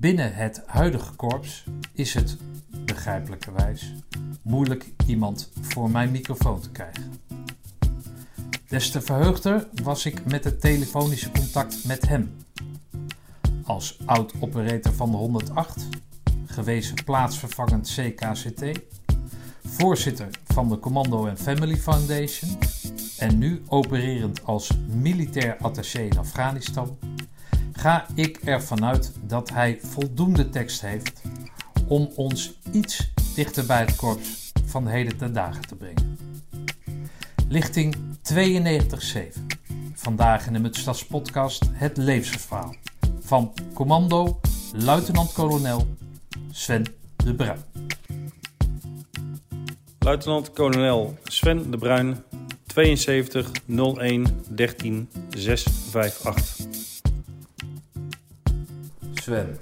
Binnen het huidige korps is het, begrijpelijkerwijs, moeilijk iemand voor mijn microfoon te krijgen. Des te verheugder was ik met het telefonische contact met hem. Als oud-operator van de 108, gewezen plaatsvervangend CKCT, voorzitter van de Commando and Family Foundation en nu opererend als militair attaché in Afghanistan, ga ik ervan uit dat hij voldoende tekst heeft om ons iets dichter bij het korps van heden ten dagen te brengen. Lichting 92.7. Vandaag in de Mutstads podcast het levensverhaal van commando luitenant-kolonel Sven de Bruin. Luitenant-kolonel Sven de Bruin, 72 01 13 658. Sven,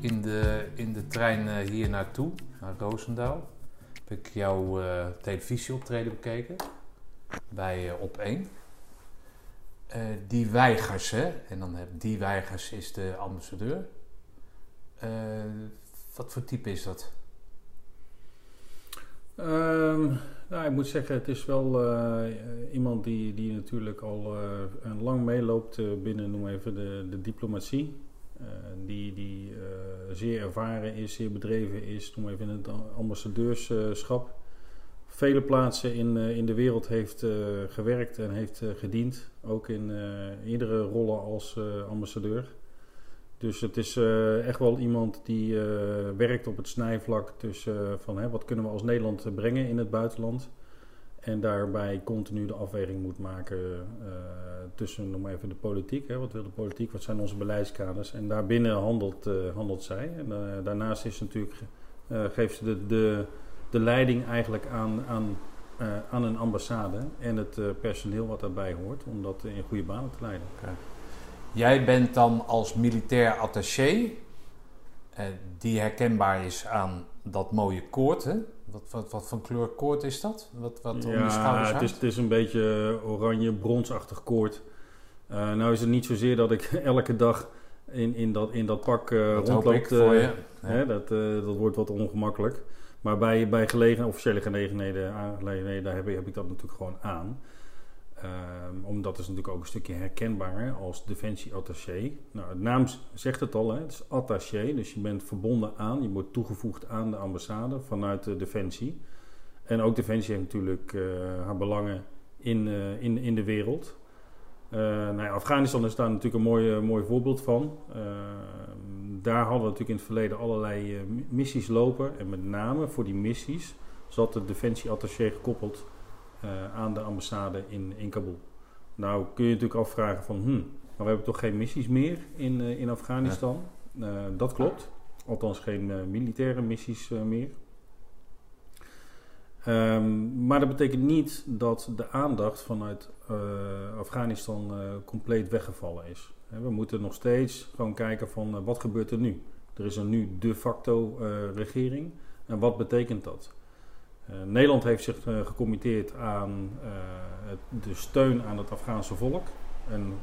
in de, in de trein eh, hier naartoe, naar Roosendaal, heb ik jouw uh, televisieoptreden bekeken bij uh, Op 1. Uh, die weigers, hè? En dan heb die weigers is de ambassadeur. wat voor type is dat? Um, nou, ik moet zeggen, het is wel iemand die, die natuurlijk al lang meeloopt binnen, noem even, de, de diplomatie. Die die zeer ervaren is, zeer bedreven is, noem even het ambassadeurschap. Vele plaatsen in, in de wereld heeft gewerkt en heeft gediend. Ook in iedere rollen als ambassadeur. Dus het is echt wel iemand die werkt op het snijvlak tussen van hè, wat kunnen we als Nederland brengen in het buitenland. En daarbij continu de afweging moet maken tussen, noem even de politiek. Hè, wat wil de politiek, wat zijn onze beleidskaders. En daarbinnen handelt, handelt zij. En daarnaast is natuurlijk, geeft ze de, de, de leiding eigenlijk aan, aan, aan een ambassade en het personeel wat daarbij hoort. Om dat in goede banen te leiden. Jij bent dan als militair attaché, eh, die herkenbaar is aan dat mooie koord. Wat, wat, wat voor kleur koord is dat? Wat, wat ja, om je schouders het is, het is een beetje oranje, bronsachtig koord. Uh, nou is het niet zozeer dat ik elke dag in, in, dat, in dat pak uh, dat rondloop. je. Hè, dat, dat wordt wat ongemakkelijk. Maar bij, bij gelegen, officiële gelegenheden, aangelegenheden heb, heb ik dat natuurlijk gewoon aan. Um, omdat is natuurlijk ook een stukje herkenbaar als defensieattaché. Nou, het naam zegt het al, hè? het is attaché, dus je bent verbonden aan, je wordt toegevoegd aan de ambassade vanuit de defensie. En ook defensie heeft natuurlijk uh, haar belangen in, uh, in, in de wereld. Uh, nou ja, Afghanistan is daar natuurlijk een mooi, mooi voorbeeld van. Ehm, daar hadden we natuurlijk in het verleden allerlei missies lopen. En met name voor die missies zat de defensieattaché gekoppeld aan de ambassade in, in Kabul. Nou kun je natuurlijk afvragen van, hm, maar we hebben toch geen missies meer in, uh, in Afghanistan? Ja. Uh, dat klopt. Althans geen militaire missies meer. Um, maar dat betekent niet dat de aandacht vanuit Afghanistan compleet weggevallen is. we moeten nog steeds gewoon kijken van wat gebeurt er nu? Er is er nu de facto regering. En wat betekent dat? Uh, Nederland heeft zich uh, gecommitteerd aan het, de steun aan het Afghaanse volk. En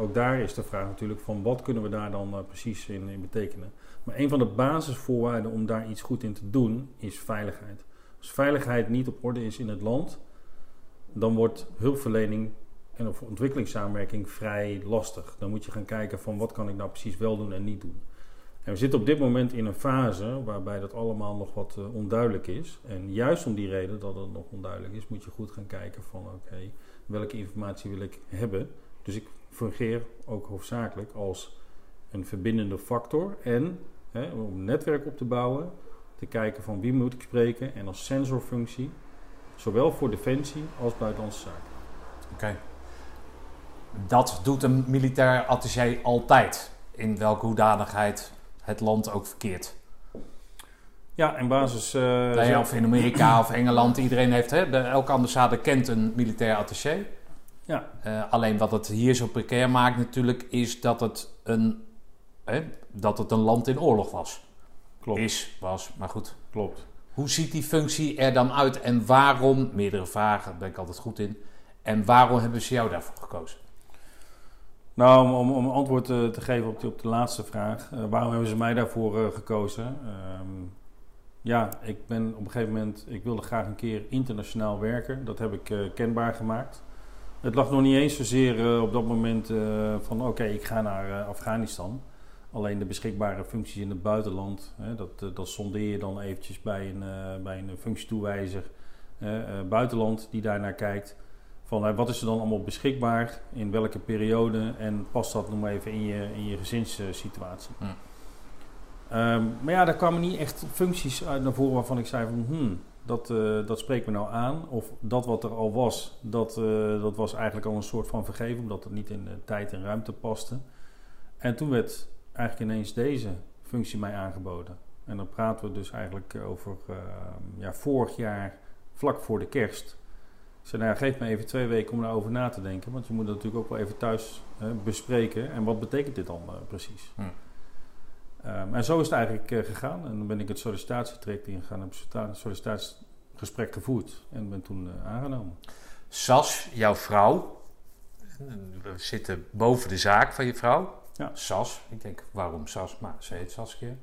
ook daar is de vraag natuurlijk van wat kunnen we daar dan precies in, in, betekenen. Maar een van de basisvoorwaarden om daar iets goed in te doen is veiligheid. Als veiligheid niet op orde is in het land, dan wordt hulpverlening en of ontwikkelingssamenwerking vrij lastig. Dan moet je gaan kijken van wat kan ik nou precies wel doen en niet doen. En we zitten op dit moment in een fase waarbij dat allemaal nog wat uh, onduidelijk is. En juist om die reden dat het nog onduidelijk is, moet je goed gaan kijken van oké, welke informatie wil ik hebben. Dus ik fungeer ook hoofdzakelijk als een verbindende factor en hè, om een netwerk op te bouwen, te kijken van wie moet ik spreken en als sensorfunctie, zowel voor defensie als buitenlandse zaken. Oké. Dat doet een militair attaché altijd. In welke hoedanigheid het land ook verkeerd. Ja, in basis... Uh, nou ja, of in Amerika of Engeland, iedereen heeft... Hè, de, elke ambassade kent een militair attaché. Ja. Uh, alleen wat het hier zo precair maakt natuurlijk... is dat het een, hè, dat het een land in oorlog was. Klopt. Is, was, maar goed. Klopt. Hoe ziet die functie er dan uit en waarom... Meerdere vragen, daar ben ik altijd goed in. En waarom hebben ze jou daarvoor gekozen? Nou, om, om, antwoord te, te geven op, die, op de laatste vraag. eh, waarom hebben ze mij daarvoor eh, gekozen? Ehm, ja, ik ben op een gegeven moment... Ik wilde graag een keer internationaal werken. Dat heb ik eh, kenbaar gemaakt. Het lag nog niet eens zozeer eh, op dat moment eh, van... Oké, ik ga naar eh, Afghanistan. Alleen de beschikbare functies in het buitenland... Hè, dat, eh, dat sondeer je dan eventjes bij een, eh, bij een functietoewijzer... eh, eh, buitenland die daarnaar kijkt van eh, wat is er dan allemaal beschikbaar, in welke periode en past dat nog maar even in je, in je gezinssituatie. Hm. Ehm, maar ja, daar kwamen niet echt functies uit naar voren waarvan ik zei van hmm, dat, eh, dat spreekt me nou aan. Of dat wat er al was, dat, eh, dat was eigenlijk al een soort van vergeven, omdat het niet in de tijd en ruimte paste. En toen werd eigenlijk ineens deze functie mij aangeboden. En dan praten we dus eigenlijk over ehm, ja, vorig jaar, vlak voor de kerst. Ik zei, nou ja, geef me even twee weken om daarover na te denken. Want je moet dat natuurlijk ook wel even thuis bespreken. En wat betekent dit dan eh, precies? Hm. Ehm, en zo is het eigenlijk eh, gegaan. En dan ben ik het sollicitatietraject ingegaan. Heb het sollicitatiegesprek gevoerd. En ben toen eh, aangenomen. Sas, jouw vrouw. We zitten boven de zaak van je vrouw. Ja. Sas. Ik denk, waarom Sas? Maar ze heet Saskia.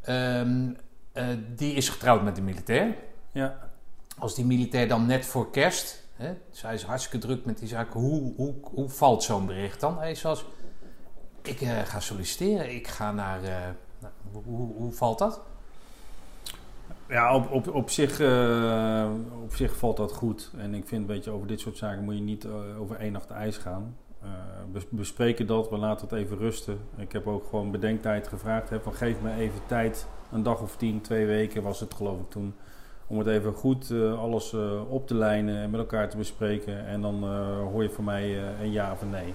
Eh, die is getrouwd met een militair. Ja. Als die militair dan net voor kerst... Hè, zij is hartstikke druk met die zaak. Hoe, hoe, hoe valt zo'n bericht dan? Hé Sas, ik eh, ga solliciteren. Ik ga naar... eh, nou, hoe, hoe, valt dat? Ja, op, op, op, zich, eh, op zich valt dat goed. En ik vind, weet je, over dit soort zaken moet je niet over één nacht ijs gaan. Bes- bespreken dat, we laten het even rusten. Ik heb ook gewoon bedenktijd gevraagd. Hè, van geef me even tijd, een dag of tien, twee weken was het geloof ik toen. Om het even goed eh, alles eh, op te lijnen en met elkaar te bespreken. En dan eh, hoor je van mij een ja of een nee.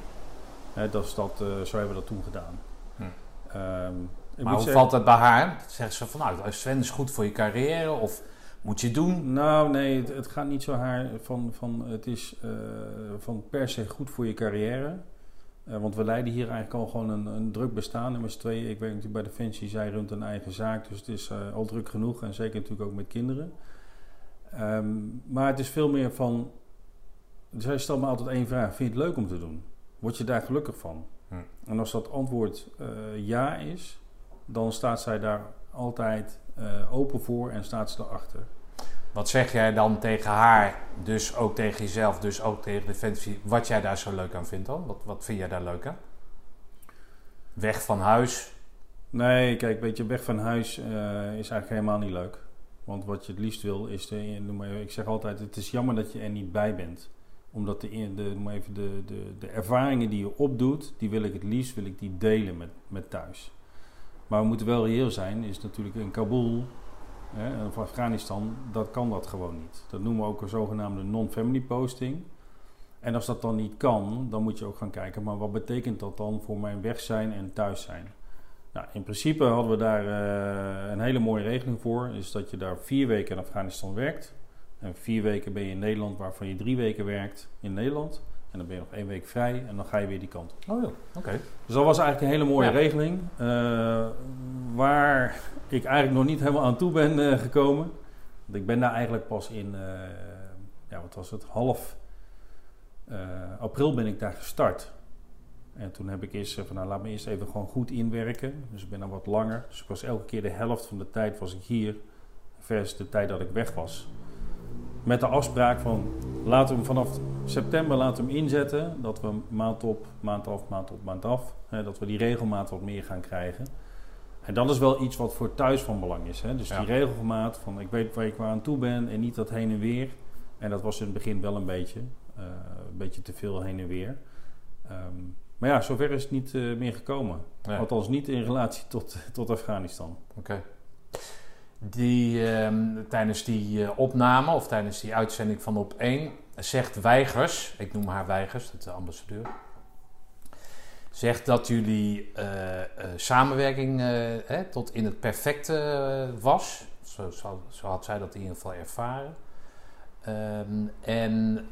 Hè, dat is dat, zo hebben we dat toen gedaan. Hm. Ehm, Maar hoe zeggen- valt dat bij haar? Zegt ze van, nou, Sven is goed voor je carrière of moet je doen? Nou, nee, het, het gaat niet zo haar van, van het is van per se goed voor je carrière. Eh, want we leiden hier eigenlijk al gewoon een, een druk bestaan. En met z'n tweeën, ik werk natuurlijk bij Defensie, zij runt een eigen zaak. Dus het is eh, al druk genoeg en zeker natuurlijk ook met kinderen. Ehm, maar het is veel meer van, zij stelt me altijd één vraag. Vind je het leuk om te doen? Word je daar gelukkig van? Hm. En als dat antwoord eh, ja is, dan staat zij daar altijd open voor en staat ze erachter. Wat zeg jij dan tegen haar, dus ook tegen jezelf, dus ook tegen Defensie, wat jij daar zo leuk aan vindt dan? Wat, wat vind jij daar leuk aan? Weg van huis? Nee, kijk, weet je, weg van huis eh, is eigenlijk helemaal niet leuk. Want wat je het liefst wil is, de, noem maar ik zeg altijd, het is jammer dat je er niet bij bent. Omdat de, de, even de, de, de ervaringen die je opdoet, die wil ik het liefst wil ik die delen met, met thuis. Maar we moeten wel reëel zijn, is natuurlijk in Kabul hè, of Afghanistan, dat kan dat gewoon niet. Dat noemen we ook een zogenaamde non-family posting. En als dat dan niet kan, dan moet je ook gaan kijken, maar wat betekent dat dan voor mijn weg zijn en thuis zijn? Nou, in principe hadden we daar eh, een hele mooie regeling voor. Is dat je daar vier weken in Afghanistan werkt. En vier weken ben je in Nederland, waarvan je drie weken werkt in Nederland. En dan ben je nog één week vrij en dan ga je weer die kant op. Oh ja, oké. Dus dat was eigenlijk een hele mooie Ja. regeling. eh, waar ik eigenlijk nog niet helemaal aan toe ben eh, gekomen. Want ik ben daar eigenlijk pas in, eh, ja, wat was het, half april ben ik daar gestart. En toen heb ik eerst van nou laat me eerst even gewoon goed inwerken. Dus ik ben daar wat langer. Dus ik was elke keer de helft van de tijd was ik hier versus de tijd dat ik weg was. Met de afspraak van laten we hem vanaf september laten we hem inzetten. Dat we maand op, maand af, maand op, maand af. Hè, dat we die regelmaat wat meer gaan krijgen. En dat is wel iets wat voor thuis van belang is. Hè? Dus Ja. die regelmaat van ik weet waar ik waar aan toe ben en niet dat heen en weer. En dat was in het begin wel een beetje. eh, een beetje te veel heen en weer. Ehm, maar ja, zover is het niet eh, meer gekomen. Althans niet in relatie tot, tot Afghanistan. Oké. Die, ehm, tijdens die eh, opname of tijdens die uitzending van op 1 zegt Weigers, ik noem haar Weigers, dat is de ambassadeur, zegt dat jullie eh, eh, samenwerking eh, hè, tot in het perfecte was. Zo, zo, zo had zij dat in ieder geval ervaren. Ehm, en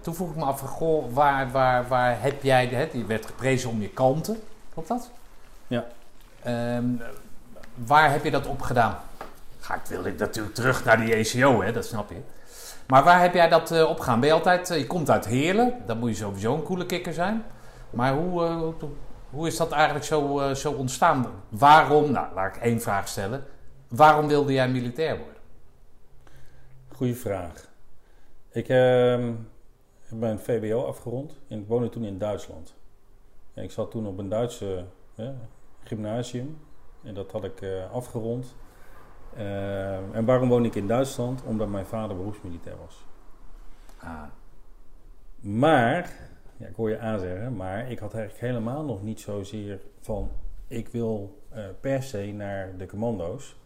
toen vroeg ik me af, goh, waar, waar, waar heb jij, hè, je werd geprezen om je kalmte, klopt dat? Ja. Ehm, waar heb je dat op gedaan? Ga ik, wil ik natuurlijk terug naar die ECO, hè, dat snap je. Maar waar heb jij dat eh, op gedaan? Ben je altijd, eh, je komt uit Heerlen, dan moet je sowieso een coole kikker zijn. Maar hoe, eh, hoe- is dat eigenlijk zo, eh, zo ontstaan? Waarom, nou laat ik één vraag stellen. Waarom wilde jij militair worden? Goeie vraag. Ik ehm, heb mijn VWO afgerond en woonde toen in Duitsland. En ik zat toen op een Duitse eh, gymnasium en dat had ik eh, afgerond. Ehm, en waarom woon ik in Duitsland? Omdat mijn vader beroepsmilitair was. Ah, Maar, ja, ik hoor je aanzeggen, maar ik had eigenlijk helemaal nog niet zozeer van ik wil eh, per se naar de commando's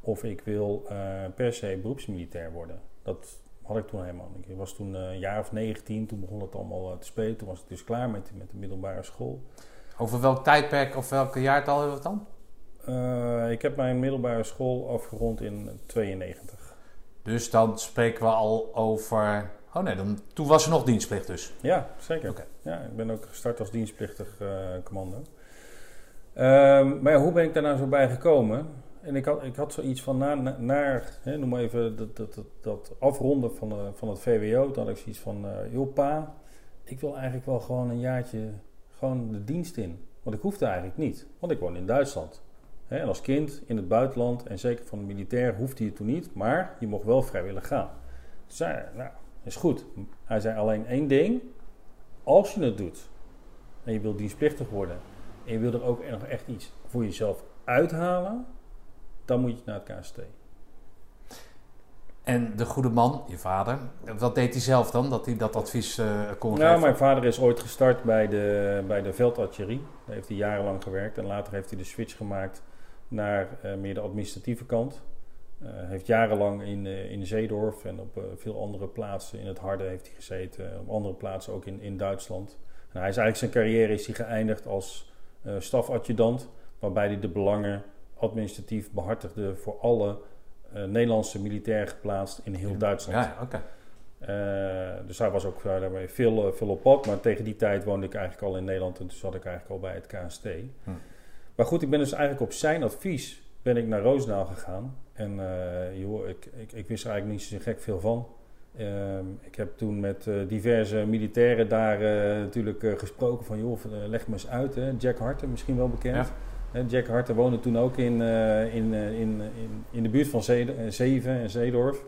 of ik wil eh, per se beroepsmilitair worden. Dat had ik toen helemaal niet. Ik was toen eh, een jaar of 19, toen begon het allemaal eh, te spelen. Toen was ik dus klaar met, met de middelbare school. over welk tijdperk of welke jaartal hebben we het dan? Eh, ik heb mijn middelbare school afgerond in 92. Dus dan spreken we al over... Oh nee, dan, toen was er nog dienstplicht dus. Ja, zeker. Oké. Ja, ik ben ook gestart als dienstplichtig eh, commando. Ehm, maar ja, hoe ben ik daar nou zo bij gekomen? En ik had, ik had zoiets van, na, na- naar, hè, noem maar even dat, dat, dat, dat afronden van, de, van het VWO. Toen had ik zoiets van, eh joh pa, ik wil eigenlijk wel gewoon een jaartje gewoon de dienst in. Want ik hoefde eigenlijk niet, want ik woon in Duitsland. En als kind in het buitenland, en zeker van de militair, hoefde je toen niet. Maar je mocht wel vrijwillig gaan. Toen zei hij, nou, is goed. Hij zei alleen één ding. Als je het doet en je wilt dienstplichtig worden en je wil er ook nog echt iets voor jezelf uithalen, dan moet je naar het KST. En de goede man, je vader, wat deed hij zelf dan? Dat hij dat advies eh, kon Nou, geven? mijn vader is ooit gestart bij de, bij de veldartillerie. Daar heeft hij jarenlang gewerkt en later heeft hij de switch gemaakt naar eh, meer de administratieve kant. Eh heeft jarenlang in, eh, in Zeedorf en op veel andere plaatsen in het Harde heeft hij gezeten. Op andere plaatsen ook in, in Duitsland. En hij is eigenlijk zijn carrière is hij geëindigd als stafadjudant, waarbij hij de belangen administratief behartigde voor alle Nederlandse militairen geplaatst in heel Duitsland. Ja, dus hij was ook eh, daarmee veel, veel op pad. Maar tegen die tijd woonde ik eigenlijk al in Nederland en toen zat ik eigenlijk al bij het KST. Hm. Maar goed, ik ben dus eigenlijk op zijn advies ben ik naar Roosendaal gegaan. En eh, joh, ik, ik, ik wist er eigenlijk niet zo gek veel van. Ehm, ik heb toen met eh, diverse militairen daar eh, natuurlijk eh, gesproken van... joh, eh, leg me eens uit, hè. Jack Harten, misschien wel bekend. Ja. Jack Harten woonde toen ook in, eh, in, eh, in, in, in de buurt van Zede- eh, Zeven en Zeedorf.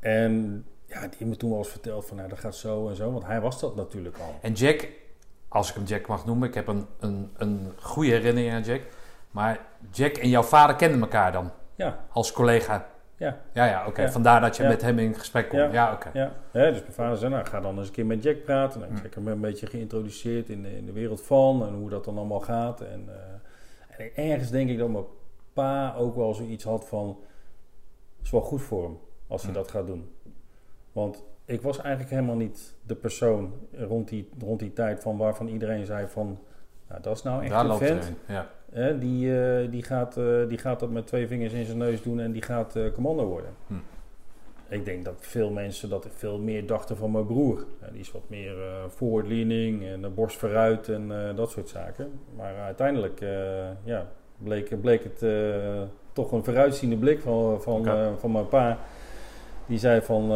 En ja, die heeft me toen wel eens verteld van nou, dat gaat zo en zo. Want hij was dat natuurlijk al. En Jack, als ik hem Jack mag noemen, ik heb een, een, een goede herinnering aan Jack. Maar Jack en jouw vader kenden elkaar dan Ja, als collega. ja, Ja, ja, oké. Ja. Vandaar dat je Ja. met hem in gesprek komt. Ja, Ja. oké. ja. Dus mijn vader zei, nou ga dan eens een keer met Jack praten. Nou, Hm. Jack heb me een beetje geïntroduceerd in de, in de wereld van en hoe dat dan allemaal gaat. En, eh, en ergens denk ik dat mijn pa ook wel zoiets had van, het is wel goed voor hem als hij Hm. dat gaat doen. Want ik was eigenlijk helemaal niet de persoon rond die, rond die tijd van waarvan iedereen zei van, nou dat is nou echt Daar een loopt vent. een. Ja. Hè, die, eh, die, gaat, eh, die gaat dat met twee vingers in zijn neus doen en die gaat eh, commando worden. Hm. Ik denk dat veel mensen dat veel meer dachten van mijn broer. Die is wat meer eh forward leaning en de borst vooruit en dat soort zaken. Maar uiteindelijk ja, bleek, bleek het toch een vooruitziende blik van, van, van mijn pa. Die zei van,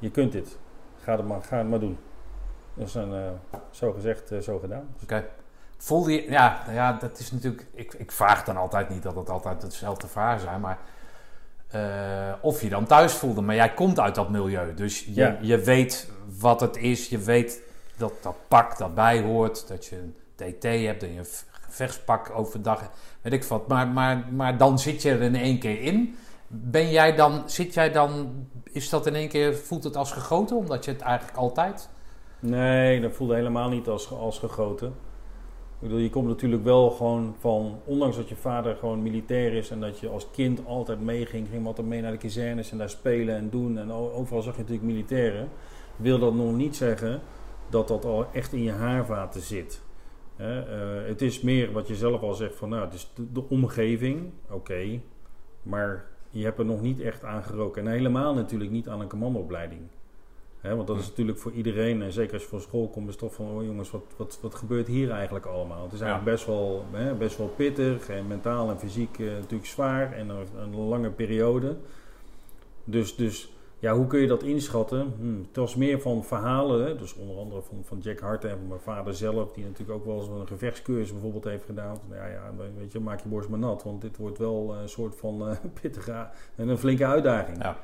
je kunt dit. Ga het maar, ga het maar doen. Dus dan, eh, zo gezegd, eh, zo gedaan. Oké. Voelde je, ja, nou ja, dat is natuurlijk, ik, ik vraag dan altijd niet dat het altijd hetzelfde vragen zijn, maar eh, of je dan thuis voelde. Maar jij komt uit dat milieu, dus je, Ja. je weet wat het is, je weet dat dat pak dat bij hoort, dat je een TT hebt en je gevechtspak overdag, weet ik wat. Maar, maar, maar dan zit je er in één keer in. Ben jij dan, zit jij dan, is dat in één keer, voelt het als gegoten, omdat je het eigenlijk altijd... Nee, dat voelde helemaal niet als, als gegoten. Ik bedoel, je komt natuurlijk wel gewoon van, ondanks dat je vader gewoon militair is en dat je als kind altijd meeging, ging altijd mee naar de kazernes en daar spelen en doen en overal zag je natuurlijk militairen, wil dat nog niet zeggen dat dat al echt in je haarvaten zit. Eh, het is meer wat je zelf al zegt van, nou, het is de omgeving, oké, maar je hebt er nog niet echt aan geroken. En helemaal natuurlijk niet aan een commandoopleiding. Want dat is Hm. natuurlijk voor iedereen, en zeker als je van school komt, is toch van, oh jongens, wat, wat, wat gebeurt hier eigenlijk allemaal? Het is eigenlijk best, wel, best wel pittig en mentaal en fysiek eh, natuurlijk zwaar en een, een lange periode. Dus, dus Ja, hoe kun je dat inschatten? Hm, het was meer van verhalen, dus onder andere van, van Jack Hart en van mijn vader zelf, die natuurlijk ook wel eens een gevechtscursus bijvoorbeeld heeft gedaan. Van, ja, ja, weet je, maak je borst maar nat, want dit wordt wel een soort van uh, pittige en een flinke uitdaging. Ja.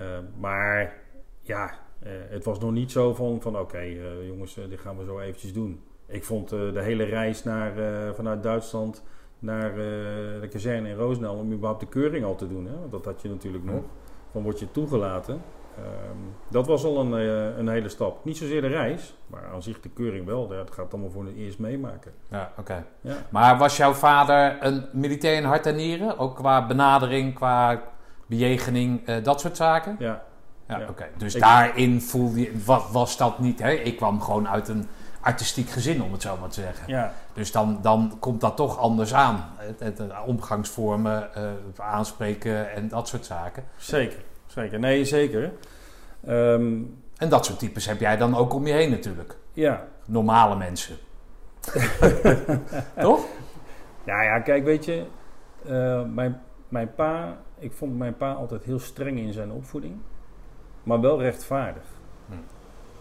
Uh, maar ja, uh, het was nog niet zo van, van oké okay, jongens, dit gaan we zo eventjes doen. Ik vond de hele reis naar, vanuit Duitsland naar de kazerne in Roosendaal om überhaupt de keuring al te doen. Hè? Want dat had je natuurlijk nog van word je toegelaten. Um, dat was al een, uh, een hele stap. Niet zozeer de reis, maar aan zich de keuring wel. Dat gaat allemaal voor het eerst meemaken. Ja, oké. Ja. Maar was jouw vader een militair in hart en nieren? Ook qua benadering, qua bejegening, uh, dat soort zaken? Ja. Ja, ja. oké. Dus Ik daarin voelde je, was, was dat niet, hè? Ik kwam gewoon uit een artistiek gezin, om het zo maar te zeggen. Ja. Dus dan, dan komt dat toch anders aan. Het, het, omgangsvormen, uh, aanspreken en dat soort zaken. Zeker, zeker. Nee, zeker. Um, en dat soort types heb jij dan ook om je heen natuurlijk. Ja. Normale mensen. toch? Ja, ja, kijk, weet je, uh, mijn, mijn pa, ik vond mijn pa altijd heel streng in zijn opvoeding, maar wel rechtvaardig. Hm.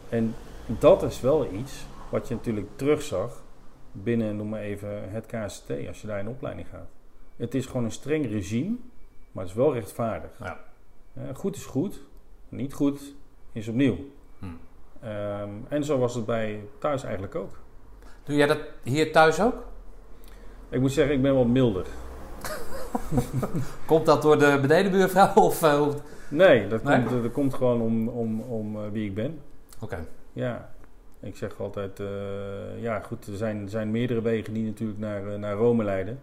En dat is wel iets wat je natuurlijk terugzag binnen, noem maar even, het KST, als je daar in opleiding gaat. Het is gewoon een streng regime, maar het is wel rechtvaardig. Ja. Uh, goed is goed, niet goed is opnieuw. Hm. Um, en zo was het bij thuis eigenlijk ook. Doe jij dat hier thuis ook? Ik moet zeggen, ik ben wat milder. komt dat door de benedenbuurvrouw? Of, uh, nee, dat, nee? Komt, dat komt gewoon om, om, om uh, wie ik ben. Oké. Ja, ik zeg altijd, uh, ja goed, er zijn, zijn meerdere wegen die natuurlijk naar, uh, naar Rome leiden.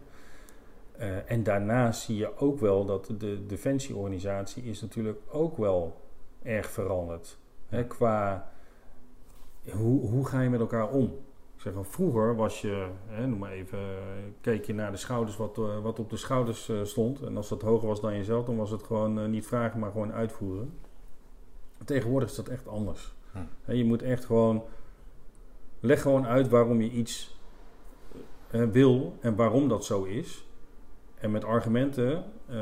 Uh, en daarnaast zie je ook wel dat de defensieorganisatie is natuurlijk ook wel erg veranderd. Hè, qua hoe, hoe ga je met elkaar om? Ik zeg, vroeger was je, hè, noem maar even, keek je naar de schouders wat, wat op de schouders stond. En als dat hoger was dan jezelf, dan was het gewoon niet vragen, maar gewoon uitvoeren. Tegenwoordig is dat echt anders. Hm. Je moet echt gewoon Leg gewoon uit waarom je iets uh, wil en waarom dat zo is. En met argumenten uh,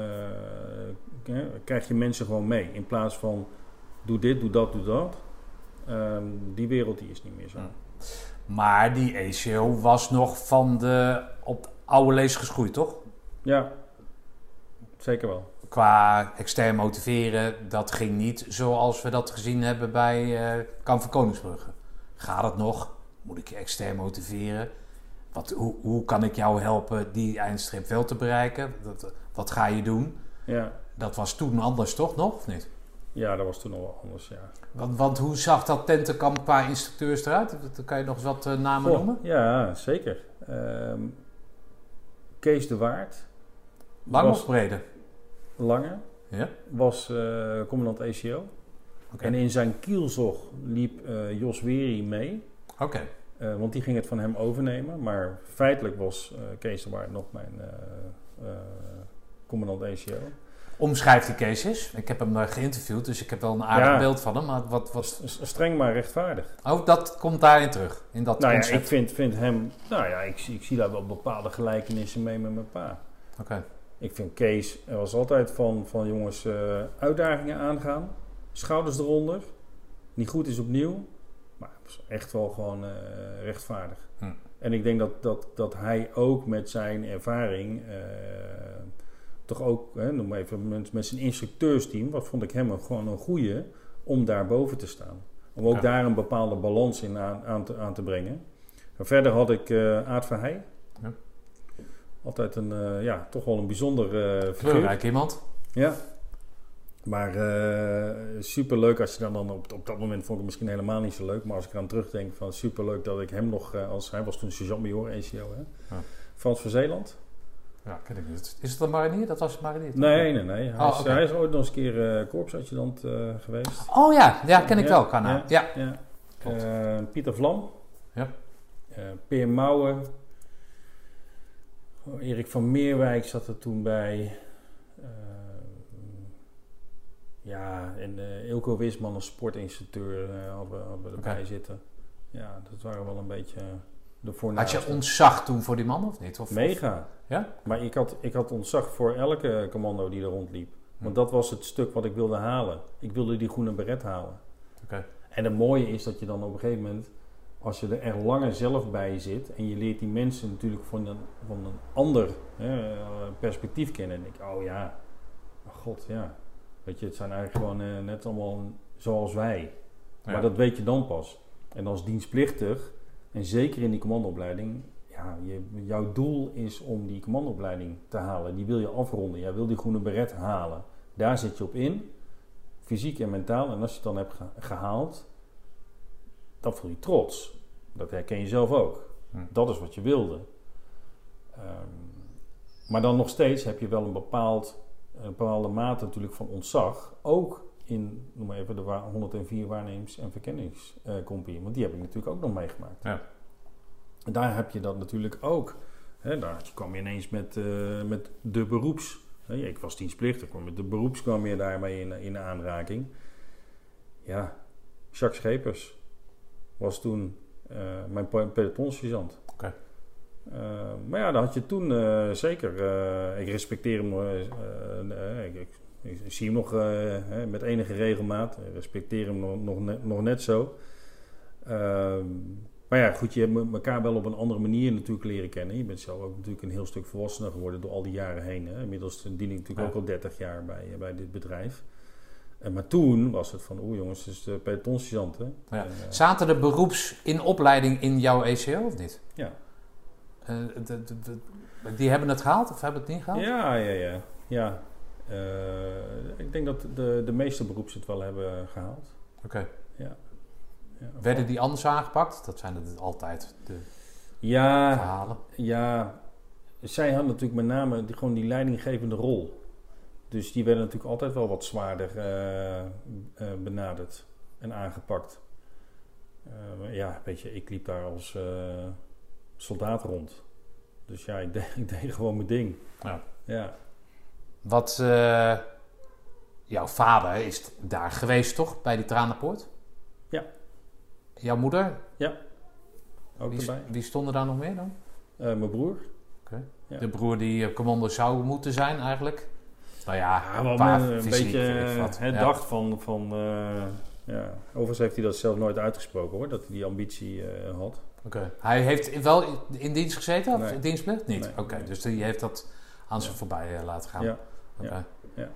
krijg je mensen gewoon mee. In plaats van doe dit, doe dat, doe dat. Um, die wereld die is niet meer zo. Maar die ACO was nog van de op oude lees geschoeid, toch? Ja, zeker wel. Qua extern motiveren, dat ging niet zoals we dat gezien hebben bij uh, Kamp van Koningsbrugge. Gaat het nog? Moet ik je extern motiveren? Wat, hoe, hoe kan ik jou helpen die eindstreep wel te bereiken? Dat, wat ga je doen? Ja. Dat was toen anders, toch nog? Of niet? Ja, dat was toen al wel anders, ja. Want, want hoe zag dat tentenkamp qua instructeurs eruit? Kan je nog eens wat uh, namen Goh, noemen? Ja, zeker. Um, Kees de Waard. Lang of brede? Lange. Ja. Was uh, commandant ACO. Okay. En in zijn kielzog liep uh, Jos Weri mee. Oké. Okay. Uh, want die ging het van hem overnemen. Maar feitelijk was uh, Kees de Waard nog mijn uh, commandant ACO. Omschrijft die Kees eens. Ik heb hem geïnterviewd, dus ik heb wel een aardig ja, beeld van hem. Maar wat, wat... Streng maar rechtvaardig. Oh, dat komt daarin terug? In dat nou ja, ik vind, vind hem... Nou ja, ik, ik zie daar wel bepaalde gelijkenissen mee met mijn pa. Oké. Okay. Ik vind Kees er was altijd van, van jongens uitdagingen aangaan. Schouders eronder. Niet goed is opnieuw. Echt wel gewoon uh, rechtvaardig. Hm. En ik denk dat, dat, dat hij ook met zijn ervaring, uh, toch ook, hè, noem maar even, met, met, zijn instructeursteam, wat vond ik hem gewoon een goede om daar boven te staan. Om ook ja. daar een bepaalde balans in aan, aan, te, aan te brengen. Verder had ik uh, Aad Verheij. Ja. Altijd een, ja, toch wel een bijzonder uh, Kleurrijk iemand. Ja, maar uh, super leuk als je dan, dan op, op dat moment vond ik het misschien helemaal niet zo leuk. Maar als ik eraan terugdenk van super leuk dat ik hem nog uh, als hij was toen sergeant-major ACO. Hè? Ja. Frans van Zeeland. Ja, ken ik niet. Is het een marinier? Dat was het marinier? Nee, nee, nee. Hij, oh, is, okay. hij, is, ooit nog eens een keer uh, korpsadjudant uh, geweest. Oh ja, ja, ken ik ja, wel, Kana. Ja. ja. Pieter Vlam. Ja. Peer Mouwen. Oh, Erik van Meerwijk zat er toen bij. Ja, en uh, Ilko Wisman als sportinstructeur uh, hadden, hadden we erbij okay. zitten. Ja, dat waren wel een beetje de voornaamste. Had je ontzag toen voor die man of niet? Of, Mega. Ja? Maar ik had, ik had ontzag voor elke commando die er rondliep. Want dat was het stuk wat ik wilde halen. Ik wilde die groene beret halen. En het mooie is dat je dan op een gegeven moment, als je er langer zelf bij zit en je leert die mensen natuurlijk van een, van een ander hè, eh, perspectief kennen. En denk ik, oh ja, oh god ja. Weet je, het zijn eigenlijk gewoon eh, net allemaal zoals wij. Ja. Maar dat weet je dan pas. En als dienstplichtig, en zeker in die commandoopleiding, ja, je, jouw doel is om die commandoopleiding te halen. Die wil je afronden. Jij wil die groene beret halen. Daar zit je op in, fysiek en mentaal. En als je het dan hebt ge- gehaald, dan voel je trots. Dat herken je zelf ook. Hm. Dat is wat je wilde. Ehm, maar dan nog steeds heb je wel een, bepaald, een bepaalde mate natuurlijk van ontzag. Ook in, noem maar even, de wa- 104 waarnemings- en verkenningscompie. Want die heb ik natuurlijk ook nog meegemaakt. Ja. En daar heb je dat natuurlijk ook. Hè, daar kwam je ineens met, eh, met de beroeps. Hè, ik was dienstplichtig, maar met de beroeps kwam je daarmee in, in aanraking. Ja, Jacques Schepers was toen eh, mijn pe- pelotonsergeant. Eh, maar ja, dat had je toen eh, zeker. eh, ik respecteer hem. ik, ik, ik zie hem nog hè, met enige regelmaat. Ik respecteer hem nog, nog, net, nog net zo. Ehm, maar ja, goed, je hebt elkaar wel op een andere manier natuurlijk leren kennen. Je bent zelf ook natuurlijk een heel stuk volwassener geworden door al die jaren heen. Hè. Inmiddels dien ik natuurlijk Ja. ook al 30 jaar bij, bij dit bedrijf. En maar toen was het van, oeh jongens, het is de pelotonsergeant. hè. Ja. En, Zaten de beroeps in opleiding in jouw ECO of niet? Ja. Eh, de- de- de- die hebben het gehaald of hebben het niet gehaald? Ja, ja, ja. ja. Eh, ik denk dat de, de meeste beroeps het wel hebben gehaald. Oké. Ja. Werden die anders aangepakt? Dat zijn het altijd de Ja, verhalen. ja. Zij hadden natuurlijk met name die, gewoon die leidinggevende rol. Dus die werden natuurlijk altijd wel wat zwaarder eh, benaderd en aangepakt. Ja, weet je, ik liep daar als soldaat rond. Dus ja, ik deed, ik deed gewoon mijn ding. Ja. Ja. Wat, eh, jouw vader is daar geweest toch, bij die Tranenpoort? Ja. Jouw moeder? Ook Wie, erbij. wie stonden daar nog meer dan? Eh, mijn broer. Ja. De broer die eh, commando zou moeten zijn eigenlijk? Nou ja, Ja, wel paar een, een fysiek, beetje het Ja. dacht van... van eh, ja. Overigens heeft hij dat zelf nooit uitgesproken hoor, dat hij die ambitie eh, had. Oké. Hij heeft wel in dienst gezeten? Of Nee. in dienstplicht? Niet? Nee, Oké, dus die heeft dat aan zijn voorbij eh, laten gaan. Ja, ja, ja.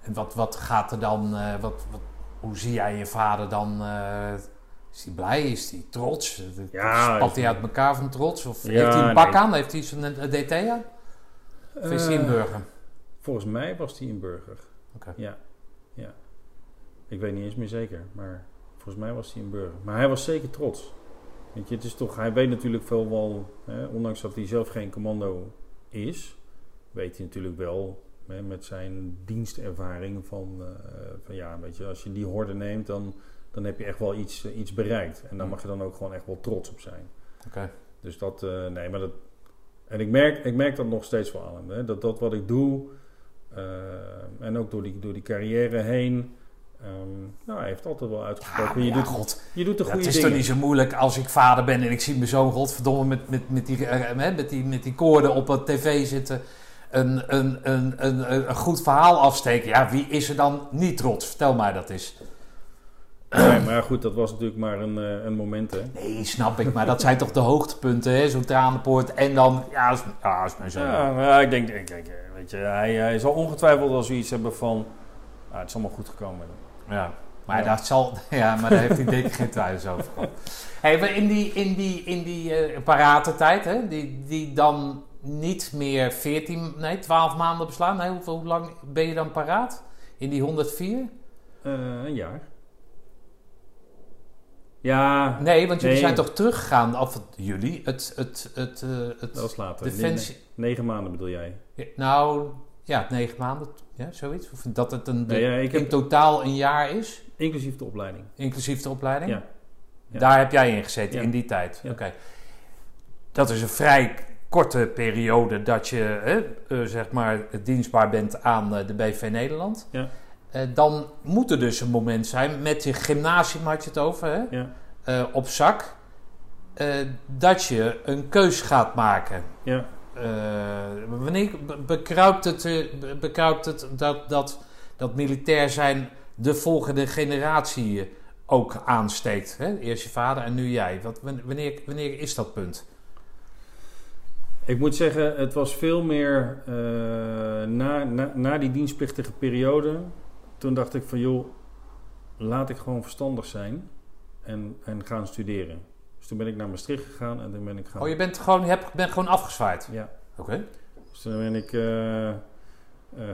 En wat, wat gaat er dan... eh, wat, wat, hoe zie jij je vader dan... eh, is hij blij? Is hij trots? Ja, Spat hij uit elkaar van trots? Of heeft hij een pak nee. aan? Heeft hij zijn DT aan? Of is hij een burger? Volgens mij was hij een burger. Oké. Ja, ja. Ik weet niet eens meer zeker, maar volgens mij was hij een burger. Maar hij was zeker trots. Weet je, het is toch, hij weet natuurlijk veel wel, hè, ondanks dat hij zelf geen commando is, weet hij natuurlijk wel hè, met zijn dienstervaring van, eh, van ja, weet je, als je die horde neemt, dan, dan heb je echt wel iets, eh, iets bereikt. En daar Mm. mag je dan ook gewoon echt wel trots op zijn. Oké. Dus dat, eh, nee, maar dat. En ik merk, ik merk dat nog steeds wel aan hem. Hè? Dat dat wat ik doe, en ook door die, door die carrière heen, ehm, nou, hij heeft altijd wel uitgesproken. je, ja, doet, god. je doet de goede het is dingen. toch niet zo moeilijk als ik vader ben en ik zie mijn zoon godverdomme met, met, met, die, eh, hè, met, die, met die koorden op het tv zitten. Een, een, een, een, een goed verhaal afsteken. Ja, wie is er dan niet trots? Vertel mij dat eens. Nee, maar goed, dat was natuurlijk maar een, eh, een moment. Hè? Nee, snap ik. Maar dat zijn toch de hoogtepunten, hè? Zo'n tranenpoort. En dan, ja, als, ja, als mijn zoon. Ja, ik denk, ik denk eh, weet je, hij, hij zal ongetwijfeld wel zoiets hebben van, ah, het is allemaal goed gekomen. Ja. Maar, Ja. Dat zal, ja, maar daar heeft hij denk ik geen twijfels over. gehad. Hey, maar in die, in die, in die eh paratentijd, hè, die, die dan niet meer 14, nee, 12 maanden beslaan. Nee, hoeveel, hoe lang ben je dan paraat? In die 104? Eh, een jaar. Ja, Nee, want jullie Nee. zijn toch teruggegaan, of het- jullie, het, het, het, eh, het dat was later. defensie... Ne- negen maanden bedoel jij? Ja, Nou, ja, negen maanden, ja, zoiets. Of dat het een, ja, in totaal een jaar is, inclusief de opleiding. inclusief de opleiding. Ja. Daar heb jij in gezeten, in die tijd. Oké. Dat is een vrij korte periode dat je hè, eh, zeg maar dienstbaar bent aan eh, de BV Nederland. Ja. Eh, dan moet er dus een moment zijn, met je gymnasium had je het over, hè, Ja, op zak, dat je een keus gaat maken. ja. Eh, wanneer be- bekruipt het, eh, het dat, dat dat militair zijn de volgende generatie eh, ook aansteekt. Hè? Eerst je vader en nu jij. Wat, wanneer, wanneer is dat punt? Ik moet zeggen, het was veel meer na, na, na die dienstplichtige periode. Toen dacht ik van joh, laat ik gewoon verstandig zijn en, en gaan studeren. Dus toen ben ik naar Maastricht gegaan en toen ben ik gaan... Oh, je bent gewoon, je hebt, bent gewoon afgezwaaid? Ja. Oké. Dus toen ben ik eh, eh,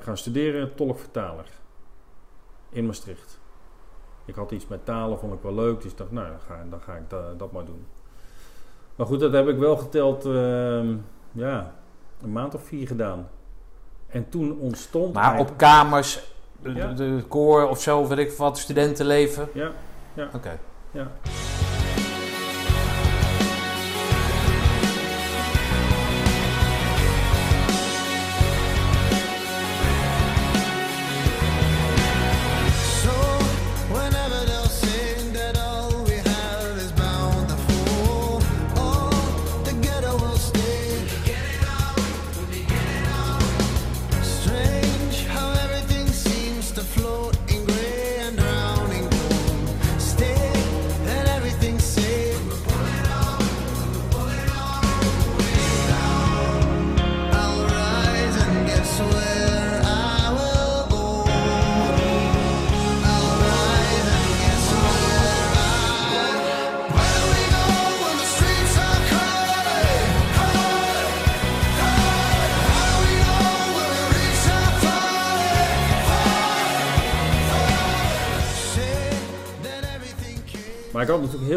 gaan studeren, tolk-vertaler. In Maastricht. Ik had iets met talen, vond ik wel leuk. Dus ik dacht, nou, dan ga, dan ga ik da- dat maar doen. Maar goed, dat heb ik wel geteld, ehm, ja, een maand of vier gedaan. En toen ontstond Maar eigenlijk- op kamers, de, Ja. de, koor of zo, weet ik wat, studentenleven? Ja, Oké. ja.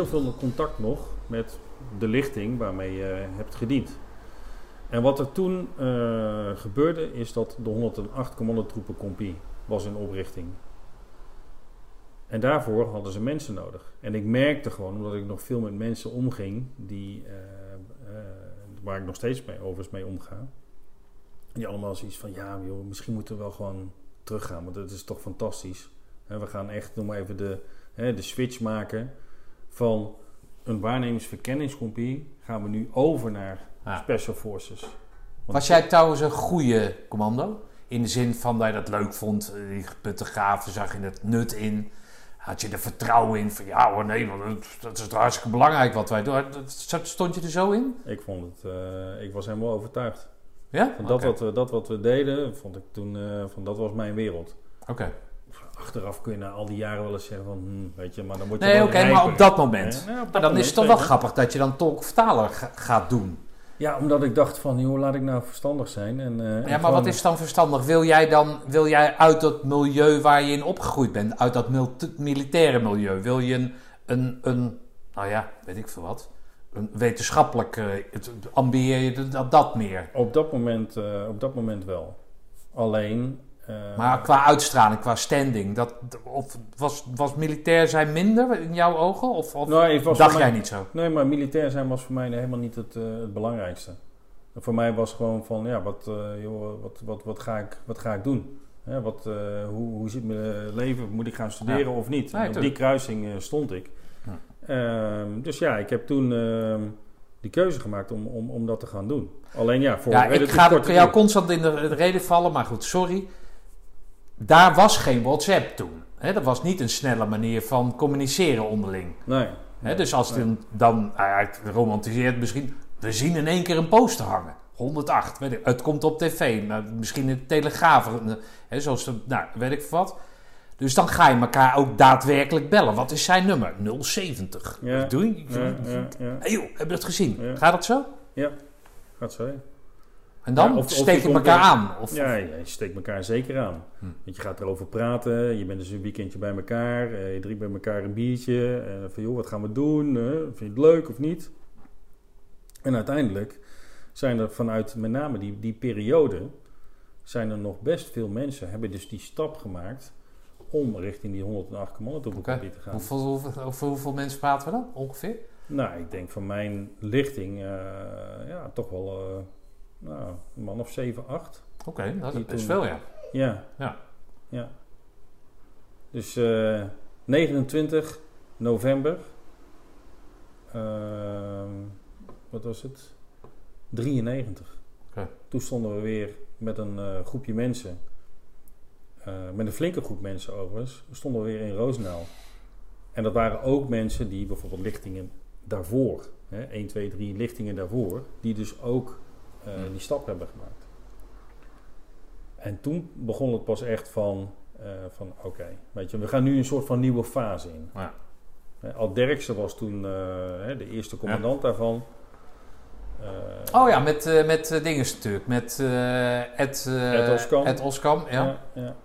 Veel contact nog met de lichting waarmee je hebt gediend. En wat er toen eh, gebeurde is dat de 108 commandotroepencompie was in oprichting. En daarvoor hadden ze mensen nodig. En ik merkte gewoon, omdat ik nog veel met mensen omging, die, eh, eh, waar ik nog steeds mee, overigens mee omga, die allemaal zoiets van, ja joh, misschien moeten we wel gewoon teruggaan, want dat is toch fantastisch. We gaan echt, noem maar even de, de switch maken van een waarnemingsverkenningscompie gaan we nu over naar Ja. Special Forces. Want- Was jij trouwens een goede commando? In de zin van dat je dat leuk vond, eh, die geputte gaven, zag je het nut in? Had je er vertrouwen in van ja hoor, nee, want dat- dat is hartstikke belangrijk wat wij doen. Dat- Stond je er zo in? Ik vond het, eh, ik was helemaal overtuigd. Ja? Van dat, wat we, dat wat we deden, vond ik toen, eh, van dat was mijn wereld. Oké. Achteraf kun je na al die jaren wel eens zeggen van, hm, weet je, maar dan word je Nee, oké, maar op dat moment. Hè? Op dat Maar dan is het toch wel grappig dat je dan tolk-vertaler ga- gaat doen. Ja, omdat ik dacht van, joh, laat ik nou verstandig zijn. En, eh, en Ja, maar gewoon- wat is dan verstandig? Wil jij dan wil jij uit dat milieu waar je in opgegroeid bent, uit dat mil- militaire milieu, wil je een, een, een, nou ja, weet ik veel wat, een wetenschappelijk, het- ambieer je dat, dat meer? Op dat moment, eh, op dat moment wel. Alleen... eh, Maar qua uitstraling, qua standing, dat, of was, was militair zijn minder in jouw ogen? Of, of nou, dacht jij niet zo? Nee, maar militair zijn was voor mij helemaal niet het, eh, het belangrijkste. Voor mij was gewoon van, ja, wat, eh, joh, wat, wat, wat, ga, ik, wat ga ik doen? Hè, wat, hoe, hoe zit mijn leven? Moet ik gaan studeren of niet? Op die kruising stond ik. Ja. Ehm, dus ja, ik heb toen ehm, die keuze gemaakt om, om, om dat te gaan doen. Alleen ja, voor Ja, ik ga voor jou constant in de reden vallen, maar goed, sorry. Daar was geen WhatsApp toen. Dat was niet een snelle manier van communiceren onderling. Nee. Dus als het Nee. dan, nou ja, het romantiseert misschien, we zien in één keer een poster hangen. 108, weet ik, het komt op tv, nou, misschien in de Telegraaf, zoals de, nou, weet ik wat. Dus dan ga je elkaar ook daadwerkelijk bellen. Wat is zijn nummer? 070. Ja. Wat doe je? Ja, ja, ja. Hey joh, heb je dat gezien? Ja. Gaat dat zo? Gaat zo? En dan Ja, of- of steek je je elkaar er- aan. Of, Ja, ja, je steekt elkaar zeker aan. Hm. Want je gaat erover praten, je bent dus een weekendje bij elkaar, eh, je drinkt bij elkaar een biertje. En van joh, wat gaan we doen? Eh, vind je het leuk of niet? En uiteindelijk zijn er vanuit met name die, die periode, zijn er nog best veel mensen, hebben dus die stap gemaakt om richting die 108 commandotroepengebied te gaan. Hoeveel, hoeveel, over hoeveel mensen praten we dan ongeveer? Nou, ik denk van mijn lichting, eh, ja, toch wel eh, nou, een man of 7, 8. Oké, dat is toen- veel ja. Ja. Ja. ja. Dus eh 29 november. ehm, wat was het? 93. Oké. Toen stonden we weer met een eh, groepje mensen eh, met een flinke groep mensen overigens, stonden we weer in Roosendaal. En dat waren ook mensen die bijvoorbeeld lichtingen daarvoor, hè, 1, 2, 3 lichtingen daarvoor, die dus ook eh, Hmm. die stap hebben gemaakt. En toen begon het pas echt van, eh, van oké, weet je, we gaan nu een soort van nieuwe fase in. Ja. Al Derksen was toen eh, de eerste commandant daarvan. Oh ja, met, met dinges natuurlijk. Met Ed, Ed Oskam. Ed Oskam, ja. Ja, ja.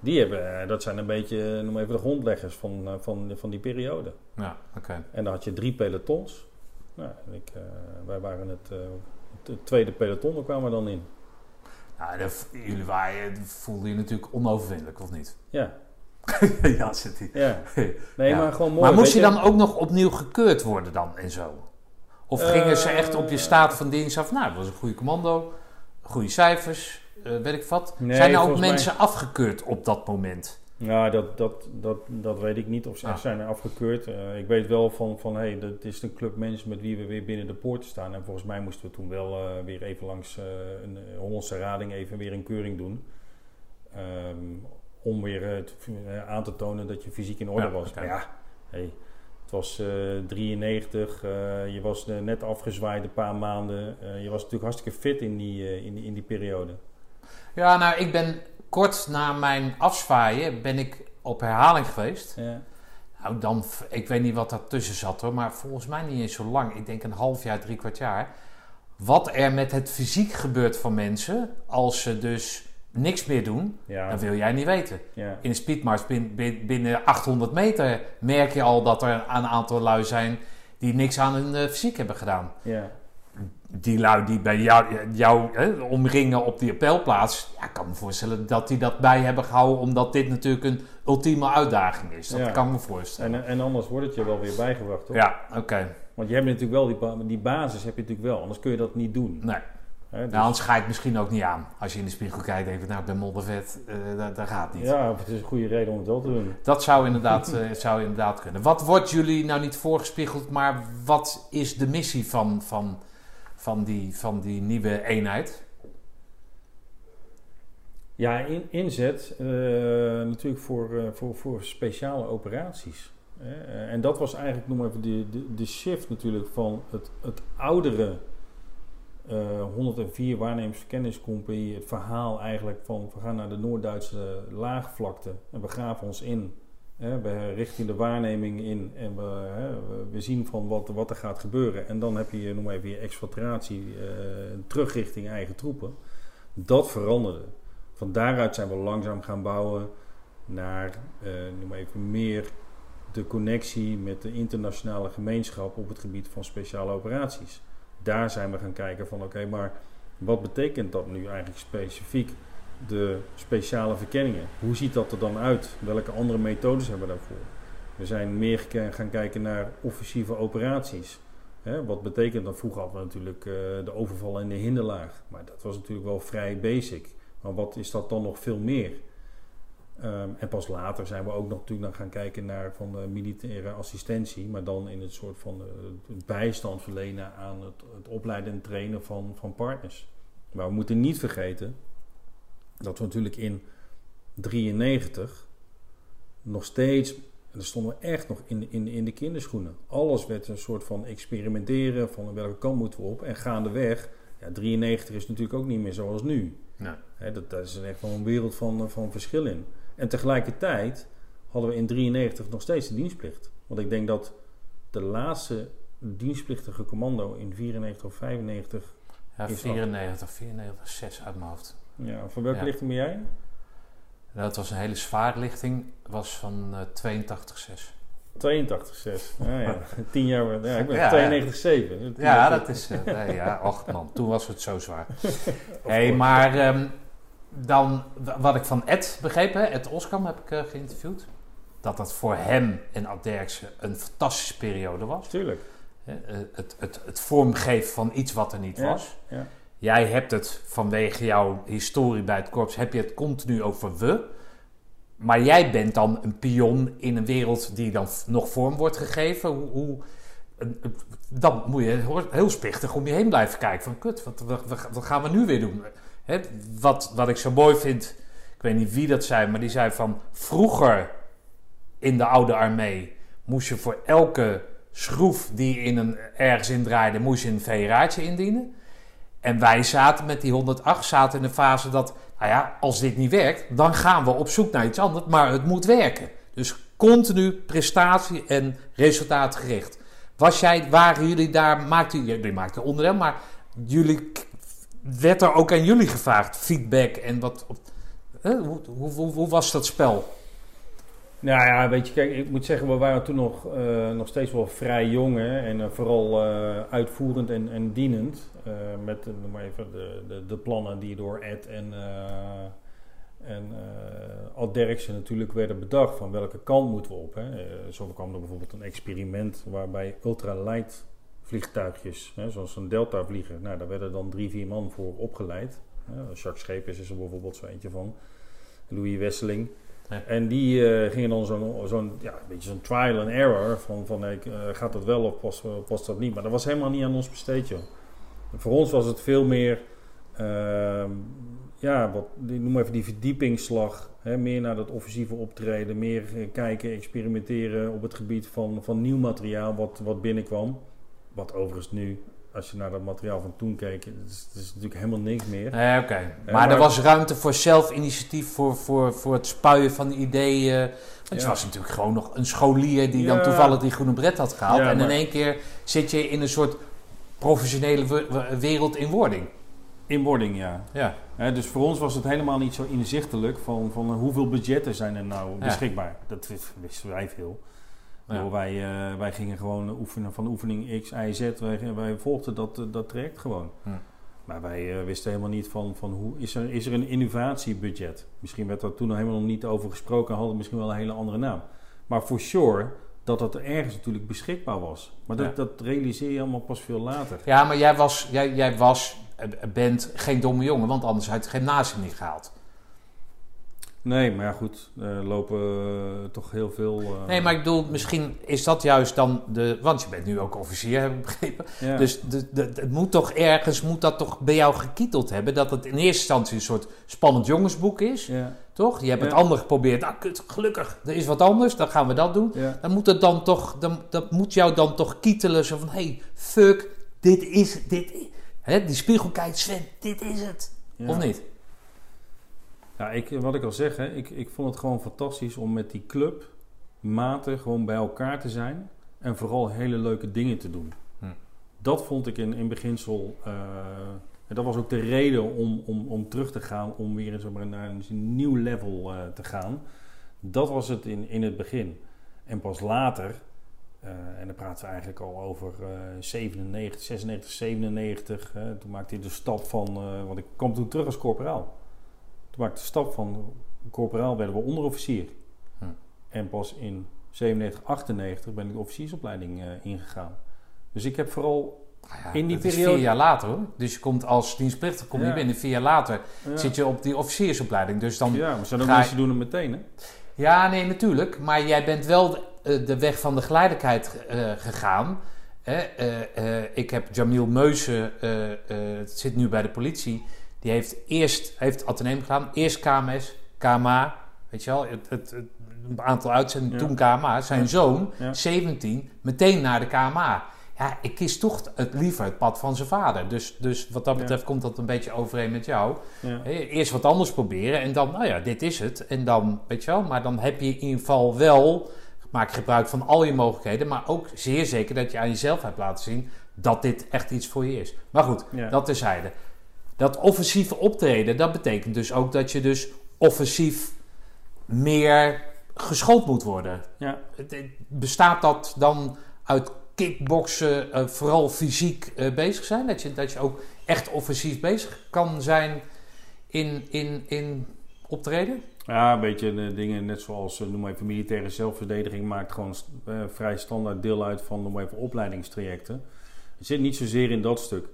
Die hebben, dat zijn een beetje, noem even de grondleggers van, van, van die periode. Ja, oké. En dan had je drie pelotons. Nou, ik, wij waren het, het tweede peloton, daar kwamen we dan in. Nou, dat, jullie waren, voelden je natuurlijk onoverwinnelijk, of niet? Ja, ja, zit hij. ja. Nee, Ja. maar gewoon mooi. Maar moest je dan ook nog opnieuw gekeurd worden dan en zo? Of gingen ze echt op je Eh. staat van dienst af? Nou, dat was een goede commando, goede cijfers, eh, weet ik wat. Nee, Zijn er ook mij- mensen afgekeurd op dat moment? Nou, dat, dat, dat, dat weet ik niet of ze Ah. zijn afgekeurd. Eh, ik weet wel van, van hey, dat is een club mensen met wie we weer binnen de poorten staan. En volgens mij moesten we toen wel eh, weer even langs eh, een Hollandse rading even weer een keuring doen. Ehm, om weer aan te tonen dat je fysiek in orde Ja, was. Maar ja, hey, het was eh 93, eh, je was net afgezwaaid een paar maanden. Je was natuurlijk hartstikke fit in die, in die, in die periode. Ja, nou, ik ben kort na mijn afzwaaien ben ik op herhaling geweest. Ja. Nou, dan, ik weet niet wat daartussen zat hoor, maar volgens mij niet eens zo lang. Ik denk een half jaar, drie kwart jaar. Wat er met het fysiek gebeurt van mensen als ze dus niks meer doen, Ja, dat wil jij niet weten. ja. In een speedmars bin- bin- binnen 800 meter merk je al dat er een aantal lui zijn die niks aan hun eh, fysiek hebben gedaan. ja. Die lui die bij jou, jou hè, omringen op die appelplaats, ja, ik kan me voorstellen dat die dat bij hebben gehouden omdat dit natuurlijk een ultieme uitdaging is. Dat Ja. kan ik me voorstellen. En, en anders wordt het je wel weer bijgebracht, toch? ja, oké. Want je hebt natuurlijk wel die, die basis, heb je natuurlijk wel. Anders kun je dat niet doen. Nee. Dus- Nou, anders ga je het misschien ook niet aan. Als je in de spiegel kijkt en denkt, nou, ik ben moddervet, eh dat, dat gaat niet. ja, het is een goede reden om het wel te doen. Dat zou inderdaad, eh, zou inderdaad kunnen. Wat wordt jullie nou niet voorgespiegeld, maar wat is de missie van, van, van, die, van die nieuwe eenheid? Ja, in, inzet eh, natuurlijk voor, eh, voor, voor speciale operaties. Eh, en dat was eigenlijk, noem maar even, de, de, de shift natuurlijk van het, het oudere eh 104 waarnemersverkenningscompagnie. Het verhaal eigenlijk van we gaan naar de Noord-Duitse laagvlakte en we graven ons in. We richten de waarneming in en we, hè, we- zien van wat, wat er gaat gebeuren. En dan heb je, noem maar even, je exfiltratie eh, terug richting eigen troepen. Dat veranderde. Van daaruit zijn we langzaam gaan bouwen naar eh, noem maar even, meer de connectie met de internationale gemeenschap op het gebied van speciale operaties. Daar zijn we gaan kijken van oké, maar wat betekent dat nu eigenlijk specifiek? De speciale verkenningen. Hoe ziet dat er dan uit? Welke andere methodes hebben we daarvoor? We zijn meer gaan kijken naar offensieve operaties. Wat betekent dat? Vroeger hadden we natuurlijk eh, de overval in de hinderlaag. Maar dat was natuurlijk wel vrij basic. Maar wat is dat dan nog veel meer? Ehm, en pas later zijn we ook nog natuurlijk gaan kijken naar van militaire assistentie, maar dan in het soort van eh, bijstand verlenen aan het, het opleiden en trainen van, van partners. Maar we moeten niet vergeten dat we natuurlijk in 93 nog steeds, en daar stonden we echt nog in, in, in de kinderschoenen. Alles werd een soort van experimenteren van welke kant moeten we op. En gaandeweg, ja, 93 is natuurlijk ook niet meer zoals nu. Nee. Dat, daar is echt wel een wereld van, van verschil in. En tegelijkertijd hadden we in 93 nog steeds de dienstplicht. Want ik denk dat de laatste dienstplichtige commando in 94 of 95... Ja, Is 94, 94, 6 uit mijn hoofd. Ja, van welke Ja. lichting ben jij? Dat was een hele zware lichting, was van eh 82, 6. 82, 6. Ja, ja. 10 jaar... Ja, ik ben Ja, ja. 92, 7. Tien Ja, jaar dat is. eh, nee, ja, och man, toen was het zo zwaar. hey, maar ehm, dan, wat ik van Ed begrepen, Ed Oskam heb ik eh, geïnterviewd. Dat dat voor hem en Ad Derksen een fantastische periode was. Tuurlijk. Eh, Het, het, het vormgeven van iets wat er niet was. ja. Jij hebt het vanwege jouw historie bij het korps, heb je het continu over we. Maar jij bent dan een pion in een wereld die dan nog vorm wordt gegeven. Hoe, hoe, dan moet je heel- spichtig om je heen blijven kijken. Van kut, wat, wat, gaan we nu weer doen? Wat, wat ik zo mooi vind. ik weet niet wie dat zei, maar die zei van vroeger in de oude armee moest je voor elke schroef die in een, ergens in draaide, moest je een VRA'tje indienen. En wij zaten met die 108 zaten in de fase dat, nou ja, als dit niet werkt, dan gaan we op zoek naar iets anders, maar het moet werken. Dus continu prestatie en resultaatgericht. Was jij, waren jullie daar, maakten jullie maakten onderdeel, maar jullie, werd er ook aan jullie gevraagd feedback en wat, hoe, hoe, hoe was dat spel? Nou ja, weet je, kijk, ik moet zeggen, we waren toen nog, eh, nog steeds wel vrij jong. En eh, vooral eh, uitvoerend en, en dienend. met, noem maar even, de, de, plannen die door Ed en, en natuurlijk werden bedacht. Van welke kant moeten we op. Hè. Zo kwam er bijvoorbeeld een experiment waarbij ultralight vliegtuigjes, hè, zoals een Delta vlieger. Nou, daar werden dan drie, vier man voor opgeleid. Hè. Jacques Schepers is er bijvoorbeeld zo eentje van. Louis Wesseling. En die eh, gingen dan zo'n, zo'n ja, beetje zo'n trial and error van, van eh, gaat dat wel of past, past dat niet. Maar dat was helemaal niet aan ons besteed, voor ons was het veel meer, ehm, ja, wat, noem even die verdiepingsslag. Hè, meer naar dat offensieve optreden, meer eh, kijken, experimenteren op het gebied van, van nieuw materiaal wat, wat binnenkwam. Wat overigens nu, als je naar dat materiaal van toen keek, het is, het is natuurlijk helemaal niks meer. Nee, oké. Maar, maar- er was ruimte voor zelfinitiatief, voor, voor, voor het spuien van ideeën. Want je Ja. was natuurlijk gewoon nog een scholier die dan Ja. toevallig die groene bret had gehaald. Ja, en in één keer zit je in een soort professionele we- we- wereld in wording. Inwording, ja. Ja. Hè, dus voor ons was het helemaal niet zo inzichtelijk van, van eh, hoeveel budgetten zijn er nou Ja. beschikbaar. Dat is- wisten wij veel. Ja. Wij, eh, wij gingen gewoon oefenen van oefening X, Y, Z. Wij, wij volgden dat, eh, dat traject gewoon. Maar wij eh, wisten helemaal niet van, van hoe is er, is er een innovatiebudget. Misschien werd daar toen nog helemaal nog niet over gesproken. Hadden misschien wel een hele andere naam. Maar for sure dat dat er ergens natuurlijk beschikbaar was. Maar dat, Ja. dat realiseer je allemaal pas veel later. Ja, maar jij was, jij, jij was, bent geen domme jongen, want anders had je het gymnasium niet gehaald. Nee, maar ja, goed, er lopen eh, toch heel veel. eh, Nee, maar ik bedoel, misschien is dat juist dan de... Want je bent nu ook officier, heb ik begrepen. ja. Dus de, de, het moet toch ergens, moet dat toch bij jou gekieteld hebben... dat het in eerste instantie een soort spannend jongensboek is, ja, toch? Je hebt het Ja. andere geprobeerd. Ah, kut, gelukkig, er is wat anders, dan gaan we dat doen. Dan moet het dan toch, dan, dat moet jou dan toch kietelen. Zo van, hey, fuck, dit is, dit. Hè, die spiegel kijkt, Sven, dit is het. Of niet? Ja, ik, wat ik al zeg, hè, ik, ik vond het gewoon fantastisch om met die club maten gewoon bij elkaar te zijn. En vooral hele leuke dingen te doen. Hm. Dat vond ik in, in beginsel. eh, en dat was ook de reden om, om, om terug te gaan, om weer zeg maar, naar een nieuw level eh, te gaan. Dat was het in, in het begin. En pas later, eh, en dan praten we eigenlijk al over eh 97, 96, 97. hè, toen maakte hij de stap van, eh, want ik kwam toen terug als corporaal. Maakte de stap van corporaal werden we onderofficier. Hm. En pas in 97, 98 ben ik de officiersopleiding eh, ingegaan. Dus ik heb vooral... Nou ja, In die is periode- vier jaar later hoor. Dus je komt als dienstplichtig kom je Ja. binnen. Vier jaar later Ja, zit je op die officiersopleiding. Dus dan ja maar zijn ga je- mensen die doen het meteen, hè? Ja, nee, natuurlijk. Maar jij bent wel de, eh, de weg van de geleidelijkheid eh, gegaan. Hè? Ik heb Jamil Meusen, zit nu bij de politie. Die heeft eerst heeft ateneum gedaan. Eerst KMS, KMA. Weet je wel, het, het, het- een aantal uitzendingen, Ja. toen KMA. Zijn Ja. zoon, Ja. 17, meteen naar de KMA. Ja, ik kies toch het liever het pad van zijn vader. Dus, dus wat dat betreft komt dat een beetje overeen met jou. Eerst wat anders proberen en dan, nou ja, dit is het. En dan, weet je wel, maar dan heb je in ieder geval wel, maak gebruik van al je mogelijkheden, maar ook zeer zeker dat je aan jezelf hebt laten zien dat dit echt iets voor je is. Maar goed, Ja. dat terzijde. Dat offensieve optreden, dat betekent dus ook dat je dus offensief meer geschoold moet worden. Ja. Bestaat dat dan uit kickboksen, eh, vooral fysiek eh, bezig zijn? Dat je, dat je ook echt offensief bezig kan zijn in, in, in optreden? Ja, een beetje de dingen net zoals, eh, noem maar even, militaire zelfverdediging maakt gewoon eh, vrij standaard deel uit van, noem maar even, opleidingstrajecten. Het zit niet zozeer in dat stuk.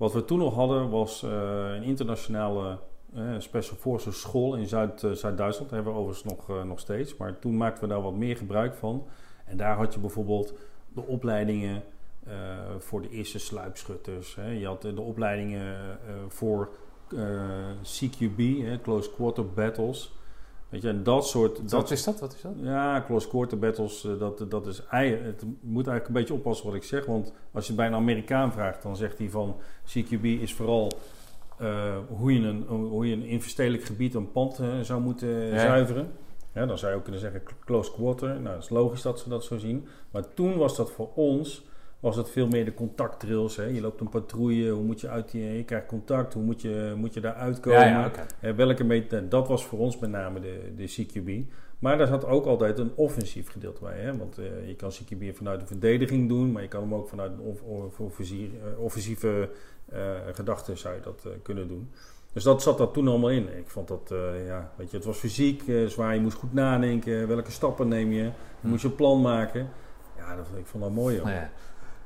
Wat we toen nog hadden was eh, een internationale eh, Special Forces school in Zuid, eh, Zuid-Duitsland. Hebben we overigens nog, nog steeds. Maar toen maakten we daar wat meer gebruik van. En daar had je bijvoorbeeld de opleidingen voor de eerste sluipschutters. Hè. Je had de opleidingen voor CQB, hè, Close Quarter Battles. Weet je, en dat soort... Wat is dat? Wat is dat? Ja, close quarter battles, eh, dat, dat is... Het moet eigenlijk een beetje oppassen wat ik zeg. Want als je het bij een Amerikaan vraagt, dan zegt hij van... CQB is vooral eh, hoe, je een, hoe je een gebied een pand eh, zou moeten Ja. zuiveren. Ja, dan zou je ook kunnen zeggen cl- close quarter. Nou, dat is logisch dat ze dat zo zien. Maar toen was dat voor ons... Was het veel meer de contactdrills. Hè? Je loopt een patrouille, hoe moet je uit die... Je krijgt contact, hoe moet je, moet je daar uitkomen? Ja. Eh, welke meet, dat was voor ons met name de, de CQB. Maar daar zat ook altijd een offensief gedeelte bij. Hè? Want eh, je kan CQB vanuit de verdediging doen, maar je kan hem ook vanuit een off- off- offensie- eh, offensieve eh gedachten zou je dat kunnen doen. Dus dat zat er toen allemaal in. Ik vond dat, ja, weet je, het was fysiek zwaar. Je moest goed nadenken. Welke stappen neem je? Dan moest je een plan maken. Ja, dat, ik vond dat mooi. Joh. Nou ja.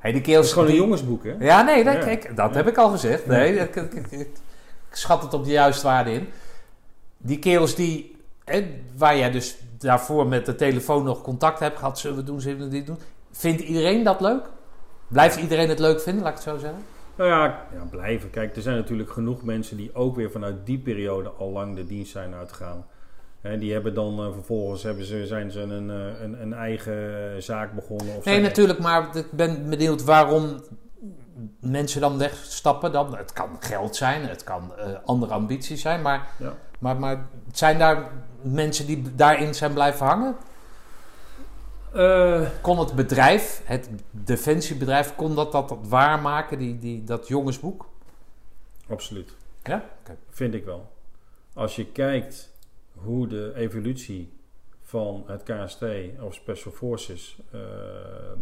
Hey, die Het keels... is gewoon een jongensboek, hè? Ja, nee, dat, Ja. kijk, dat Ja. heb ik al gezegd. Nee, ik, ik, ik- ik schat het op de juiste waarde in. Die kerels die, hè, waar jij dus daarvoor met de telefoon nog contact hebt gehad, zullen we doen, zullen we dit doen. Vindt iedereen dat leuk? Blijft iedereen het leuk vinden, laat ik het zo zeggen? Nou ja, ja, blijven. Kijk, er zijn natuurlijk genoeg mensen die ook weer vanuit die periode al lang de dienst zijn uitgegaan. Hè, die hebben dan eh, vervolgens hebben ze, zijn ze een, eh, een, een eigen zaak begonnen. Of Nee, natuurlijk, maar ik ben benieuwd waarom mensen dan wegstappen. Dan, het kan geld zijn, het kan eh, andere ambities zijn, maar, Ja. maar, maar zijn daar mensen die daarin zijn blijven hangen? Kon het bedrijf, het defensiebedrijf, kon dat dat, dat waarmaken, die, die, dat jongensboek? absoluut. Ja? Vind ik wel. Als je kijkt hoe de evolutie van het KST of Special Forces eh,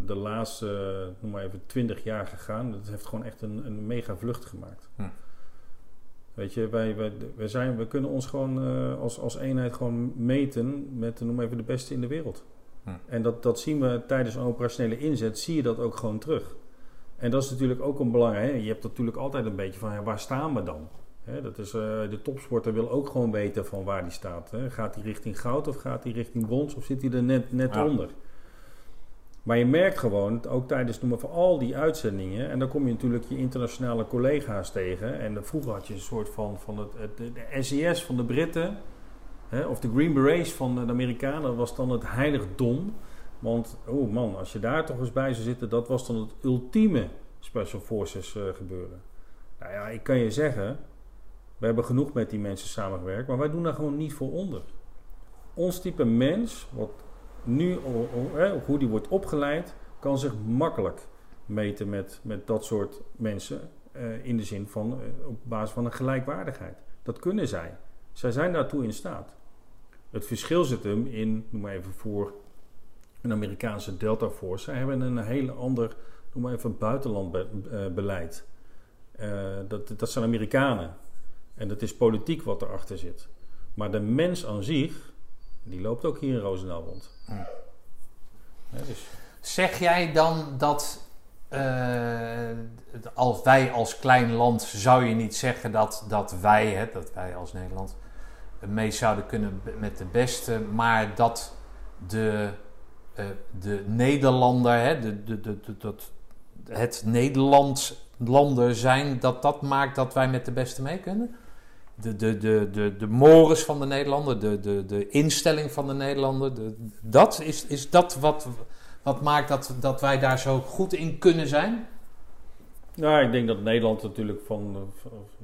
de laatste, noem maar even, 20 jaar gegaan, dat heeft gewoon echt een, een mega vlucht gemaakt. Hm. Weet je, wij, wij, wij, zijn, we kunnen ons gewoon eh, als, als eenheid gewoon meten met, noem maar even, de beste in de wereld. Hm. En dat, dat zien we tijdens een operationele inzet, zie je dat ook gewoon terug. En dat is natuurlijk ook een belangrijk. Je hebt natuurlijk altijd een beetje van, ja, waar staan we dan? Dat is, eh, de topsporter wil ook gewoon weten van waar die staat. Hè. Gaat hij richting goud of gaat hij richting brons of zit hij er net, net Ja. onder? Maar je merkt gewoon, ook tijdens noem maar, van al die uitzendingen, en dan kom je natuurlijk je internationale collega's tegen. En vroeger had je een soort van, van het, het, de SES van de Britten, hè, of de Green Berets van de Amerikanen, was dan het heiligdom. Want, oh man, als je daar toch eens bij zou zitten, dat was dan het ultieme Special Forces eh, gebeuren. Nou ja, ik kan je zeggen, we hebben genoeg met die mensen samengewerkt, maar wij doen daar gewoon niet voor onder. Ons type mens, wat nu, hoe die wordt opgeleid, kan zich makkelijk meten met, met dat soort mensen. eh, in de zin van eh, op basis van een gelijkwaardigheid. Dat kunnen zij. Zij zijn daartoe in staat. Het verschil zit hem in, noem maar even voor een Amerikaanse Delta Force. Zij hebben een heel ander, noem maar even buitenlandbeleid. Eh dat, dat zijn Amerikanen. En dat is politiek wat erachter zit. Maar de mens aan zich, die loopt ook hier in Roosendaal rond. Hm. Ja, dus, Zeg jij dan dat eh, als wij als klein land zou je niet zeggen dat, dat wij, hè, dat wij als Nederland mee zouden kunnen met de beste, maar dat de, eh, de Nederlander, hè, de, de, de, de- dat het Nederlands landen zijn, dat dat maakt dat wij met de beste mee kunnen? De, de, de, de, de mores van de Nederlander, de, de, de instelling van de Nederlander, de, dat is, is dat wat, wat maakt dat, dat wij daar zo goed in kunnen zijn? nou, ik denk dat Nederland natuurlijk van,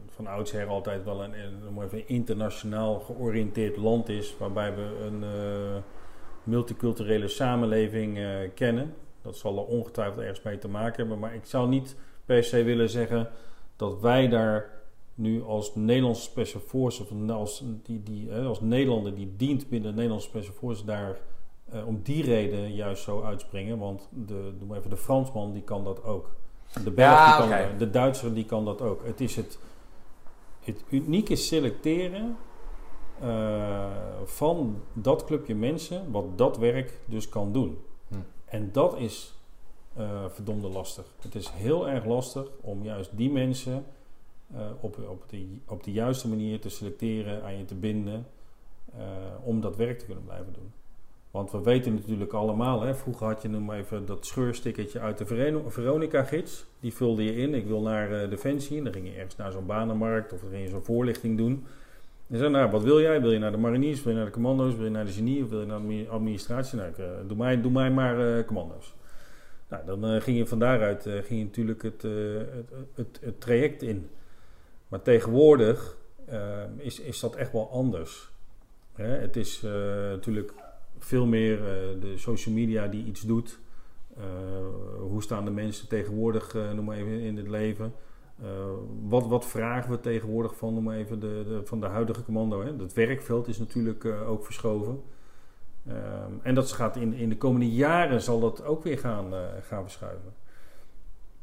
van, oudsher altijd wel een, een, internationaal georiënteerd land is. Waarbij we een eh, multiculturele samenleving eh, kennen. Dat zal er ongetwijfeld ergens mee te maken hebben. Maar ik zou niet per se willen zeggen dat wij daar nu als Nederlandse Special Forces, of als, die, die, als Nederlander die dient binnen de Nederlandse Special Forces, daar eh, om die reden juist zo uitspringen. Want de, doe maar even, de Fransman die kan dat ook. De Belg Ja, die kan dat, de Duitser die kan dat ook. Het is het, het unieke selecteren eh, van dat clubje mensen, wat dat werk dus kan doen. Hm. En dat is eh verdomde lastig. Het is heel erg lastig om juist die mensen op, op, de, op de juiste manier te selecteren, aan je te binden, eh, om dat werk te kunnen blijven doen. Want we weten natuurlijk allemaal, hè, vroeger had je noem even dat scheurstickertje uit de Vero- Veronica-gids. Die vulde je in, ik wil naar eh, Defensie. En dan ging je ergens naar zo'n banenmarkt of dan ging je zo'n voorlichting doen. En zei, nou, wat wil jij? Wil je naar de mariniers, wil je naar de commando's, wil je naar de genie of wil je naar de admi- administratie? Nou, eh, doe, mij, doe mij maar eh, commando's. Nou, dan eh, ging je van daaruit eh, ging je natuurlijk eh, het, het, het traject in. Maar tegenwoordig eh, is, is dat echt wel anders. Hè? Het is eh, natuurlijk veel meer eh, de social media die iets doet. Eh, hoe staan de mensen tegenwoordig, noem even, in het leven? Wat, wat vragen we tegenwoordig van, noem even, de, de, van de huidige commando? Hè? Het werkveld is natuurlijk ook verschoven. Ehm, en dat gaat in, in de komende jaren zal dat ook weer gaan, gaan verschuiven.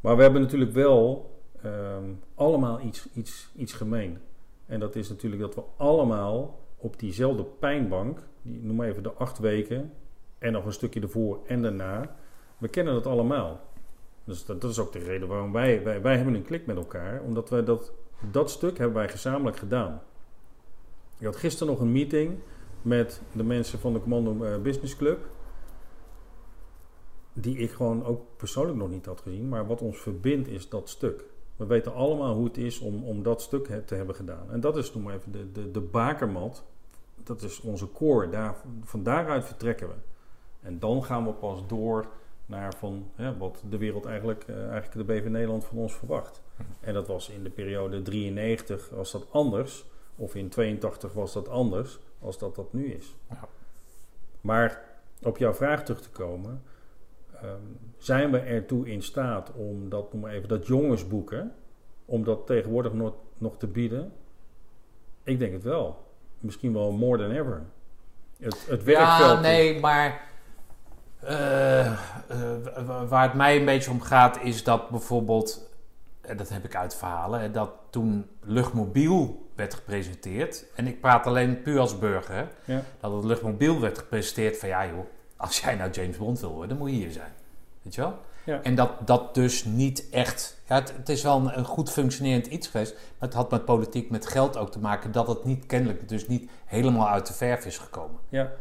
Maar we hebben natuurlijk wel ehm, allemaal iets, iets, iets gemeen. En dat is natuurlijk dat we allemaal op diezelfde pijnbank, die, noem maar even de acht weken, en nog een stukje ervoor en daarna, we kennen dat allemaal. Dus dat, dat is ook de reden waarom wij, wij, wij hebben een klik met elkaar, omdat wij dat, dat stuk hebben wij gezamenlijk gedaan. Ik had gisteren nog een meeting met de mensen van de Commando eh, Business Club. Die ik gewoon ook persoonlijk nog niet had gezien. Maar wat ons verbindt is dat stuk. We weten allemaal hoe het is om, om dat stuk te hebben gedaan. En dat is noem maar even de, de, de bakermat. Dat is onze core. Daar, van daaruit vertrekken we. En dan gaan we pas door naar van, hè, wat de wereld eigenlijk, eh, eigenlijk de BV Nederland van ons verwacht. En dat was in de periode 93 was dat anders. Of in 82 was dat anders als dat dat nu is. Ja. Maar op jouw vraag terug te komen. Ehm, zijn we ertoe in staat om dat, noem maar even, dat jongensboeken, om dat tegenwoordig nog, nog te bieden? Ik denk het wel. Misschien wel more than ever. Het, het werkveld. Ja, nee, maar eh, eh, wa- waar het mij een beetje om gaat is dat bijvoorbeeld, en dat heb ik uit verhalen, dat toen luchtmobiel werd gepresenteerd, en ik praat alleen puur als burger, Ja. dat het luchtmobiel werd gepresenteerd van ja joh, als jij nou James Bond wil worden, dan moet je hier zijn. Weet je wel? Ja. En dat dat dus niet echt. Ja, het, het is wel een, een goed functionerend iets geweest. Maar het had met politiek, met geld ook te maken. Dat het niet kennelijk dus niet helemaal uit de verf is gekomen. Ja.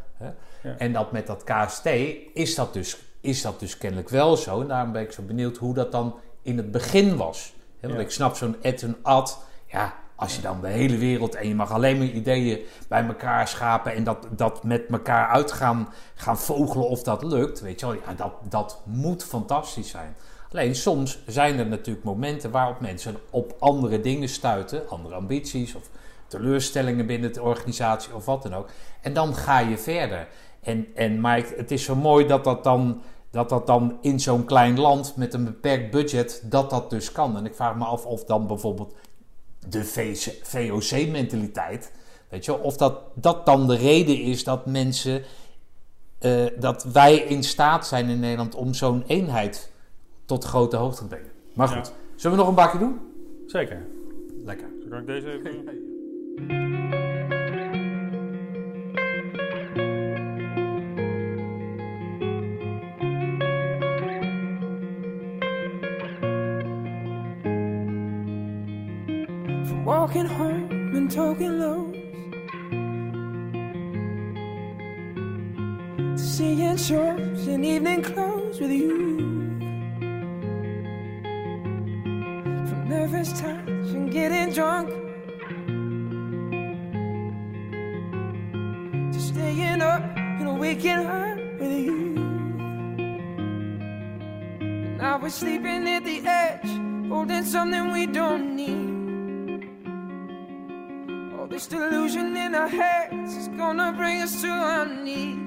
En dat met dat KST is dat, dus, is dat dus kennelijk wel zo. En daarom ben ik zo benieuwd hoe dat dan in het begin was. Want ik snap zo'n Ed en Ad. Ja, als je dan de hele wereld en je mag alleen maar ideeën bij elkaar schapen en dat, dat met elkaar uit gaan, vogelen of dat lukt, weet je wel, ja, dat, dat moet fantastisch zijn. Alleen soms zijn er natuurlijk momenten waarop mensen op andere dingen stuiten, andere ambities of teleurstellingen binnen de organisatie of wat dan ook. En dan ga je verder. En, en, maar het is zo mooi dat dat dan, dat dat dan in zo'n klein land met een beperkt budget, dat dat dus kan. En ik vraag me af of dan bijvoorbeeld de VOC-mentaliteit, weet je, wel, of dat, dat dan de reden is dat mensen, eh, dat wij in staat zijn in Nederland om zo'n eenheid tot grote hoogte te brengen. Maar goed, zullen we nog een bakje doen? Zeker. Lekker. Kan ik deze even... walking home and talking lows to seeing shows in evening clothes with you. From nervous touch and getting drunk to staying up and waking up with you. And now we're sleeping at the edge, holding something we don't need. This delusion in our heads is gonna bring us to our knees.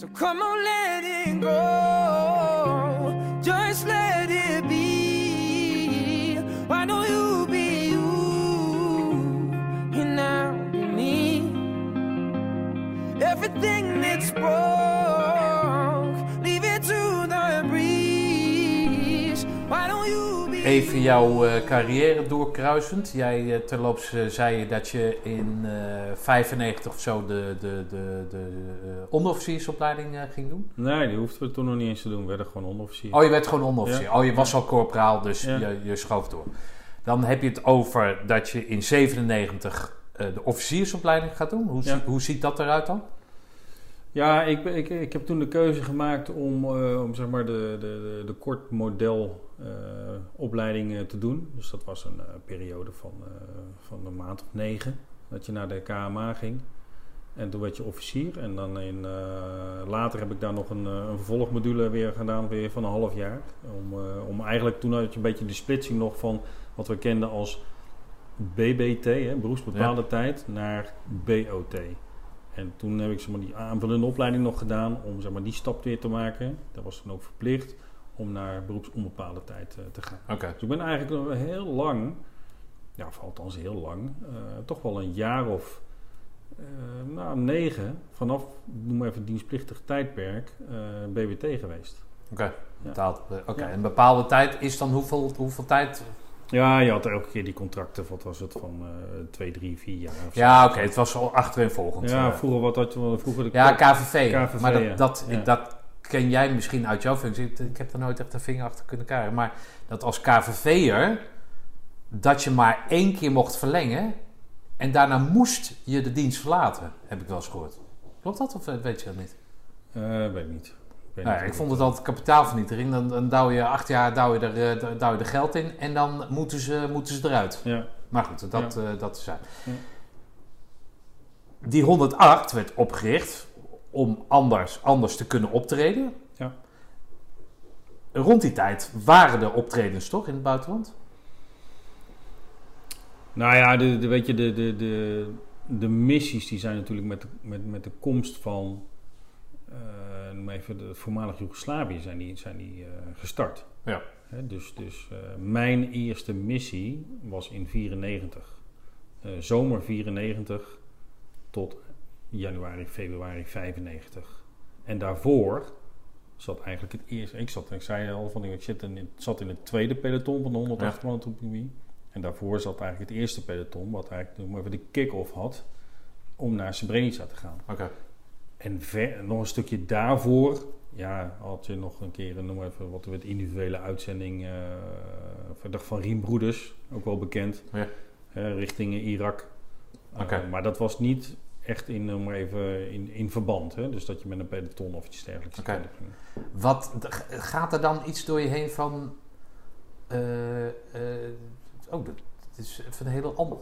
So come on, let it go. Just let it be. Why don't you be you? And I'll be me. Everything that's broke, Even jouw eh, carrière doorkruisend. Jij eh, terloops eh, zei je dat je in eh 95 of zo de, de, de, de onderofficiersopleiding ging doen. Nee, die hoefden we toen nog niet eens te doen. We werden gewoon onderofficier. Oh, je werd gewoon onderofficier. Ja. Oh, je was al corporaal, dus Ja. je, je schoof door. Dan heb je het over dat je in 97 eh, de officiersopleiding gaat doen. Hoe, Ja. hoe ziet dat eruit dan? Ja, ik, ik, ik heb toen de keuze gemaakt om, eh, om zeg maar de, de, de, kort eh, opleiding eh, te doen. Dus dat was een periode van, van een maand of negen dat je naar de KMA ging. En toen werd je officier. En dan in, later heb ik daar nog een, een vervolgmodule weer gedaan, weer van een half jaar. Om, om eigenlijk, toen had je een beetje de splitsing nog van wat we kenden als BBT, hè, beroepsbepaalde tijd, naar BOT. En toen heb ik zeg maar, die aanvullende opleiding nog gedaan om zeg maar, die stap weer te maken. Dat was toen ook verplicht om naar beroepsonbepaalde tijd eh, te gaan. Oké. Dus ik ben eigenlijk heel lang, ja, of althans heel lang, eh, toch wel een jaar of eh, nou, negen, vanaf, noem maar even dienstplichtig tijdperk, BWT geweest. Oké. Betaald. Oké. Ja. Een bepaalde tijd is dan hoeveel, hoeveel tijd? Ja, je had elke keer die contracten, wat was het, van eh twee, drie, vier jaar of zo. Ja, oké. Het was al achtereenvolgend. Ja, eh. vroeger wat had je vroeger de Ja, KVV. KVV, maar dat, ja. dat, Ja. dat ken jij misschien uit jouw functie. Ik- Ik heb er nooit echt een vinger achter kunnen krijgen. Maar dat als KVV'er, dat je maar één keer mocht verlengen. En daarna moest je de dienst verlaten, heb ik wel eens gehoord. Klopt dat of weet je dat niet? Eh, weet ik niet. Nou, ik vond dat- het altijd kapitaalvernietiging. Dan, dan douw je acht jaar douw je er, eh, douw je er geld in en dan moeten ze, moeten ze eruit. Ja, Maar goed, dat, eh, dat is zijn. Ja. Die 108 werd opgericht om anders, anders te kunnen optreden. Ja. Rond die tijd waren er optredens toch in het buitenland? Nou ja, de, de, weet je, de, de, de, de missies die zijn natuurlijk met, de- met, met de komst van, eh, noem even, de voormalig Joegoslavië zijn die, zijn die eh, gestart. Ja. Dus dus eh, mijn eerste missie was in 94. Eh, zomer 94 tot januari, februari 95. En daarvoor zat eigenlijk het eerste. Ik zat, ik zei al van ik zit in, zat in het tweede peloton van de 108 man troepie. En daarvoor zat eigenlijk het eerste peloton, wat eigenlijk noem maar even de kick-off had, om naar Srebrenica te gaan. Oké. En ver- nog een stukje daarvoor, ja, had je nog een keer, noem maar even wat we het individuele uitzending, eh verdacht van Riembroeders, ook wel bekend, Ja. eh, richting Irak. Eh, maar dat was niet echt in, noem maar even, in, in verband, hè? dus dat je met een peloton of iets dergelijks Oké. Wat, gaat er dan iets door je heen van... eh, eh, oh, dat is even een hele andere...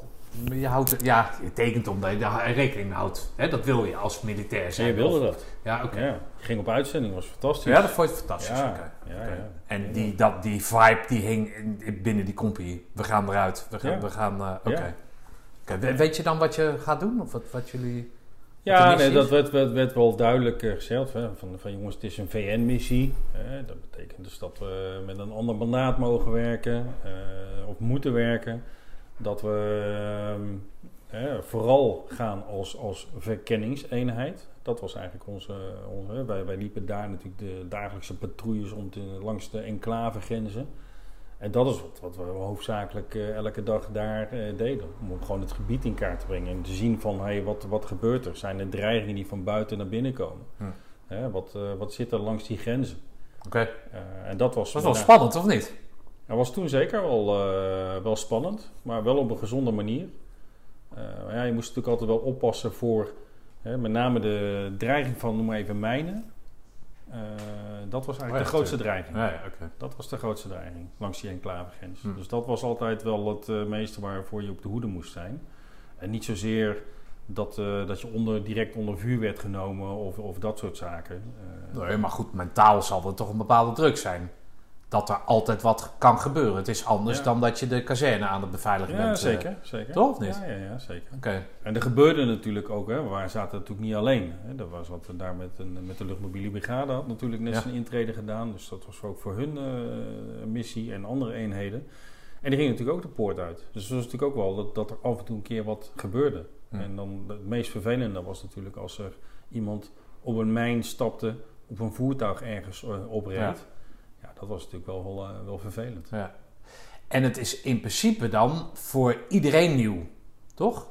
Je houdt, ja, je tekent omdat je daar rekening mee houdt. Hè, dat wil je als militair En zijn. je wilde Of- dat. Ja, oké. Ja, je ging op uitzending, was fantastisch. Ja, dat vond je fantastisch. Ja, ja, ja. En die, dat, die vibe die hing in- binnen die compagnie. We gaan eruit. We gaan... Ja. We gaan eh, Oké. Ja. Oké, we- Weet je dan wat je gaat doen? Of wat, wat jullie... Ja, nee, dat werd, werd, werd wel duidelijk eh, gezegd. Hè, van, van jongens, het is een VN-missie. dat betekent dus dat we met een ander mandaat mogen werken. eh, of moeten werken. Dat we ehm, vooral gaan als, als verkenningseenheid. Dat was eigenlijk onze... onze wij, wij liepen daar natuurlijk de dagelijkse patrouilles om te, langs de enclavegrenzen. En dat is wat, wat we hoofdzakelijk eh, elke dag daar eh, deden. Om gewoon het gebied in kaart te brengen. En te zien van, hey, wat, wat gebeurt er? Zijn er dreigingen die van buiten naar binnen komen? Hm. Wat, eh, wat zit er langs die grenzen? Oké. En dat was... Dat was wel spannend, of niet? Dat was toen zeker wel, eh, wel spannend. Maar wel op een gezonde manier. Eh, maar ja, je moest natuurlijk altijd wel oppassen voor... Hè, met name de dreiging van, noem maar even, mijnen. Eh, dat was eigenlijk Oh ja, de grootste dreiging. Ja. Dat was de grootste dreiging langs die enclavegrens. Hm. Dus dat was altijd wel het meeste waarvoor je op de hoede moest zijn. En niet zozeer dat, dat je onder, direct onder vuur werd genomen of, of dat soort zaken. Nee, maar goed, mentaal zal er toch een bepaalde druk zijn. Dat er altijd wat kan gebeuren. Het is anders Ja. dan dat je de kazerne aan het beveiligen ja, bent. eh. zeker, zeker. Toch of niet? Ja, ja, ja, zeker. Oké. En er gebeurde natuurlijk ook, hè, we zaten natuurlijk niet alleen. Hè. Dat was wat we daar met, een, met de luchtmobiele brigade had natuurlijk net zijn intrede gedaan. Dus dat was ook voor hun eh, missie en andere eenheden. En die gingen natuurlijk ook de poort uit. Dus het was natuurlijk ook wel dat, dat er af en toe een keer wat gebeurde. Hm. En dan het meest vervelende was natuurlijk als er iemand op een mijn stapte, op een voertuig ergens eh, opreed. Ja. Ja. dat was natuurlijk wel, wel, eh, wel vervelend. Ja. En het is in principe dan voor iedereen nieuw, toch?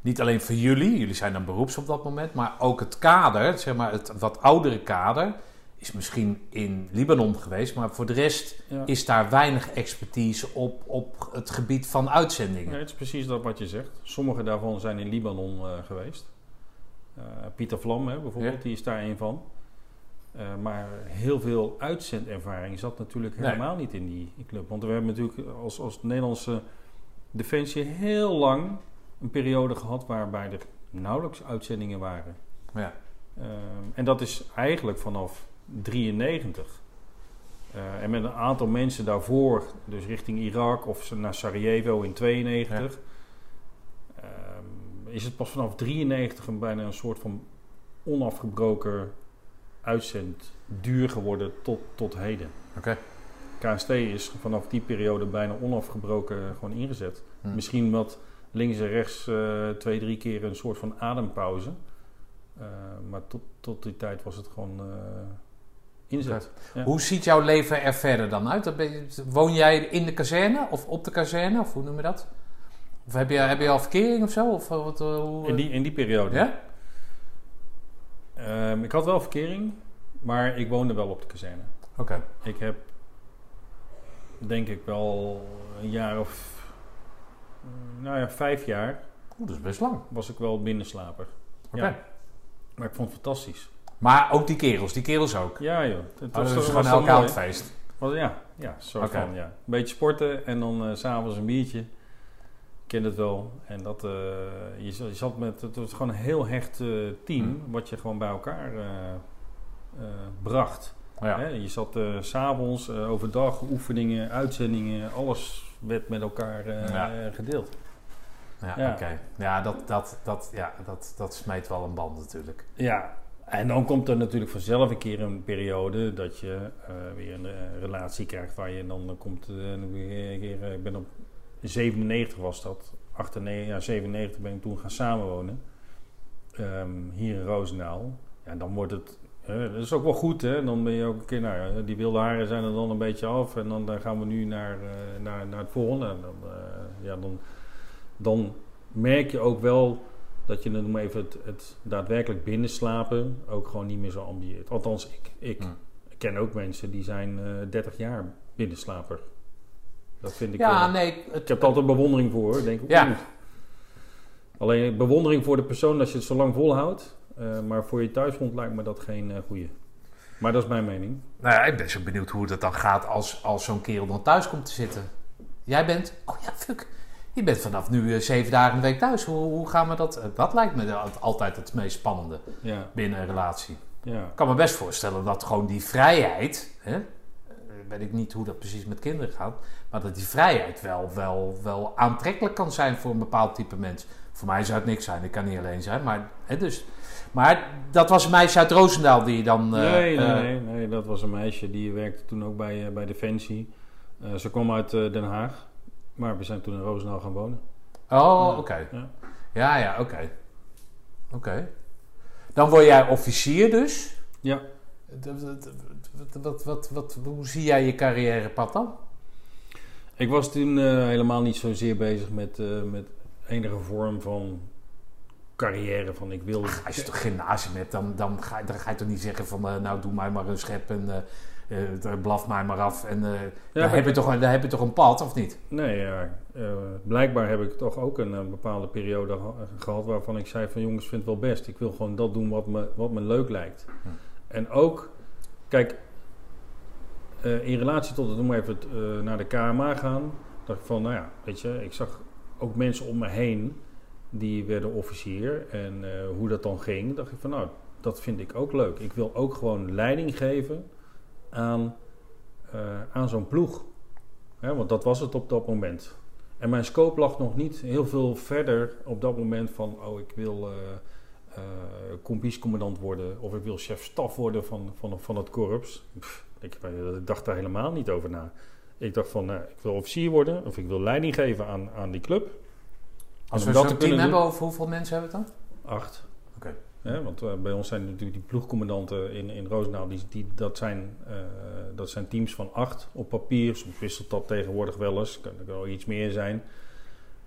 Niet alleen voor jullie, jullie zijn dan beroeps op dat moment, maar ook het kader, zeg maar het wat oudere kader, is misschien in Libanon geweest, maar voor de rest Ja. is daar weinig expertise op, op het gebied van uitzendingen. Nee, het is precies dat wat je zegt. Sommige daarvan zijn in Libanon eh, geweest. Eh, Pieter Vlam hè, bijvoorbeeld, Ja. die is daar een van. Eh, maar heel veel uitzendervaring zat natuurlijk Nee. helemaal niet in die club. Want we hebben natuurlijk als, als Nederlandse defensie heel lang een periode gehad waarbij er nauwelijks uitzendingen waren. Ja. Ehm, en dat is eigenlijk vanaf 93. Eh, en met een aantal mensen daarvoor, dus richting Irak of naar Sarajevo in 92, ehm, is het pas vanaf 93 een bijna een soort van onafgebroken uitzendduur geworden tot, tot heden. Oké. KST is vanaf die periode bijna onafgebroken gewoon ingezet. Hm. Misschien wat links en rechts eh, twee, drie keer een soort van adempauze. Eh, maar tot, tot die tijd was het gewoon eh, inzet. Ja. Hoe ziet jouw leven er verder dan uit? Je- Woon jij in de kazerne of op de kazerne? Of hoe noem je dat? Of heb je, heb je al verkering of zo? Of, eh, wat, eh, hoe, In, die, in die periode. Ja? Ehm, ik had wel verkering, maar ik woonde wel op de kazerne. Oké. Ik heb denk ik wel een jaar of, nou ja, vijf jaar dat is best lang. was ik wel binnenslaper. Oké. Ja. Maar ik vond het fantastisch. Maar ook die kerels, die kerels ook. Ja joh. Het Oh, was gewoon elke mooi. avond feest. Was, ja, ja, soort van, ja. Een beetje sporten en dan eh, s s'avonds een biertje. Ik ken het wel. En dat, eh, je, je zat met, het was gewoon een heel hecht eh, team, Hmm. wat je gewoon bij elkaar eh, bracht. Ja. Hè? Je zat s'avonds, overdag, oefeningen, uitzendingen, alles werd met elkaar Ja. gedeeld. Ja, Ja. oké. Ja, dat, dat, dat, ja dat, dat smeet wel een band natuurlijk. Ja, en dan komt er natuurlijk vanzelf een keer een periode dat je weer een relatie krijgt waar je dan komt. weer een keer, ik ben op 97 was dat. 98, ja, 97 ben ik toen gaan samenwonen. Ehm, hier in Roosendaal. Ja, dan wordt het. eh, dat is ook wel goed, hè? Dan ben je ook een keer, nou die wilde haren zijn er dan een beetje af. En dan eh, gaan we nu naar, eh, naar, naar het volgende. En dan, eh, ja, dan, dan merk je ook wel dat je dan even het, het daadwerkelijk binnenslapen ook gewoon niet meer zo ambieert. Althans, ik. Ik, ken ook mensen die zijn eh 30 jaar binnenslaper. Dat vind ik... Ja, eh, nee. Het, ik heb er altijd bewondering voor. hoor. Denk ik, Ja. Alleen bewondering voor de persoon als je het zo lang volhoudt. eh, maar voor je thuisgrond lijkt me dat geen eh goede. Maar dat is mijn mening. nou ja, ik ben zo benieuwd hoe dat dan gaat als, als zo'n kerel dan thuis komt te zitten. Jij bent, oh ja, fuck. Je bent vanaf nu zeven dagen de week thuis. Hoe, hoe gaan we dat? Dat lijkt me al- altijd het meest spannende Ja, binnen een relatie. ja. Ik kan me best voorstellen dat gewoon die vrijheid, hè, weet ik niet hoe dat precies met kinderen gaat, maar dat die vrijheid wel, wel, wel aantrekkelijk kan zijn voor een bepaald type mens. Voor mij zou het niks zijn, ik kan niet alleen zijn, maar, hè, dus, maar dat was een meisje uit Roosendaal die dan... eh, nee, nee, eh, nee, nee, dat was een meisje die werkte toen ook bij, eh, bij Defensie. Ze kwam uit Den Haag. Maar we zijn toen in Roosendaal gaan wonen. Oh, oké. Ja. Ja, ja, oké. Oké. Dan word jij officier dus. Ja. Wat, wat, wat, wat, wat, hoe zie jij je carrièrepad dan? Ik was toen eh, helemaal niet zozeer bezig met, eh, met enige vorm van carrière. Van ik wil. Als je toch gymnasium hebt, dan, dan, ga, dan ga je toch niet zeggen van... eh, nou, doe mij maar een schep en blaf mij maar af. En Ja, dan, maar- heb je toch, dan heb je toch een pad, of niet? Nee, ja, blijkbaar heb ik toch ook een, bepaalde periode ha- gehad waarvan ik zei van jongens, vind het wel best. Ik wil gewoon dat doen wat me, wat me leuk lijkt. Hm. En ook, kijk, eh, in relatie tot het, maar even, eh, naar de KMA gaan, dacht ik van, nou ja, weet je, ik zag ook mensen om me heen die werden officier. En eh, hoe dat dan ging, dacht ik van, nou, dat vind ik ook leuk. Ik wil ook gewoon leiding geven aan, aan zo'n ploeg. Want dat was het op dat moment. En mijn scope lag nog niet heel veel verder op dat moment van... oh, ik wil eh, kompiescommandant worden... of ik wil chef-staf worden van, van, van het korps. Ik, ik dacht daar helemaal niet over na. Ik dacht van, nou, ik wil officier worden... of ik wil leiding geven aan, aan die club. Als En we zo'n te team hebben, over hoeveel mensen hebben we het dan? Acht. Oké. Want eh, bij ons zijn natuurlijk die ploegcommandanten in, in Roosendaal... Die, die, dat, zijn, eh, dat zijn teams van acht op papier. Soms wisselt dat tegenwoordig wel eens. Kan er wel iets meer zijn.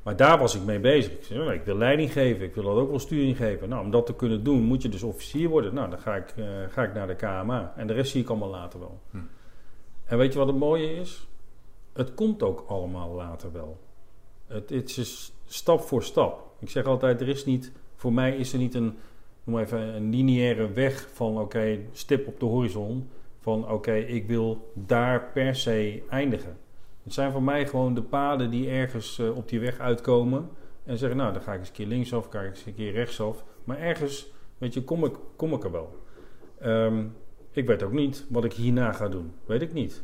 Maar daar was ik mee bezig. Ik zei, ik wil leiding geven. Ik wil dat ook wel sturing geven. Nou, om dat te kunnen doen moet je dus officier worden. Nou, dan ga ik, eh, ga ik naar de KMA. En de rest zie ik allemaal later wel. Hm. En weet je wat het mooie is? Het komt ook allemaal later wel. Het, het is stap voor stap. Ik zeg altijd, er is niet, voor mij is er niet een, noem even een lineaire weg van oké, stip op de horizon. Van oké, ik wil daar per se eindigen. Het zijn voor mij gewoon de paden die ergens eh, op die weg uitkomen. En zeggen, nou, dan ga ik eens een keer linksaf, ga ik eens een keer rechtsaf. Maar ergens, weet je, kom ik, kom ik er wel. Ehm, ik weet ook niet wat ik hierna ga doen. Weet ik niet.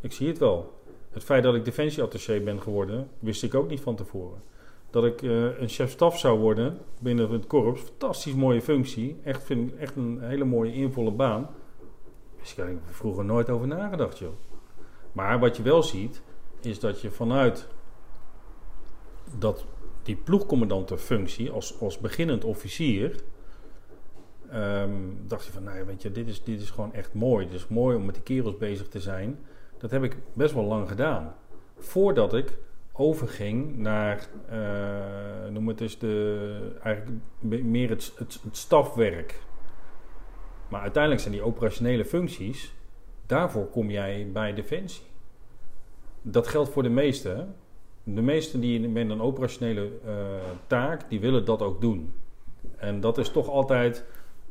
Ik zie het wel. Het feit dat ik defensieattaché ben geworden, wist ik ook niet van tevoren. Dat ik eh, een chef-staf zou worden binnen het korps, fantastisch mooie functie. Echt, vind ik echt een hele mooie involle baan. Ik heb er vroeger nooit over nagedacht, joh. Maar wat je wel ziet, is dat je vanuit dat, die ploegcommandantenfunctie als, als beginnend officier, ehm, dacht je van, nou ja, weet je, dit is, dit is gewoon echt mooi. Het is mooi om met die kerels bezig te zijn. Dat heb ik best wel lang gedaan. Voordat ik overging naar, eh, noem het eens, de, eigenlijk meer het, het stafwerk. Maar uiteindelijk zijn die operationele functies, daarvoor kom jij bij Defensie. Dat geldt voor de meesten. De meesten die met een operationele eh, taak, die willen dat ook doen. En dat is toch altijd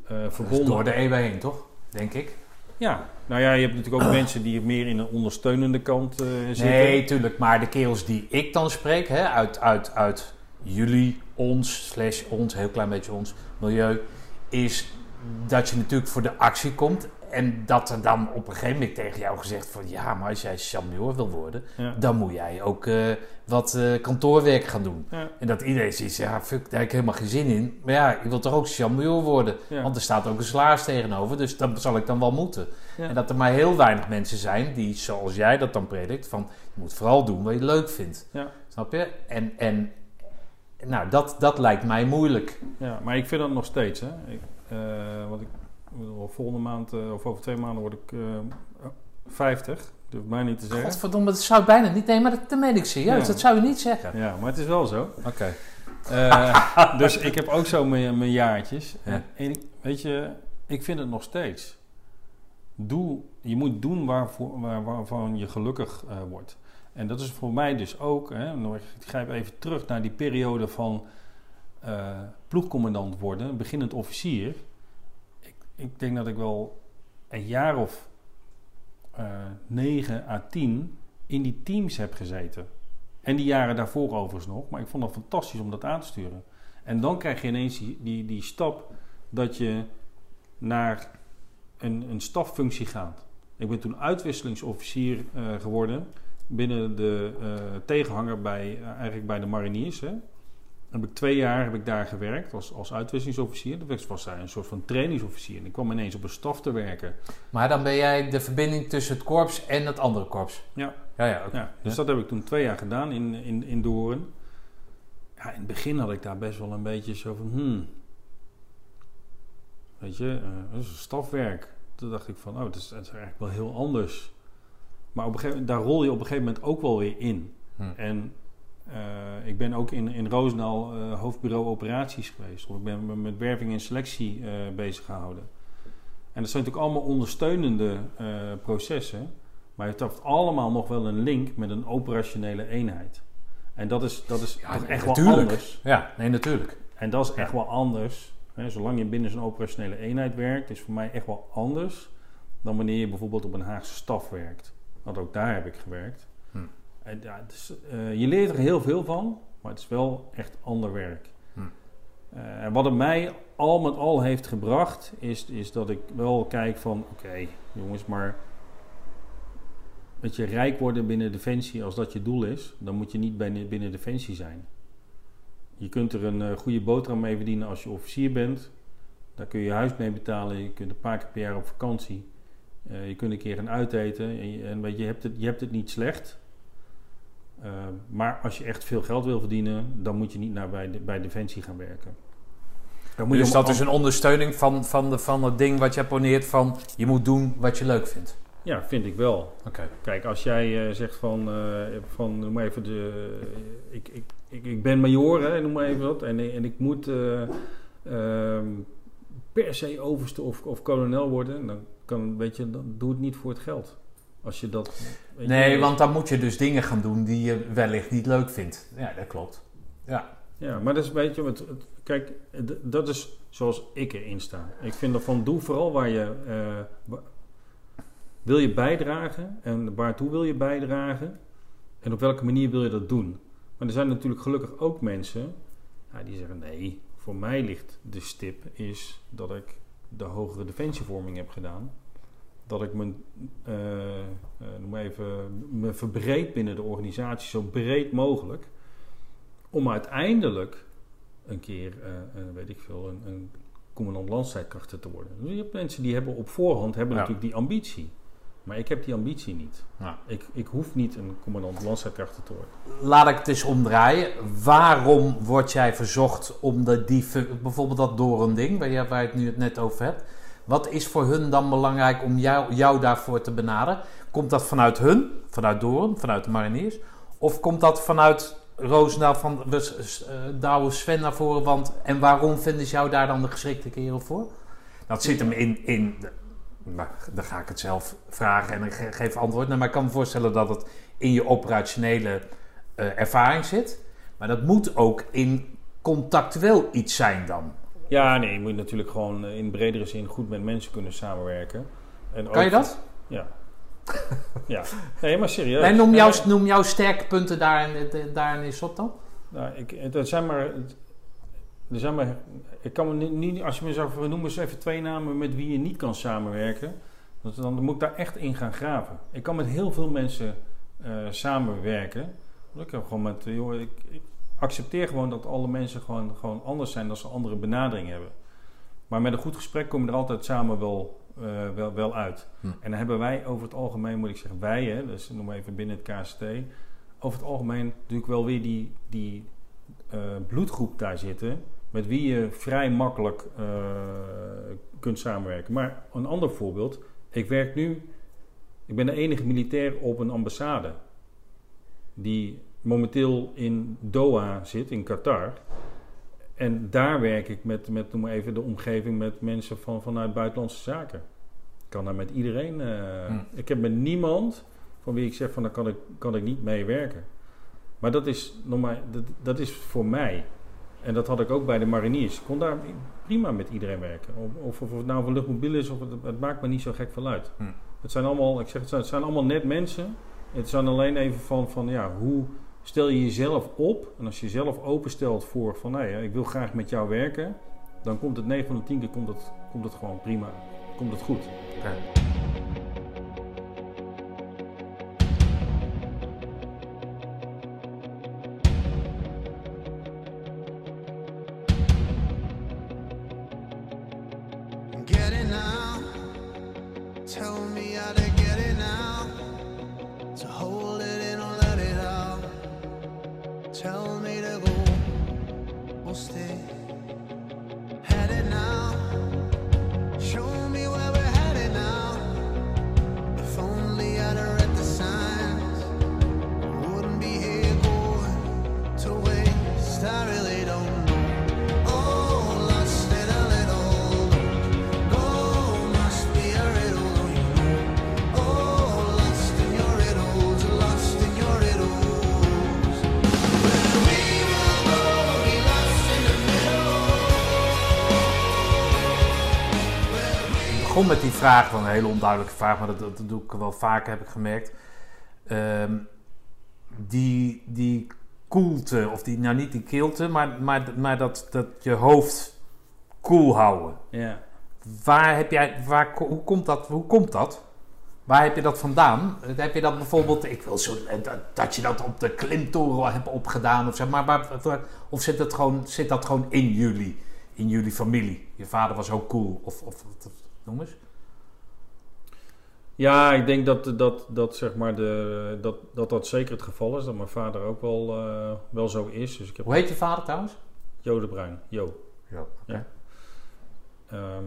Dat is verbonden. door de eeuwen heen, toch? Denk ik. Ja, nou ja, je hebt natuurlijk ook mensen die meer in een ondersteunende kant eh, zitten. Nee, tuurlijk. Maar de kerels die ik dan spreek, hè, uit, uit, uit jullie, ons, slash ons, heel klein beetje ons, milieu, is dat je natuurlijk voor de actie komt. En dat er dan op een gegeven moment tegen jou gezegd van... Ja, maar als jij champion wil worden, Ja. dan moet jij ook eh, wat eh, kantoorwerk gaan doen. Ja. En dat iedereen ziet, ja, fuck, daar heb ik helemaal geen zin in. Maar ja, je wilt toch ook champion worden? Want er staat ook een salaris tegenover, dus dat zal ik dan wel moeten. En dat er maar heel weinig mensen zijn die, zoals jij dat dan predikt, van je moet vooral doen wat je leuk vindt. Snap je? En, en nou, dat, dat lijkt mij moeilijk. Ja, maar ik vind dat nog steeds. Hè. Ik, eh, want ik, ik volgende maand eh, of over twee maanden word ik eh 50. Durf ik mij niet te zeggen. Godverdomme, dat zou ik bijna niet. Nee, maar dat, dat meen ik serieus. Ja. Dat zou je niet zeggen. Ja, maar het is wel zo. Oké. Eh, dus ik heb ook zo mijn, mijn jaartjes. Ja. En ik- weet je, ik vind het nog steeds. Doe, je moet doen waarvoor, waar, waarvan je gelukkig eh, wordt. En dat is voor mij dus ook, hè, ik grijp even terug naar die periode van eh, ploegcommandant worden, beginnend officier. Ik, denk dat ik wel een jaar of eh 9 à 10 in die teams heb gezeten. En die jaren daarvoor overigens nog. Maar ik vond het fantastisch om dat aan te sturen. En dan krijg je ineens die, die, die stap dat je naar een, een staffunctie gaat. Ik ben toen uitwisselingsofficier eh, geworden binnen de eh, tegenhanger bij, eigenlijk bij de mariniers. Hè. Heb ik twee jaar heb ik daar gewerkt als, als uitwisselingsofficier. Dat was een soort van trainingsofficier. En ik kwam ineens op een staf te werken. Maar dan ben jij de verbinding tussen het korps en het andere korps. Ja. Ja, ja, dus dat heb ik toen twee jaar gedaan in, in, in Doorn. Ja, in het begin had ik daar best wel een beetje zo van, hmm. Weet je, eh, dat is een stafwerk. Toen dacht ik van, oh, dat is, dat is eigenlijk wel heel anders. Maar op een gegeven moment, daar rol je op een gegeven moment ook wel weer in. Hm. En eh, ik ben ook in, in Roosendaal eh, hoofdbureau operaties geweest. Of ik ben me met werving en selectie eh, bezig gehouden. En dat zijn natuurlijk allemaal ondersteunende processen. Maar het heeft allemaal nog wel een link met een operationele eenheid. En dat is, dat is Ja, toch echt wel natuurlijk. anders. Ja, nee, natuurlijk. En dat is echt wel anders. Hè, zolang je binnen zo'n operationele eenheid werkt, is voor mij echt wel anders dan wanneer je bijvoorbeeld op een Haagse staf werkt. Want ook daar heb ik gewerkt. En ja, het is, eh, je leert er heel veel van, maar het is wel echt ander werk. Hm. Eh, en wat het mij al met al heeft gebracht, is, is dat ik wel kijk van, oké jongens, maar dat je rijk worden binnen Defensie, als dat je doel is, dan moet je niet binnen, binnen Defensie zijn. Je kunt er een eh, goede boterham mee verdienen als je officier bent. Daar kun je je huis mee betalen. Je kunt een paar keer per jaar op vakantie. Je kunt een keer gaan uiteten. En, je, hebt het, je hebt het niet slecht. Eh, maar als je echt veel geld wil verdienen, dan moet je niet naar bij, de, bij Defensie gaan werken. Dan moet je Dus om- dat is een ondersteuning van, van, de, van het ding wat jij poneert van je moet doen wat je leuk vindt. Ja, vind ik wel. Oké. Kijk, als jij eh, zegt van, eh, van, noem maar even de, ik, ik, ik, ik ben major, hè, noem maar even wat, en, en ik moet eh, ehm, per se overste of, of kolonel worden, dan kan, weet je, dan doe het niet voor het geld. Als je dat, je, Nee, want dan moet je dus dingen gaan doen die je wellicht niet leuk vindt. Ja, dat klopt. Ja. Ja, maar dat is weet je, het, het- kijk, dat is zoals ik erin sta. Ik vind ervan, doe vooral waar je, eh, wil je bijdragen en waartoe wil je bijdragen en op welke manier wil je dat doen. Maar er zijn natuurlijk gelukkig ook mensen ja, die zeggen nee, voor mij ligt de stip is dat ik de hogere defensievorming heb gedaan. Dat ik mijn, eh, eh, noem even, me verbreed binnen de organisatie zo breed mogelijk om uiteindelijk een keer, eh, weet ik veel, een, een commandant landstrijdkrachten te worden. Dus je hebt mensen die hebben op voorhand hebben Ja. natuurlijk die ambitie. Maar ik heb die ambitie niet. Ja. Ik, ik hoef niet een commandant landstrijdkrachten te worden. Laat ik het eens omdraaien. Waarom word jij verzocht om de, die, bijvoorbeeld dat door een ding, waar je, waar je het nu het net over hebt. Wat is voor hun dan belangrijk om jou, daarvoor te benaderen? Komt dat vanuit hun, vanuit Doren, vanuit de mariniers? Of komt dat vanuit Roosendaal van douwen Sven naar voren? Want, en waarom vinden ze jou daar dan de geschikte kerel voor? Dat zit hem in, in dan ga ik het zelf vragen en ik ge- geef antwoord. Nou, maar ik kan me voorstellen dat het in je operationele eh, ervaring zit. Maar dat moet ook in contactueel iets zijn dan. Ja, nee, je moet natuurlijk gewoon eh, in bredere zin goed met mensen kunnen samenwerken. En Kan je dat? Ja. ja. Nee, maar serieus. Nee, noem, jouw, noem jouw sterke punten daarin, daarin is op dan. Nou, ik, het- er zijn maar... Er zijn maar ik kan me niet-. Als je me zou vragen, noem eens even twee namen met wie je niet kan samenwerken. Dat, dan moet ik daar echt in gaan graven. Ik kan met heel veel mensen eh, samenwerken. Ik heb gewoon met... Joh, ik, ik accepteer gewoon dat alle mensen gewoon, gewoon anders zijn... dan ze andere benadering hebben. Maar met een goed gesprek kom je er altijd samen wel, eh, wel, wel uit. Hm. En dan hebben wij over het algemeen, moet ik zeggen, wij, hè, dus noem maar even binnen het KST, over het algemeen natuurlijk wel weer die, die eh, bloedgroep daar zitten, met wie je vrij makkelijk eh, kunt samenwerken. Maar een ander voorbeeld, ik werk nu, ik ben de enige militair op een ambassade die momenteel in Doha zit, in Qatar. En daar werk ik met, met noem maar even de omgeving met mensen van, vanuit buitenlandse zaken. Ik kan daar met iedereen. eh, Hmm. Ik heb met niemand van wie ik zeg van daar kan ik, kan ik niet mee werken. Maar dat is, nog maar, dat, dat is voor mij. En dat had ik ook bij de mariniers. Ik kon daar prima met iedereen werken. Of, of, of het nou van luchtmobiel is, of het, het maakt me niet zo gek veel uit. Hmm. Het zijn allemaal, ik zeg het, zijn- het zijn allemaal net mensen. Het zijn alleen even van, van ja, hoe stel je jezelf op? En als je jezelf openstelt voor van, nee, ik wil graag met jou werken. Dan komt het 9 van de 10 keer komt het, komt het gewoon prima. Komt het goed. Begon met die vraag, van een hele onduidelijke vraag, maar dat, dat, doe ik wel vaker, heb ik gemerkt. Ehm, die, die koelte, of die, nou niet die kilte, maar, maar, maar dat, dat je hoofd koel houden. Ja. Waar heb jij, waar, hoe, komt dat, hoe komt dat? Waar heb je dat vandaan? Heb je dat bijvoorbeeld, ik wil zo, eh, dat, dat je dat op de klimtoren hebt opgedaan of zo, maar waar- of zit, het gewoon, zit dat gewoon in jullie, in jullie familie? Je vader was ook cool, of, of, of noem eens. Ja, ik denk dat dat, dat, zeg maar de, dat, dat dat zeker het geval is. Dat mijn vader ook wel, eh, wel zo is. Dus ik heb Hoe heet je vader trouwens? Jo de Bruin. Jo. Ja. Ja. Ehm,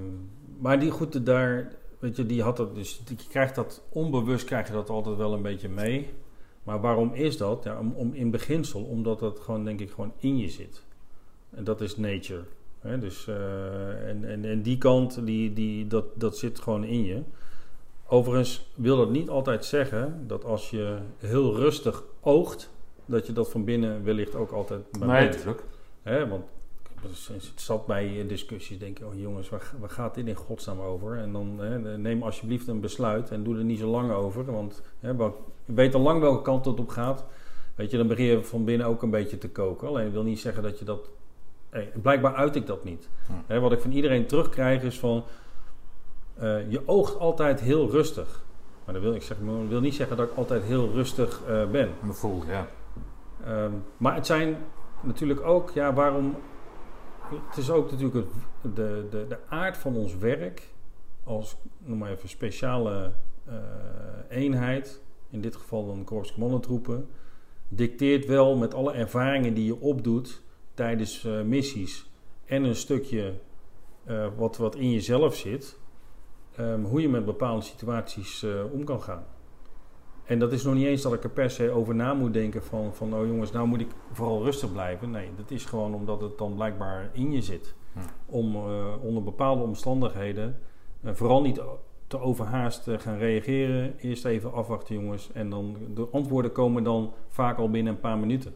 maar die goed, daar, weet je, die had dat dus. Je krijgt dat onbewust, krijg je dat altijd wel een beetje mee. Maar waarom is dat? Ja, om, om in beginsel, omdat dat gewoon, denk ik, gewoon in je zit. En dat is nature. Hè? Dus, eh, en, en, en die kant, die, die, dat, dat zit gewoon in je. Overigens wil dat niet altijd zeggen dat als je heel rustig oogt, dat je dat van binnen wellicht ook altijd maar Nee, natuurlijk. Hè, want het zat bij discussies, denk ik, oh jongens, waar, waar gaat dit in godsnaam over? En dan hè, neem alsjeblieft een besluit en doe er niet zo lang over. Want hè, weet al lang welke kant het op gaat. Weet je, dan begin je van binnen ook een beetje te koken. Alleen wil niet zeggen dat je dat... Hey, blijkbaar uit ik dat niet. Hm. Wat ik van iedereen terugkrijg is van... eh, je oogt altijd heel rustig. Maar dat wil, ik zeg, dat wil niet zeggen dat ik altijd heel rustig eh, ben. Me voel, ja. Ehm, maar het zijn natuurlijk ook, ja, waarom. Het is ook natuurlijk het, de, de, de aard van ons werk als, noem maar even, speciale eh, eenheid, in dit geval dan Korps Commandotroepen, dicteert wel met alle ervaringen die je opdoet tijdens eh, missies en een stukje eh, wat, wat in jezelf zit, ehm, hoe je met bepaalde situaties eh, om kan gaan. En dat is nog niet eens dat ik er per se over na moet denken van, van oh jongens, nou moet ik vooral rustig blijven. Nee, dat is gewoon omdat het dan blijkbaar in je zit. Hm. Om onder bepaalde omstandigheden vooral niet te overhaast gaan reageren. Eerst even afwachten jongens. En dan de antwoorden komen dan vaak al binnen een paar minuten.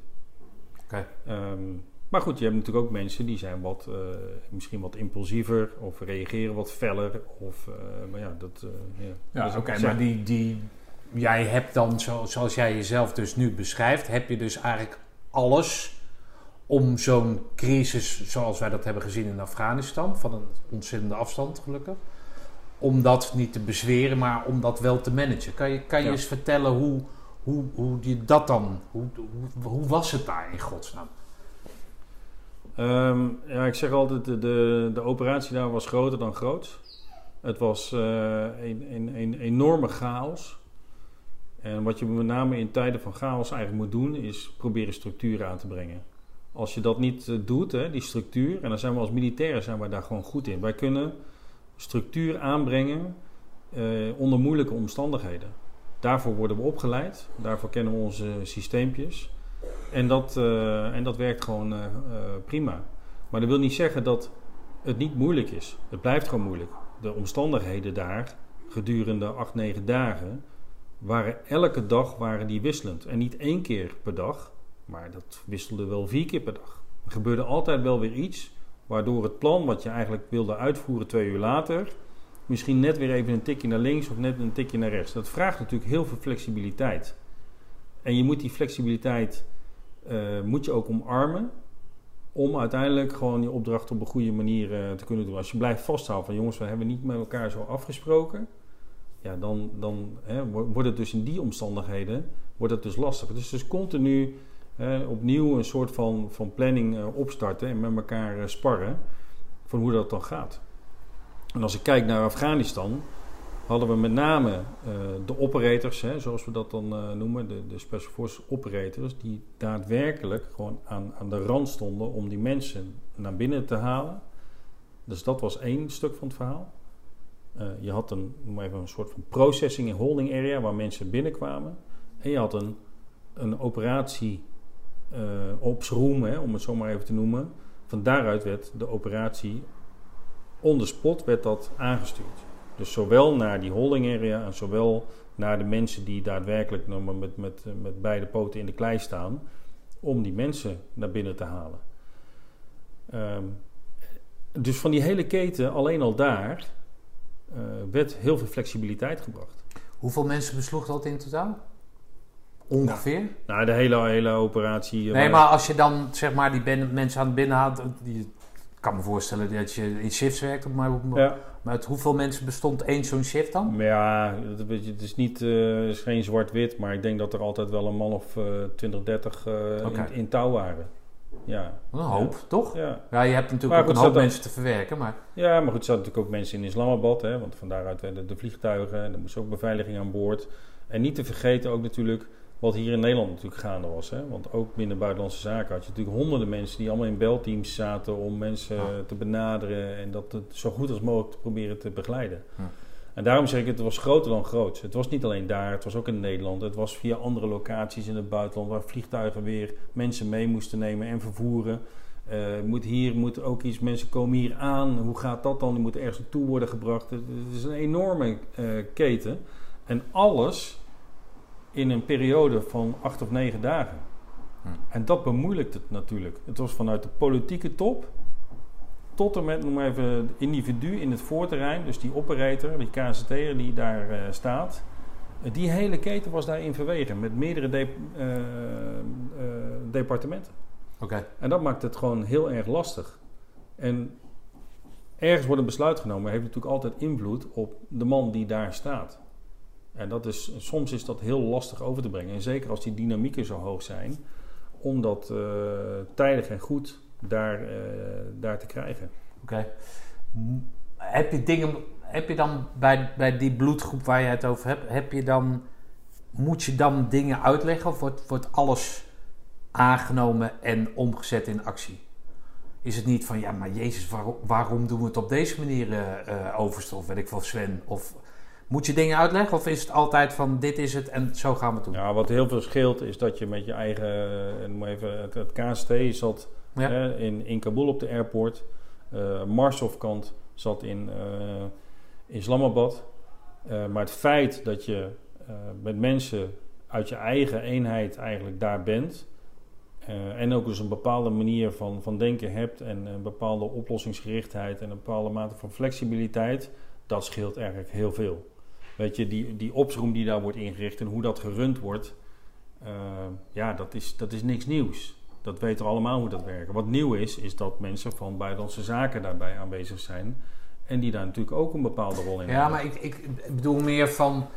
Ehm, maar goed, je hebt natuurlijk ook mensen die zijn wat, eh, misschien wat impulsiever of reageren wat feller. Of, eh, maar ja, dat... eh, ja, Ja, dat is oké, maar die, die, jij hebt dan, zo, zoals jij jezelf dus nu beschrijft, heb je dus eigenlijk alles om zo'n crisis, zoals wij dat hebben gezien in Afghanistan, van een ontzettende afstand gelukkig, om dat niet te bezweren, maar om dat wel te managen. Kan je, kan je Ja. eens vertellen hoe, hoe, hoe je dat dan, hoe, hoe, hoe was het daar in godsnaam? Ehm, ja, ik zeg altijd, de, de, de operatie daar was groter dan groot. Het was eh, een, een, een enorme chaos. En wat je met name in tijden van chaos eigenlijk moet doen, is proberen structuur aan te brengen. Als je dat niet eh, doet, hè, die structuur, en dan zijn we als militairen zijn wij daar gewoon goed in. Wij kunnen structuur aanbrengen eh, onder moeilijke omstandigheden. Daarvoor worden we opgeleid, daarvoor kennen we onze systeempjes. En dat, eh, en dat werkt gewoon eh, eh, prima. Maar dat wil niet zeggen dat het niet moeilijk is. Het blijft gewoon moeilijk. De omstandigheden daar gedurende 8, 9 dagen waren elke dag waren die wisselend. En niet één keer per dag, maar dat wisselde wel vier keer per dag. Er gebeurde altijd wel weer iets waardoor het plan wat je eigenlijk wilde uitvoeren twee uur later misschien net weer even een tikje naar links of net een tikje naar rechts. Dat vraagt natuurlijk heel veel flexibiliteit. En je moet die flexibiliteit eh, moet je ook omarmen om uiteindelijk gewoon je opdracht op een goede manier eh, te kunnen doen. Als je blijft vasthouden van jongens, we hebben niet met elkaar zo afgesproken, ja, dan, dan hè, wo- wordt het dus in die omstandigheden wordt het dus lastig. Dus dus continu opnieuw een soort van, van planning eh, opstarten en met elkaar sparren van hoe dat dan gaat. En als ik kijk naar Afghanistan, hadden we met name eh, de operators, hè, zoals we dat dan eh, noemen, de, de Special Forces operators, die daadwerkelijk gewoon aan, aan de rand stonden om die mensen naar binnen te halen. Dus dat was één stuk van het verhaal. Eh, je had een, even een soort van processing en holding area waar mensen binnenkwamen. En je had een, een operatie ops room, hè, om het zo maar even te noemen. Van daaruit werd de operatie on the spot werd dat aangestuurd. Dus zowel naar die holding area en zowel naar de mensen die daadwerkelijk maar met, met, met beide poten in de klei staan, om die mensen naar binnen te halen. Ehm, dus van die hele keten, alleen al daar, eh, werd heel veel flexibiliteit gebracht. Hoeveel mensen besloeg dat in totaal? Ongeveer? Nou, de hele, hele operatie. eh, Nee, maar als je dan zeg maar die ben- mensen aan het binnenhaalt, die, kan me voorstellen dat je in shifts werkt, maar, Ja. maar uit hoeveel mensen bestond één zo'n shift dan? Ja, het, is, niet, eh, is geen zwart-wit, maar ik denk dat er altijd wel een man of eh 20, 30 eh, Oké. in, in touw waren. Ja. Een hoop, toch? Ja. Ja, je hebt natuurlijk Maar ook een hoop mensen te verwerken, maar ja, maar goed, er zaten natuurlijk ook mensen in Islamabad, hè, want van daaruit werden de vliegtuigen en er moest ook beveiliging aan boord. En niet te vergeten ook natuurlijk wat hier in Nederland natuurlijk gaande was. Hè, want ook binnen buitenlandse zaken had je natuurlijk honderden mensen die allemaal in belteams zaten om mensen Ja. te benaderen en dat het zo goed als mogelijk te proberen te begeleiden. Ja. En daarom zeg ik, het was groter dan groot. Het was niet alleen daar, het was ook in Nederland. Het was via andere locaties in het buitenland waar vliegtuigen weer mensen mee moesten nemen en vervoeren. Eh, moet hier moet ook iets, mensen komen hier aan. Hoe gaat dat dan? Die moeten ergens naartoe worden gebracht. Het, het is een enorme eh, keten. En alles in een periode van acht of negen dagen. Hm. En dat bemoeilijkt het natuurlijk. Het was vanuit de politieke top tot en met, noem maar even, het individu in het voorterrein. Dus die operator, die KZT'er die daar eh, staat. Die hele keten was daarin verwegen met meerdere de- eh, eh, departementen. Oké. En dat maakt het gewoon heel erg lastig. En ergens wordt een besluit genomen, heeft natuurlijk altijd invloed op de man die daar staat. En dat is, soms is dat heel lastig over te brengen. En zeker als die dynamieken zo hoog zijn, om dat eh, tijdig en goed daar, eh, daar te krijgen. Oké. Heb je dingen, heb je dan bij, bij die bloedgroep waar je het over hebt, heb je dan, moet je dan dingen uitleggen of wordt, wordt alles aangenomen en omgezet in actie? Is het niet van, ja, maar Jezus, waarom, doen we het op deze manier, eh eh, overste, of weet ik veel, Sven? Of moet je dingen uitleggen of is het altijd van, dit is het en zo gaan we doen? Ja, wat heel veel scheelt is dat je met je eigen, eh, noem even, het, het KST zat Ja. eh, in, in Kabul op de airport. Kant zat in eh, Islamabad. Maar het feit dat je met mensen uit je eigen eenheid eigenlijk daar bent. en ook dus een bepaalde manier van, van denken hebt. En een bepaalde oplossingsgerichtheid en een bepaalde mate van flexibiliteit. Dat scheelt eigenlijk heel veel. Weet je, die, die opsroom die daar wordt ingericht en hoe dat gerund wordt. eh, ja, dat is, dat is niks nieuws. Dat weten we allemaal hoe dat werkt. Wat nieuw is, is dat mensen van buitenlandse zaken daarbij aanwezig zijn. En die daar natuurlijk ook een bepaalde rol in Ja, hebben. maar ik, ik bedoel meer van.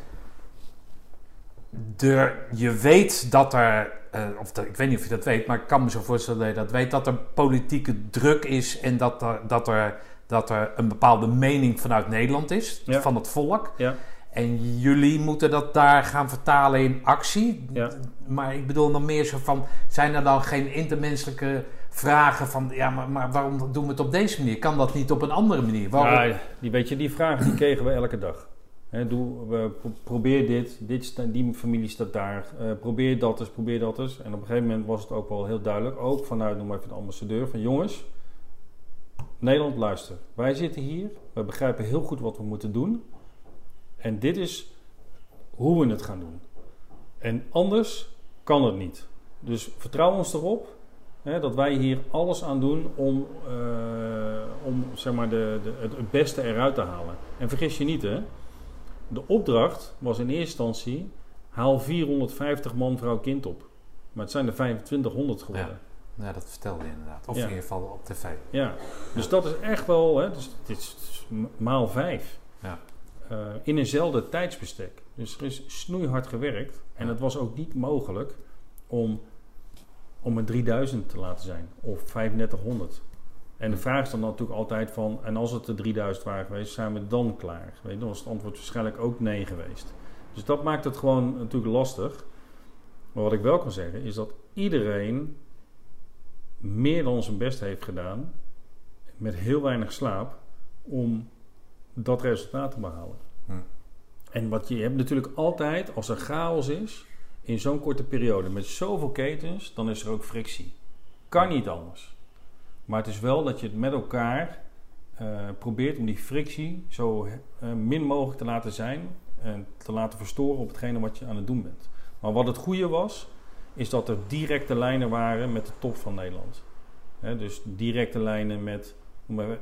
De, je weet dat er. eh, of ik weet niet of je dat weet, maar ik kan me zo voorstellen dat je dat weet. Dat er politieke druk is en dat er, dat er, dat er een bepaalde mening vanuit Nederland is. Ja. Van het volk. Ja. En jullie moeten dat daar gaan vertalen in actie. Ja. Maar ik bedoel dan meer zo van. Zijn er dan geen intermenselijke vragen van. Ja, maar, maar waarom doen we het op deze manier? Kan dat niet op een andere manier? Waarom? Ja, die, weet je, die vragen die kregen we elke dag. Doe, we, pro- probeer dit, dit die familie staat daar. eh, probeer dat eens, probeer dat eens. En op een gegeven moment was het ook wel heel duidelijk, ook vanuit noem maar even de ambassadeur, van jongens, Nederland luister. Wij zitten hier, we begrijpen heel goed wat we moeten doen. En dit is hoe we het gaan doen. En anders kan het niet. Dus vertrouw ons erop hè, dat wij hier alles aan doen om, eh, om zeg maar de, de, het, beste eruit te halen. En vergis je niet, hè, de opdracht was in eerste instantie: haal 450 man, vrouw, kind op. Maar het zijn er 2500 geworden. Ja, dat vertelde je inderdaad. Of Ja. in ieder geval op tv. Ja, dus dat is echt wel, hè, dus het is maal vijf. Eh, in eenzelfde tijdsbestek. Dus er is snoeihard gewerkt. En het was ook niet mogelijk om, om een 3000 te laten zijn. Of 3500. En de vraag is dan natuurlijk altijd van... En als het de 3000 waren geweest, zijn we dan klaar? Weet je, dan was het antwoord waarschijnlijk ook nee geweest. Dus dat maakt het gewoon natuurlijk lastig. Maar wat ik wel kan zeggen, is dat iedereen meer dan zijn best heeft gedaan... met heel weinig slaap... om dat resultaat te behalen. Hm. En wat je hebt natuurlijk altijd, als er chaos is... in zo'n korte periode met zoveel ketens... dan is er ook frictie. Kan niet anders. Maar het is wel dat je het met elkaar eh, probeert om die frictie zo eh, min mogelijk te laten zijn en te laten verstoren op hetgene wat je aan het doen bent. Maar wat het goede was, is dat er directe lijnen waren met de top van Nederland. Dus directe lijnen met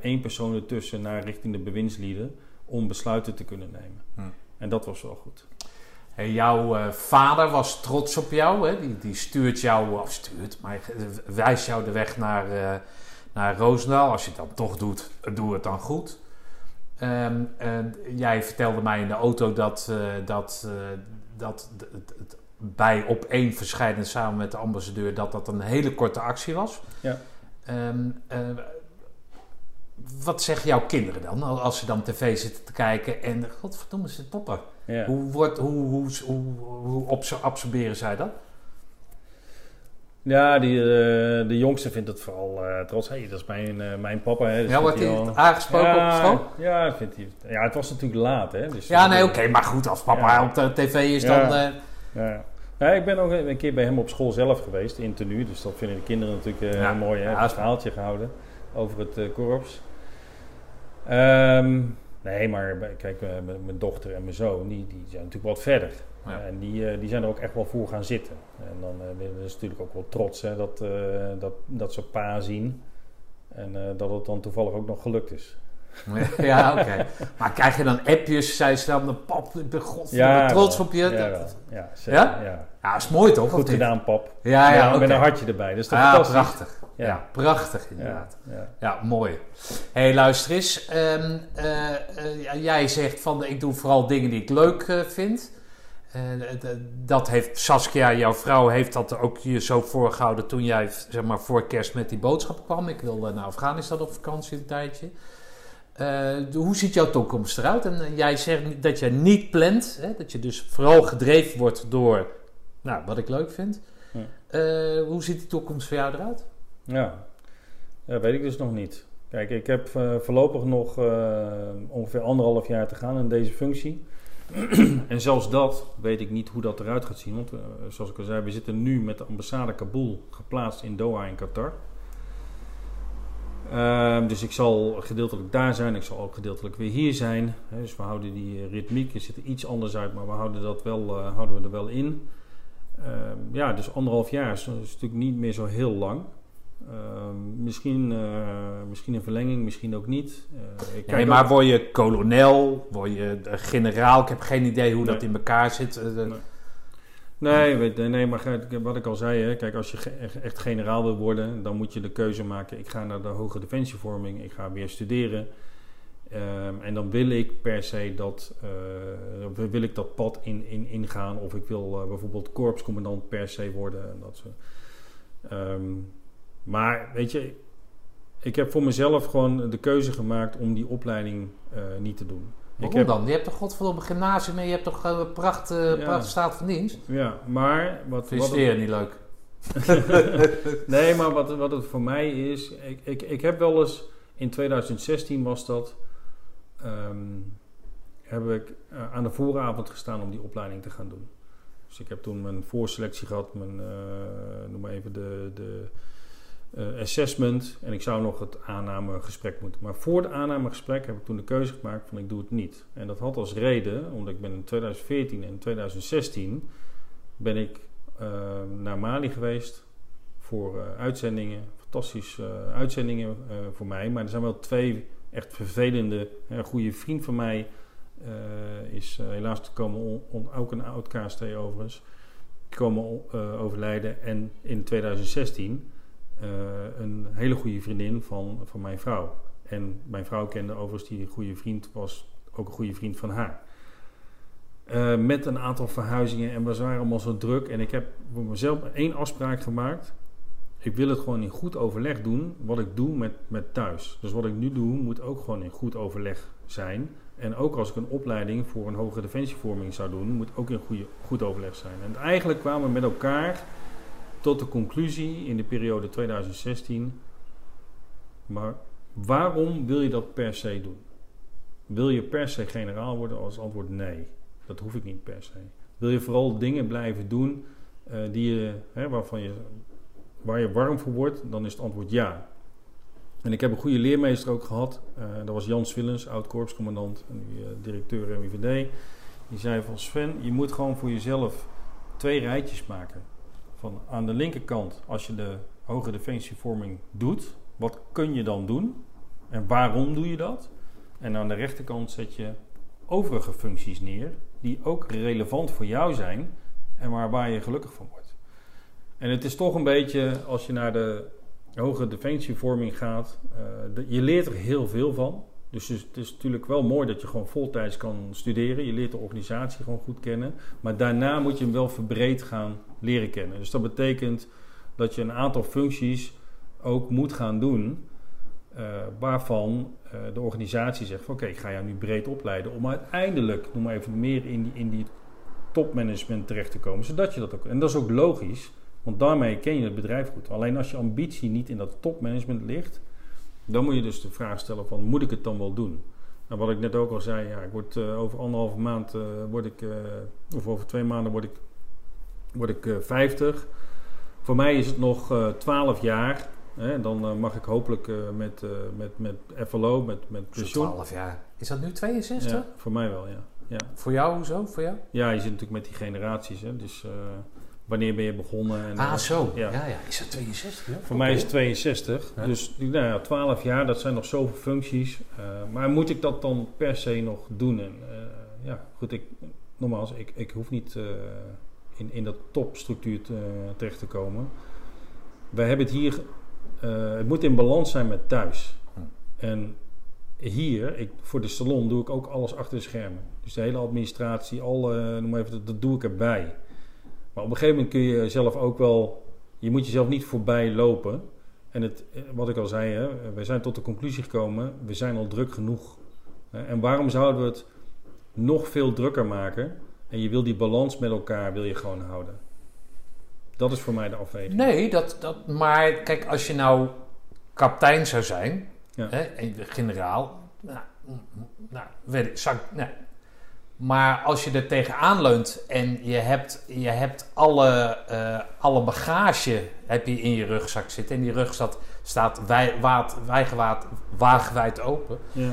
één persoon ertussen naar richting de bewindslieden om besluiten te kunnen nemen. Hm. En dat was wel goed. Hey, jouw eh, vader was trots op jou. Hè? Die, die stuurt jou, of stuurt, maar wijst jou de weg naar, eh naar Roosendaal. Als je het dan toch doet, doe het dan goed. Ehm, jij vertelde mij in de auto dat, eh, dat, eh, dat het, bij op één verschijnen samen met de ambassadeur... dat dat een hele korte actie was. Ja. Ehm, eh, wat zeggen jouw kinderen dan? Als ze dan tv zitten te kijken en... Godverdomme, ze toppen. Ja. Hoe, wordt, hoe, hoe, hoe, hoe absor- absorberen zij dat? Ja, die, eh, de jongste vindt het vooral eh, trots. Hé, dat is mijn, eh, mijn papa. Hè. Dus ja, wordt hij aangesproken ja, op school? Ja, vindt hij. Ja, het was natuurlijk laat, hè. Dus Ja, nee, oké. maar goed, als papa Ja. op de tv is, Ja. dan... Ja. Ja, ik ben ook een keer bij hem op school zelf geweest, in tenue. Dus dat vinden de kinderen natuurlijk mooi. Hè? Een verhaaltje gehouden over het korps. Ehm, Nee, maar kijk, eh, mijn dochter en mijn zoon, die, die zijn natuurlijk wat verder. Ja. En die, eh, die zijn er ook echt wel voor gaan zitten. En dan eh, dat is natuurlijk ook wel trots hè, dat, eh, dat, dat ze pa zien. En eh, dat het dan toevallig ook nog gelukt is. ja, oké. Maar krijg je dan appjes, zij ze dan, pap, ik ben godverdomme trots wel. op je. Ja, Dat- ja, zeker, Ja? ja. Ja, is mooi toch? Goed gedaan, pap. Ja, ja, Met- Met een hartje erbij. Dat is toch Ja, fantastisch? prachtig. Ja. Ja. prachtig inderdaad. ja. Ja, mooi. Hé, hey, luister eens. Ehm, eh, eh, jij zegt van, ik doe vooral dingen die ik leuk eh, vind. Dat heeft Saskia, jouw vrouw, heeft dat ook je zo voorgehouden toen jij, zeg maar, voor kerst met die boodschap kwam. Ik wil naar Afghanistan op vakantie een tijdje. De- hoe ziet jouw toekomst eruit? En jij zegt dat je niet plant, hè? dat je dus vooral gedreven wordt door nou, wat ik leuk vind. Ja. Hoe ziet die toekomst voor jou eruit? Ja. ja, weet ik dus nog niet. Kijk, ik heb eh, voorlopig nog eh, ongeveer anderhalf jaar te gaan in deze functie. en zelfs dat weet ik niet hoe dat eruit gaat zien. Want eh, zoals ik al zei, we zitten nu met de ambassade Kabul geplaatst in Doha in Qatar. Ehm, dus ik zal gedeeltelijk daar zijn, ik zal ook gedeeltelijk weer hier zijn. Hè, dus we houden die ritmiek, het ziet er iets anders uit, maar we houden, dat wel, houden we er wel in. Ehm, ja, dus anderhalf jaar is natuurlijk niet meer zo heel lang. Ehm, misschien, eh, misschien een verlenging, misschien ook niet. Eh, ik Nee, maar ook- word je kolonel, word je generaal? Ik heb geen idee hoe dat in elkaar zit. Eh, Nee. Nee, weet, nee, maar wat ik al zei, hè, kijk, als je echt generaal wil worden, dan moet je de keuze maken. Ik ga naar de hoge defensievorming, ik ga weer studeren. Ehm, en dan wil ik per se dat, wil ik dat pad in, in, ingaan. Of ik wil bijvoorbeeld korpscommandant per se worden. En dat soort. Ehm, maar weet je, ik heb voor mezelf gewoon de keuze gemaakt om die opleiding eh, niet te doen. Waarom heb, dan? Je hebt toch godverdomme gymnasium en je hebt toch eh, pracht, eh, Ja. pracht staat van dienst? Ja, maar wat, Vind je niet leuk? nee, maar wat, wat het voor mij is, ik, ik, ik heb wel eens, in 2016 was dat, ehm, heb ik aan de vooravond gestaan om die opleiding te gaan doen. Dus ik heb toen mijn voorselectie gehad, mijn, noem maar even de, de eh, assessment. En ik zou nog het aannamegesprek moeten. Maar voor het aannamegesprek heb ik toen de keuze gemaakt van ik doe het niet. En dat had als reden, omdat ik ben in 2014 en 2016 ben ik eh, naar Mali geweest voor eh, uitzendingen. Fantastische uitzendingen voor mij. Maar er zijn wel twee echt vervelende. Een goede vriend van mij is helaas te komen, ook een oud KST overigens, komen overlijden. En in 2016 eh, een hele goede vriendin van, van mijn vrouw. En mijn vrouw kende overigens die goede vriend, was ook een goede vriend van haar. Eh, met een aantal verhuizingen en we waren allemaal zo druk. En ik heb voor mezelf één afspraak gemaakt. Ik wil het gewoon in goed overleg doen wat ik doe met, met thuis. Dus wat ik nu doe moet ook gewoon in goed overleg zijn. En ook als ik een opleiding voor een hogere defensievorming zou doen, moet ook in goede, goed overleg zijn. En eigenlijk kwamen we met elkaar tot de conclusie in de periode 2016. Maar waarom wil je dat per se doen? Wil je per se generaal worden? Als antwoord nee. Dat hoef ik niet per se. Wil je vooral dingen blijven doen eh, die je, hè, waarvan je, waar je warm voor wordt? Dan is het antwoord ja. En ik heb een goede leermeester ook gehad. Eh, dat was Jan Swillens, oud korpscommandant en eh, directeur MIVD. Die zei van Sven, je moet gewoon voor jezelf twee rijtjes maken. Van aan de linkerkant, als je de hoge defensievorming doet, wat kun je dan doen? En waarom doe je dat? En aan de rechterkant zet je overige functies neer, die ook relevant voor jou zijn en waar, je gelukkig van wordt. En het is toch een beetje, als je naar de hoge defensievorming gaat, eh, je leert er heel veel van. Dus het is, natuurlijk wel mooi dat je gewoon voltijds kan studeren. Je leert de organisatie gewoon goed kennen. Maar daarna moet je hem wel verbreed gaan leren kennen. Dus dat betekent dat je een aantal functies ook moet gaan doen. eh, waarvan eh, de organisatie zegt: van, Oké, ik ga jou nu breed opleiden. Om uiteindelijk, noem maar even, meer in die, in die topmanagement terecht te komen. Zodat je dat ook. En dat is ook logisch, want daarmee ken je het bedrijf goed. Alleen als je ambitie niet in dat topmanagement ligt, dan moet je dus de vraag stellen: van, Moet ik het dan wel doen? Nou, wat ik net ook al zei, ja, ik word eh, over anderhalve maand, eh, word ik, eh, of over twee maanden word ik, word ik eh, 50. Voor mij is het nog eh 12 jaar Hè, en dan mag ik hopelijk met, met, met FLO, met, met pensioen. 12 jaar. Is dat nu 62? Ja, voor mij wel, ja. Ja, Voor jou, hoezo? Voor jou? ja je zit natuurlijk met die generaties. Hè, dus wanneer ben je begonnen? En, ah, eh, zo. Ja. Ja. Ja, Is dat 62? Ja? Voor mij is het 62. Ja. Dus nou ja, 12 jaar, dat zijn nog zoveel functies. Eh, maar moet ik dat dan per se nog doen? En, eh, ja, goed, ik, nogmaals, ik, ik hoef niet in, in dat topstructuur te, terecht te komen. Wij hebben het hier, het moet in balans zijn met thuis. Hm. En hier, ik, voor de salon, doe ik ook alles achter de schermen. Dus de hele administratie, alle, noem even, dat, dat doe ik erbij. Maar op een gegeven moment kun je zelf ook wel je moet jezelf niet voorbij lopen. En het, eh, wat ik al zei, hè, we zijn tot de conclusie gekomen, we zijn al druk genoeg. En waarom zouden we het nog veel drukker maken? En je wil die balans met elkaar wil je gewoon houden. Dat is voor mij de afweging. Nee, dat, dat, maar kijk, als je nou kapitein zou zijn, Ja. hè, en generaal, nou, mm, nou weet ik, zou nee. Maar als je er tegenaan leunt en je hebt, je hebt alle, eh, alle bagage heb je in je rugzak zitten en die rugzak staat wij, waad, wagenwijd open. Ja.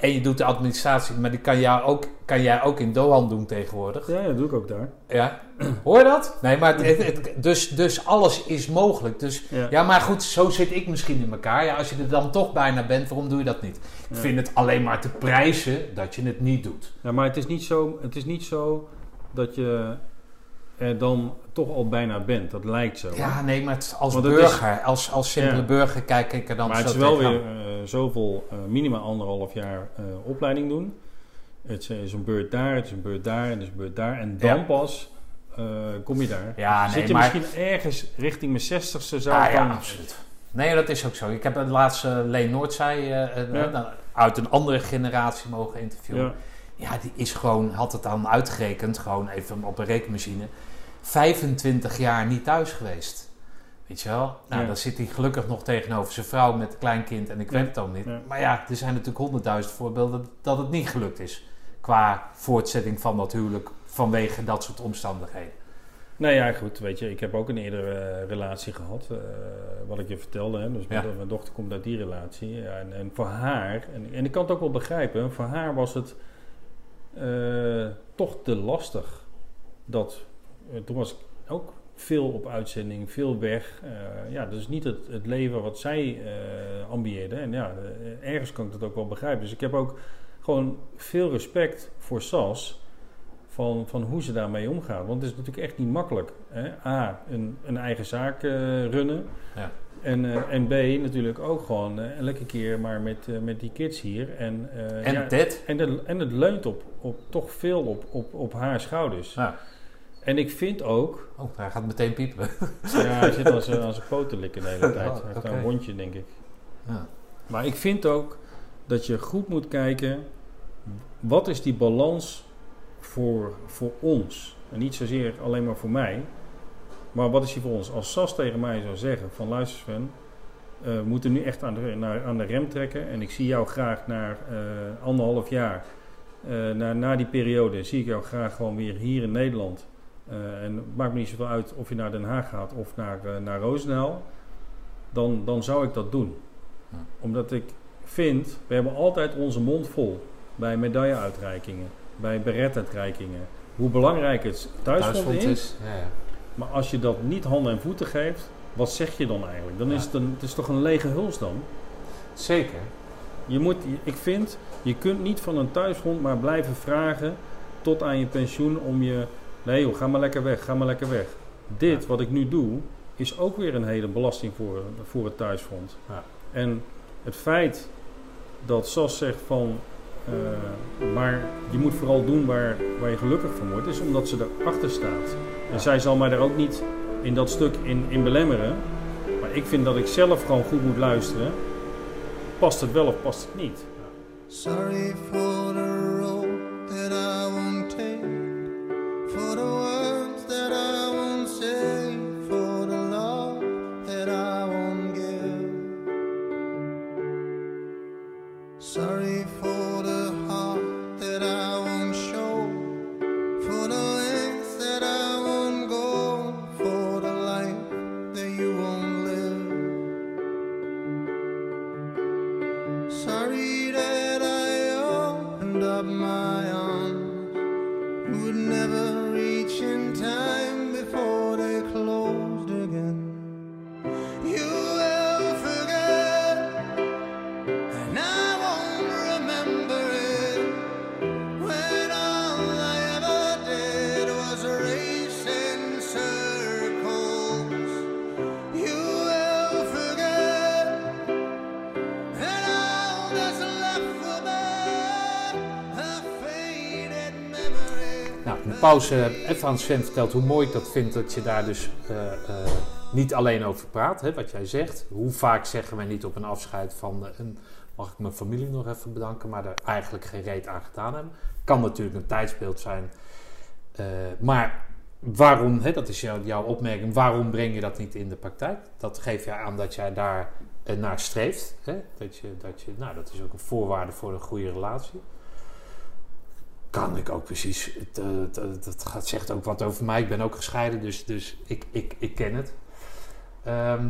En je doet de administratie, maar die kan, jou ook, kan jij ook in Dohan doen tegenwoordig. ja, dat doe ik ook daar. Ja, hoor je dat? Nee, maar het, het- het- dus, dus alles is mogelijk. Dus Ja. ja, maar goed, zo zit ik misschien in elkaar. Ja, als je er dan toch bijna bent, waarom doe je dat niet? Ik Ja. vind het alleen maar te prijzen dat je het niet doet. Ja, maar het is, niet zo, het is niet zo dat je er dan toch al bijna bent. Dat lijkt zo. hè? Ja, nee, maar het- als Want burger, als, als simpele Ja. burger kijk ik er dan maar zo het is wel weer eh, zoveel, eh, minimaal anderhalf jaar eh, opleiding doen. Het is een beurt daar, het is een beurt daar en het is een beurt daar. En dan Ja. pas eh, kom je daar. Ja, nee, Zit je maar... misschien ergens richting mijn zestigste zou ik ja, absoluut. Nee, dat is ook zo. Ik heb het laatste Leen Noordzij eh, eh, Ja. nou, uit een andere generatie mogen interviewen. Ja. Ja, die is gewoon, had het dan uitgerekend, gewoon even op een rekenmachine, 25 jaar niet thuis geweest. Weet je wel? Nou, Ja. dan zit hij gelukkig nog tegenover zijn vrouw met een klein kind en ik weet het ook niet. Ja. Maar ja, er zijn natuurlijk honderdduizend voorbeelden dat het niet gelukt is. Qua voortzetting van dat huwelijk vanwege dat soort omstandigheden. Nou ja, goed, weet je, ik heb ook een eerdere eh, relatie gehad, eh, wat ik je vertelde. Hè? Dus mijn, Ja. mijn dochter komt uit die relatie. Ja, en, en voor haar, en, en ik kan het ook wel begrijpen, voor haar was het eh, toch te lastig. Dat, toen was ik ook veel op uitzending, veel weg. Eh, ja, dat is niet het, het leven wat zij eh ambieerde. En ja, eh, ergens kan ik dat ook wel begrijpen. Dus ik heb ook gewoon veel respect voor Sas van, van hoe ze daarmee omgaan. Want het is natuurlijk echt niet makkelijk. Hè? A, een, een eigen zaak eh, runnen. Ja. En, eh, en B, natuurlijk ook gewoon eh, elke keer maar met, eh, met die kids hier. En, eh, En ja, dit? en, het, en het leunt op, op, toch veel op, op, op haar schouders. Ja. En ik vind ook... Oh, hij gaat meteen piepelen. Ja, hij zit aan zijn, aan zijn poten likken de hele tijd. Oh, Hij heeft een hondje, denk ik. Ja. Maar ik vind ook dat je goed moet kijken... wat is die balans voor, voor ons? En niet zozeer alleen maar voor mij... maar wat is die voor ons? Als Sas tegen mij zou zeggen van... luister Sven, eh, we moeten nu echt aan de, naar, aan de rem trekken... en ik zie jou graag na eh, anderhalf jaar... eh, na, na die periode zie ik jou graag gewoon weer hier in Nederland... Eh, en het maakt me niet zoveel uit of je naar Den Haag gaat of naar, eh, naar Roosendaal. Dan, dan zou ik dat doen. Ja. Omdat ik vind, we hebben altijd onze mond vol bij medailleuitreikingen, bij beretuitreikingen. Hoe belangrijk het thuisfront is. is. Ja, ja. Maar als je dat niet handen en voeten geeft, wat zeg je dan eigenlijk? Dan is het, een, het is toch een lege huls dan? Zeker. Je moet, ik vind, je kunt niet van een thuisfront maar blijven vragen tot aan je pensioen om je... Nee joh, ga maar lekker weg, ga maar lekker weg. Dit, wat ik nu doe, is ook weer een hele belasting voor, voor het thuisfront. Ja. En het feit dat SAS zegt van... eh, maar je moet vooral doen waar, waar je gelukkig van wordt, is omdat ze erachter staat. Ja. En zij zal mij daar ook niet in dat stuk in, in belemmeren. Maar ik vind dat ik zelf gewoon goed moet luisteren. Past het wel of past het niet? Sorry for pauze even aan Sven verteld hoe mooi ik dat vind dat je daar dus eh, eh, niet alleen over praat, hè, wat jij zegt. Hoe vaak zeggen wij niet op een afscheid van, eh, en mag ik mijn familie nog even bedanken, maar er eigenlijk geen reet aan gedaan hebben. Kan natuurlijk een tijdsbeeld zijn. Eh, maar waarom, hè, dat is jouw, opmerking, waarom breng je dat niet in de praktijk? Dat geeft je aan dat jij daar eh, naar streeft. Hè? Dat, je, dat, je, nou, dat is ook een voorwaarde voor een goede relatie kan ik ook precies. Het, eh, het gaat, zegt ook wat over mij. Ik ben ook gescheiden, dus, dus ik, ik, ik ken het. Ehm,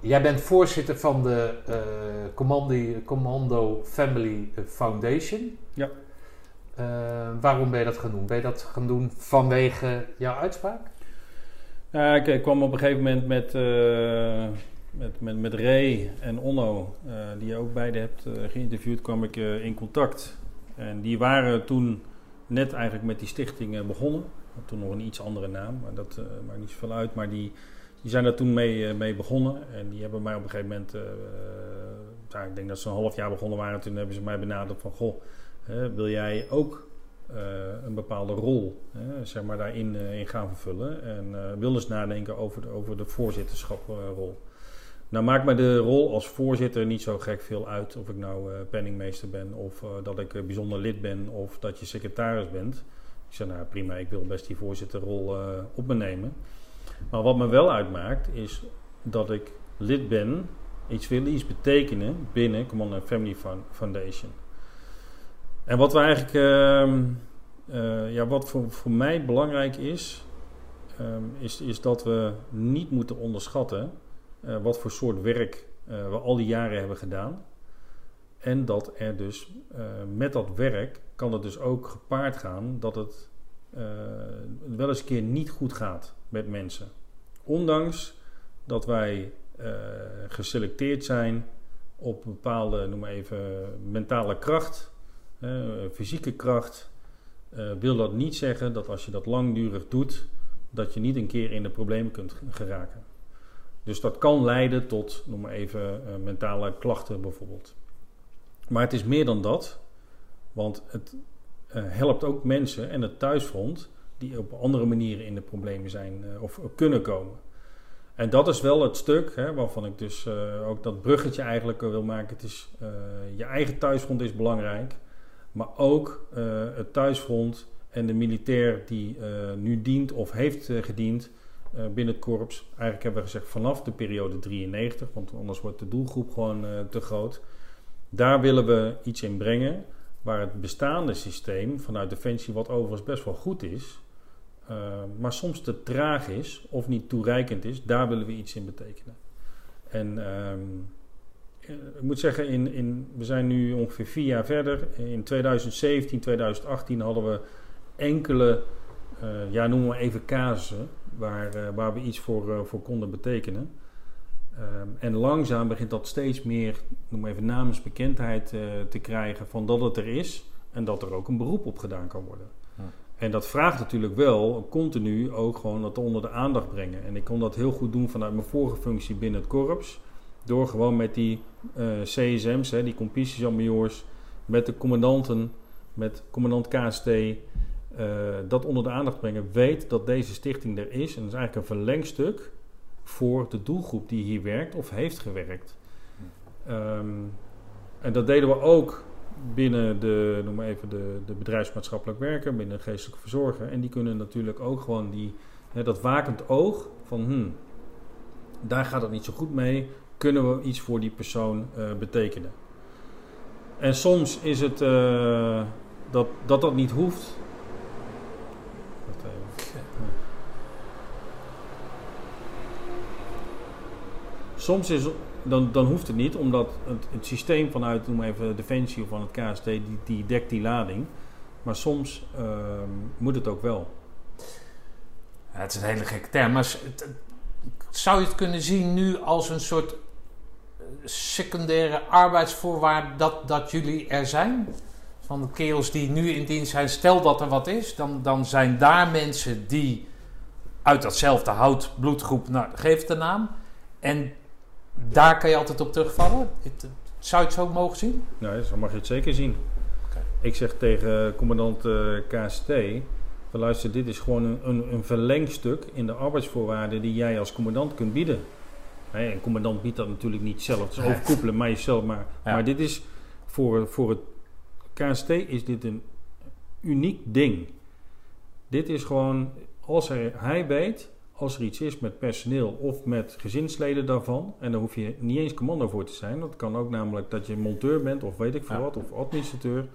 jij bent voorzitter van de eh, Commando, Commando Family Foundation. Ja. Eh, waarom ben je dat gaan doen? Ben je dat gaan doen vanwege jouw uitspraak? Ja, ik, ik kwam op een gegeven moment met, eh, met, met, met Ray en Onno, eh, die je ook beide hebt eh, geïnterviewd, kwam ik eh, in contact. En die waren toen net eigenlijk met die stichting eh, begonnen. Toen nog een iets andere naam, maar dat eh, maakt niet zoveel uit. Maar die, die zijn daar toen mee, eh, mee begonnen. En die hebben mij op een gegeven moment, ik denk dat ze een half jaar begonnen waren. Toen hebben ze mij benaderd van, goh, hè, wil jij ook een bepaalde rol hè, zeg maar daarin in gaan vervullen. En wil eens nadenken over de, over de voorzitterschaprol. Nou maakt mij de rol als voorzitter niet zo gek veel uit of ik nou eh, penningmeester ben of eh, dat ik eh, bijzonder lid ben of dat je secretaris bent. Ik zei nou prima, ik wil best die voorzitterrol eh, op me nemen. Maar wat me wel uitmaakt is dat ik lid ben, iets wil iets betekenen binnen Command and Family Fo- Foundation. En wat we eigenlijk, ehm, eh, ja, wat voor, voor mij belangrijk is, ehm, is, is dat we niet moeten onderschatten eh, wat voor soort werk eh, we al die jaren hebben gedaan. En dat er dus eh, met dat werk kan het dus ook gepaard gaan dat het wel eens een keer niet goed gaat met mensen. Ondanks dat wij geselecteerd zijn op bepaalde, noem maar even, mentale kracht, fysieke kracht, wil dat niet zeggen dat als je dat langdurig doet, dat je niet een keer in de problemen kunt geraken. Dus dat kan leiden tot, noem maar even, eh, mentale klachten bijvoorbeeld. Maar het is meer dan dat, want het eh, helpt ook mensen en het thuisfront die op andere manieren in de problemen zijn eh, of kunnen komen. En dat is wel het stuk hè, waarvan ik dus ook dat bruggetje eigenlijk wil maken. Het is, je eigen thuisfront is belangrijk, maar ook het thuisfront en de militair die nu dient of heeft gediend binnen het korps. Eigenlijk hebben we gezegd vanaf de periode 93, want anders wordt de doelgroep gewoon eh, te groot. Daar willen we iets in brengen waar het bestaande systeem vanuit Defensie, wat overigens best wel goed is, eh, maar soms te traag is of niet toereikend is, daar willen we iets in betekenen. En ehm, eh, ik moet zeggen, in, in, we zijn nu ongeveer vier jaar verder. In 2017, 2018 hadden we enkele, eh, ja, noemen we even casussen, waar, eh, waar we iets voor, eh, voor konden betekenen. Ehm, en langzaam begint dat steeds meer, noem maar even namensbekendheid eh, te krijgen van dat het er is en dat er ook een beroep op gedaan kan worden. Ja. En dat vraagt natuurlijk wel continu ook gewoon dat onder de aandacht brengen. En ik kon dat heel goed doen vanuit mijn vorige functie binnen het korps. Door gewoon met die eh, CSM's, hè, die competitiesjamajors, met de commandanten, met commandant KST, dat onder de aandacht brengen. Weet dat deze stichting er is. En dat is eigenlijk een verlengstuk voor de doelgroep die hier werkt of heeft gewerkt. Ehm, en dat deden we ook binnen de, noem maar even de, de bedrijfsmaatschappelijk werker, binnen de geestelijke verzorger. En die kunnen natuurlijk ook gewoon die, hè, dat wakend oog van, hmm, daar gaat het niet zo goed mee. Kunnen we iets voor die persoon eh, betekenen? En soms is het eh, dat, dat dat niet hoeft. Soms is, dan, dan hoeft het niet, omdat het, het systeem vanuit, noem even Defensie of van het KST, die, die dekt die lading. Maar soms ehm, moet het ook wel. Het is een hele gekke term, maar zou je het kunnen zien nu als een soort eh, secundaire arbeidsvoorwaarde dat, dat jullie er zijn? Van de kerels die nu in dienst zijn, stel dat er wat is, dan, dan zijn daar mensen die uit datzelfde hout, bloedgroep, nou, geef een naam. En daar kan je altijd op terugvallen. Het- zou je het zo mogen zien? Nou, zo mag je het zeker zien. Ik zeg tegen commandant eh, KST, van, luister, dit is gewoon een, een, een verlengstuk in de arbeidsvoorwaarden die jij als commandant kunt bieden. Een commandant biedt dat natuurlijk niet zelf, het is Nee. overkoepelen, maar jezelf. Maar, Ja. maar dit is voor, voor het KST is dit een uniek ding. Dit is gewoon, als er, hij weet, als er iets is met personeel of met gezinsleden daarvan, en daar hoef je niet eens commando voor te zijn. Dat kan ook namelijk dat je monteur bent of weet ik veel Ja. wat, of administrateur.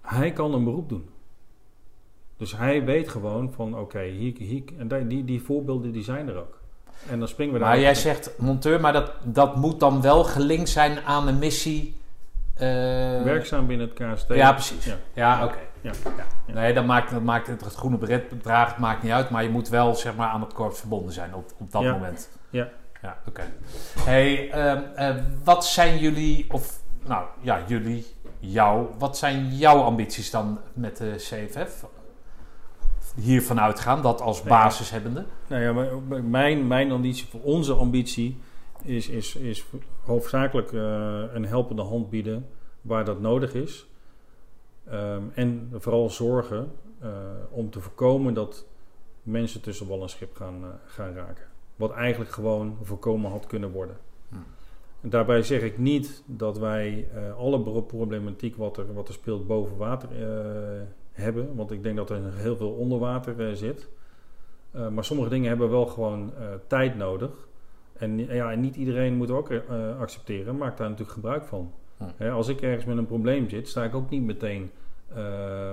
Hij kan een beroep doen. Dus hij weet gewoon van oké, hier, hier, en die, die, voorbeelden die zijn er ook. En dan springen we daar. Maar jij zegt monteur, maar dat, dat moet dan wel gelinkt zijn aan een missie. eh, werkzaam binnen het KST. Ja, precies. Ja. Ja, oké. Ja. Ja. Nee, dat maakt, dat maakt het, het groene beret draagt maakt niet uit, maar je moet wel zeg maar, aan het korps verbonden zijn op, op dat Ja. moment. Ja. Ja, oké. Hey, ehm, eh, wat zijn jullie, of nou ja, jullie, jou, wat zijn jouw ambities dan met de CFF? Hiervan uitgaan, dat als Ja. basis hebbende. Nou ja, maar mijn, mijn ambitie, voor onze ambitie, is, is, is hoofdzakelijk eh, een helpende hand bieden waar dat nodig is. Ehm, en vooral zorgen eh, om te voorkomen dat mensen tussen wal en schip gaan, eh, gaan raken. Wat eigenlijk gewoon voorkomen had kunnen worden. Hm. En daarbij zeg ik niet dat wij eh, alle problematiek wat er, wat er speelt boven water hebben. Want ik denk dat er heel veel onder water zit. Maar sommige dingen hebben wel gewoon tijd nodig. En, ja, en niet iedereen moet ook accepteren, maakt daar natuurlijk gebruik van. Als ik ergens met een probleem zit, sta ik ook niet meteen uh,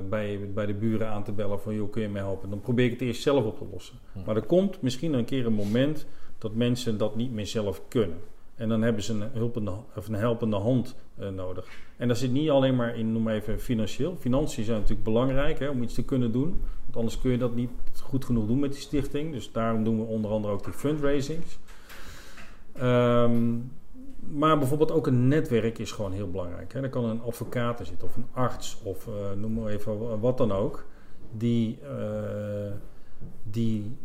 bij, bij de buren aan te bellen van joh, kun je mij helpen? Dan probeer ik het eerst zelf op te lossen. Maar er komt misschien een keer een moment dat mensen dat niet meer zelf kunnen. En dan hebben ze een, hulpende, of een helpende hand uh, nodig. En dat zit niet alleen maar in, noem maar even financieel. Financiën zijn natuurlijk belangrijk hè, om iets te kunnen doen. Want anders kun je dat niet goed genoeg doen met die stichting. Dus daarom doen we onder andere ook die fundraisings. Um, maar bijvoorbeeld ook een netwerk is gewoon heel belangrijk. Hè. Er kan een advocaat er zitten of een arts of uh, noem maar even wat dan ook. Die, uh, die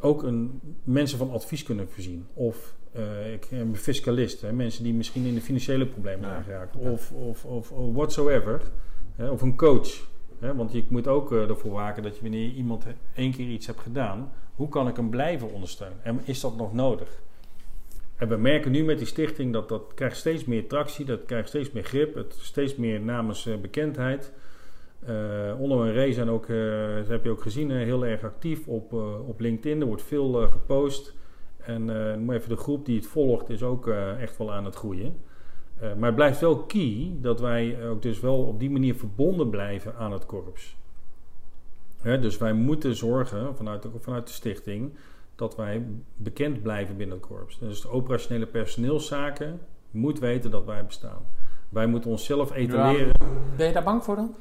ook een, mensen van advies kunnen voorzien. Of uh, ik, een fiscalist, hè, mensen die misschien in de financiële problemen zijn ja. geraakt. Of, of, of, of whatsoever. Hè, of een coach. Hè, want je moet ook ervoor waken dat je wanneer iemand één keer iets hebt gedaan, hoe kan ik hem blijven ondersteunen? En is dat nog nodig? En we merken nu met die stichting dat dat krijgt steeds meer tractie, dat krijgt steeds meer grip, het steeds meer namens uh, bekendheid. Uh, onder en Ray zijn ook, dat heb je ook gezien, heel erg actief op, op LinkedIn. Er wordt veel gepost. En uh, even de groep die het volgt is ook echt wel aan het groeien. Maar het blijft wel key dat wij ook dus wel op die manier verbonden blijven aan het korps. Hè, dus wij moeten zorgen vanuit de, vanuit de stichting dat wij bekend blijven binnen het korps. Dus de operationele personeelszaken moet weten dat wij bestaan. Wij moeten onszelf etaleren. Ja, ben je daar bang voor dan?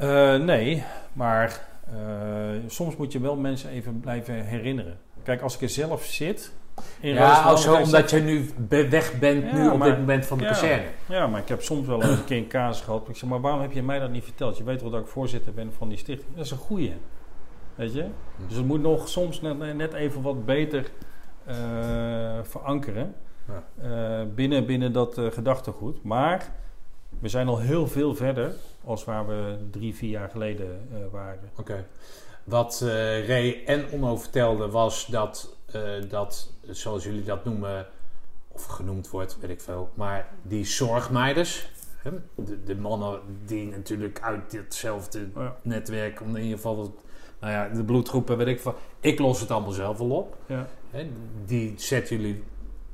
Uh, nee, maar uh, soms moet je wel mensen even blijven herinneren. Kijk, als ik er zelf zit. In ja, als zo, omdat je nu weg bent ja, nu op maar, dit moment van de ja, kazerne. Ja, maar ik heb soms wel eens een keer een kaas gehad. Ik zeg, maar waarom heb je mij dat niet verteld? Je weet wel dat ik voorzitter ben van die stichting. Dat is een goeie. Weet je? Dus het moet nog soms net, net even wat beter uh, verankeren. Ja. Uh, binnen, binnen dat uh, gedachtegoed. Maar we zijn al heel veel verder als waar we drie, vier jaar geleden waren. Oké. Okay. Wat Ray en Onno vertelde was dat, dat, zoals jullie dat noemen, of genoemd wordt, weet ik veel, maar die zorgmeiders, hè, de, de, mannen die natuurlijk uit ditzelfde ja. netwerk, in ieder geval, nou ja, de bloedgroepen, weet ik veel, ik los het allemaal zelf wel op. Ja. Hè, die zetten jullie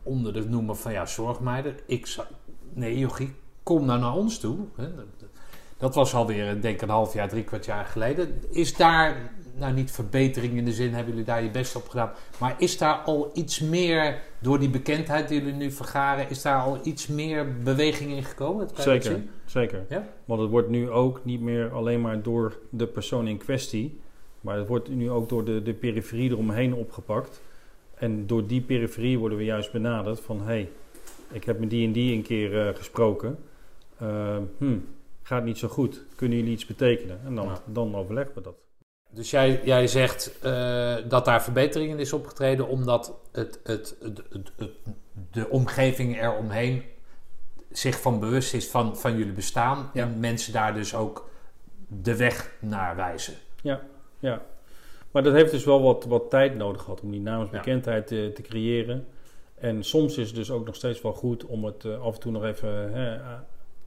onder de noemer van ja, zorgmeider. Ik zou, nee, jochie, kom nou naar ons toe. Hè. Dat was alweer, denk ik, een half jaar, drie kwart jaar geleden. Is daar, nou niet verbetering in de zin, hebben jullie daar je best op gedaan. Maar is daar al iets meer, door die bekendheid die jullie nu vergaren, is daar al iets meer beweging in gekomen? Dat dat Zeker, zeker. Ja? Want het wordt nu ook niet meer alleen maar door de persoon in kwestie, maar het wordt nu ook door de, de periferie eromheen opgepakt. En door die periferie worden we juist benaderd van hé, hey, ik heb met die en die een keer eh, gesproken. Eh, hm, gaat niet zo goed. Kunnen jullie iets betekenen? En dan, Ja. dan overleggen we dat. Dus jij, jij zegt eh, dat daar verbetering in is opgetreden, omdat het, het, het, het- het- de omgeving eromheen zich van bewust is van, van jullie bestaan. Ja. En mensen daar dus ook de weg naar wijzen. Ja, maar dat heeft dus wel wat, wat tijd nodig gehad om die namensbekendheid te, te creëren. En soms is het dus ook nog steeds wel goed om het eh, af en toe nog even hè,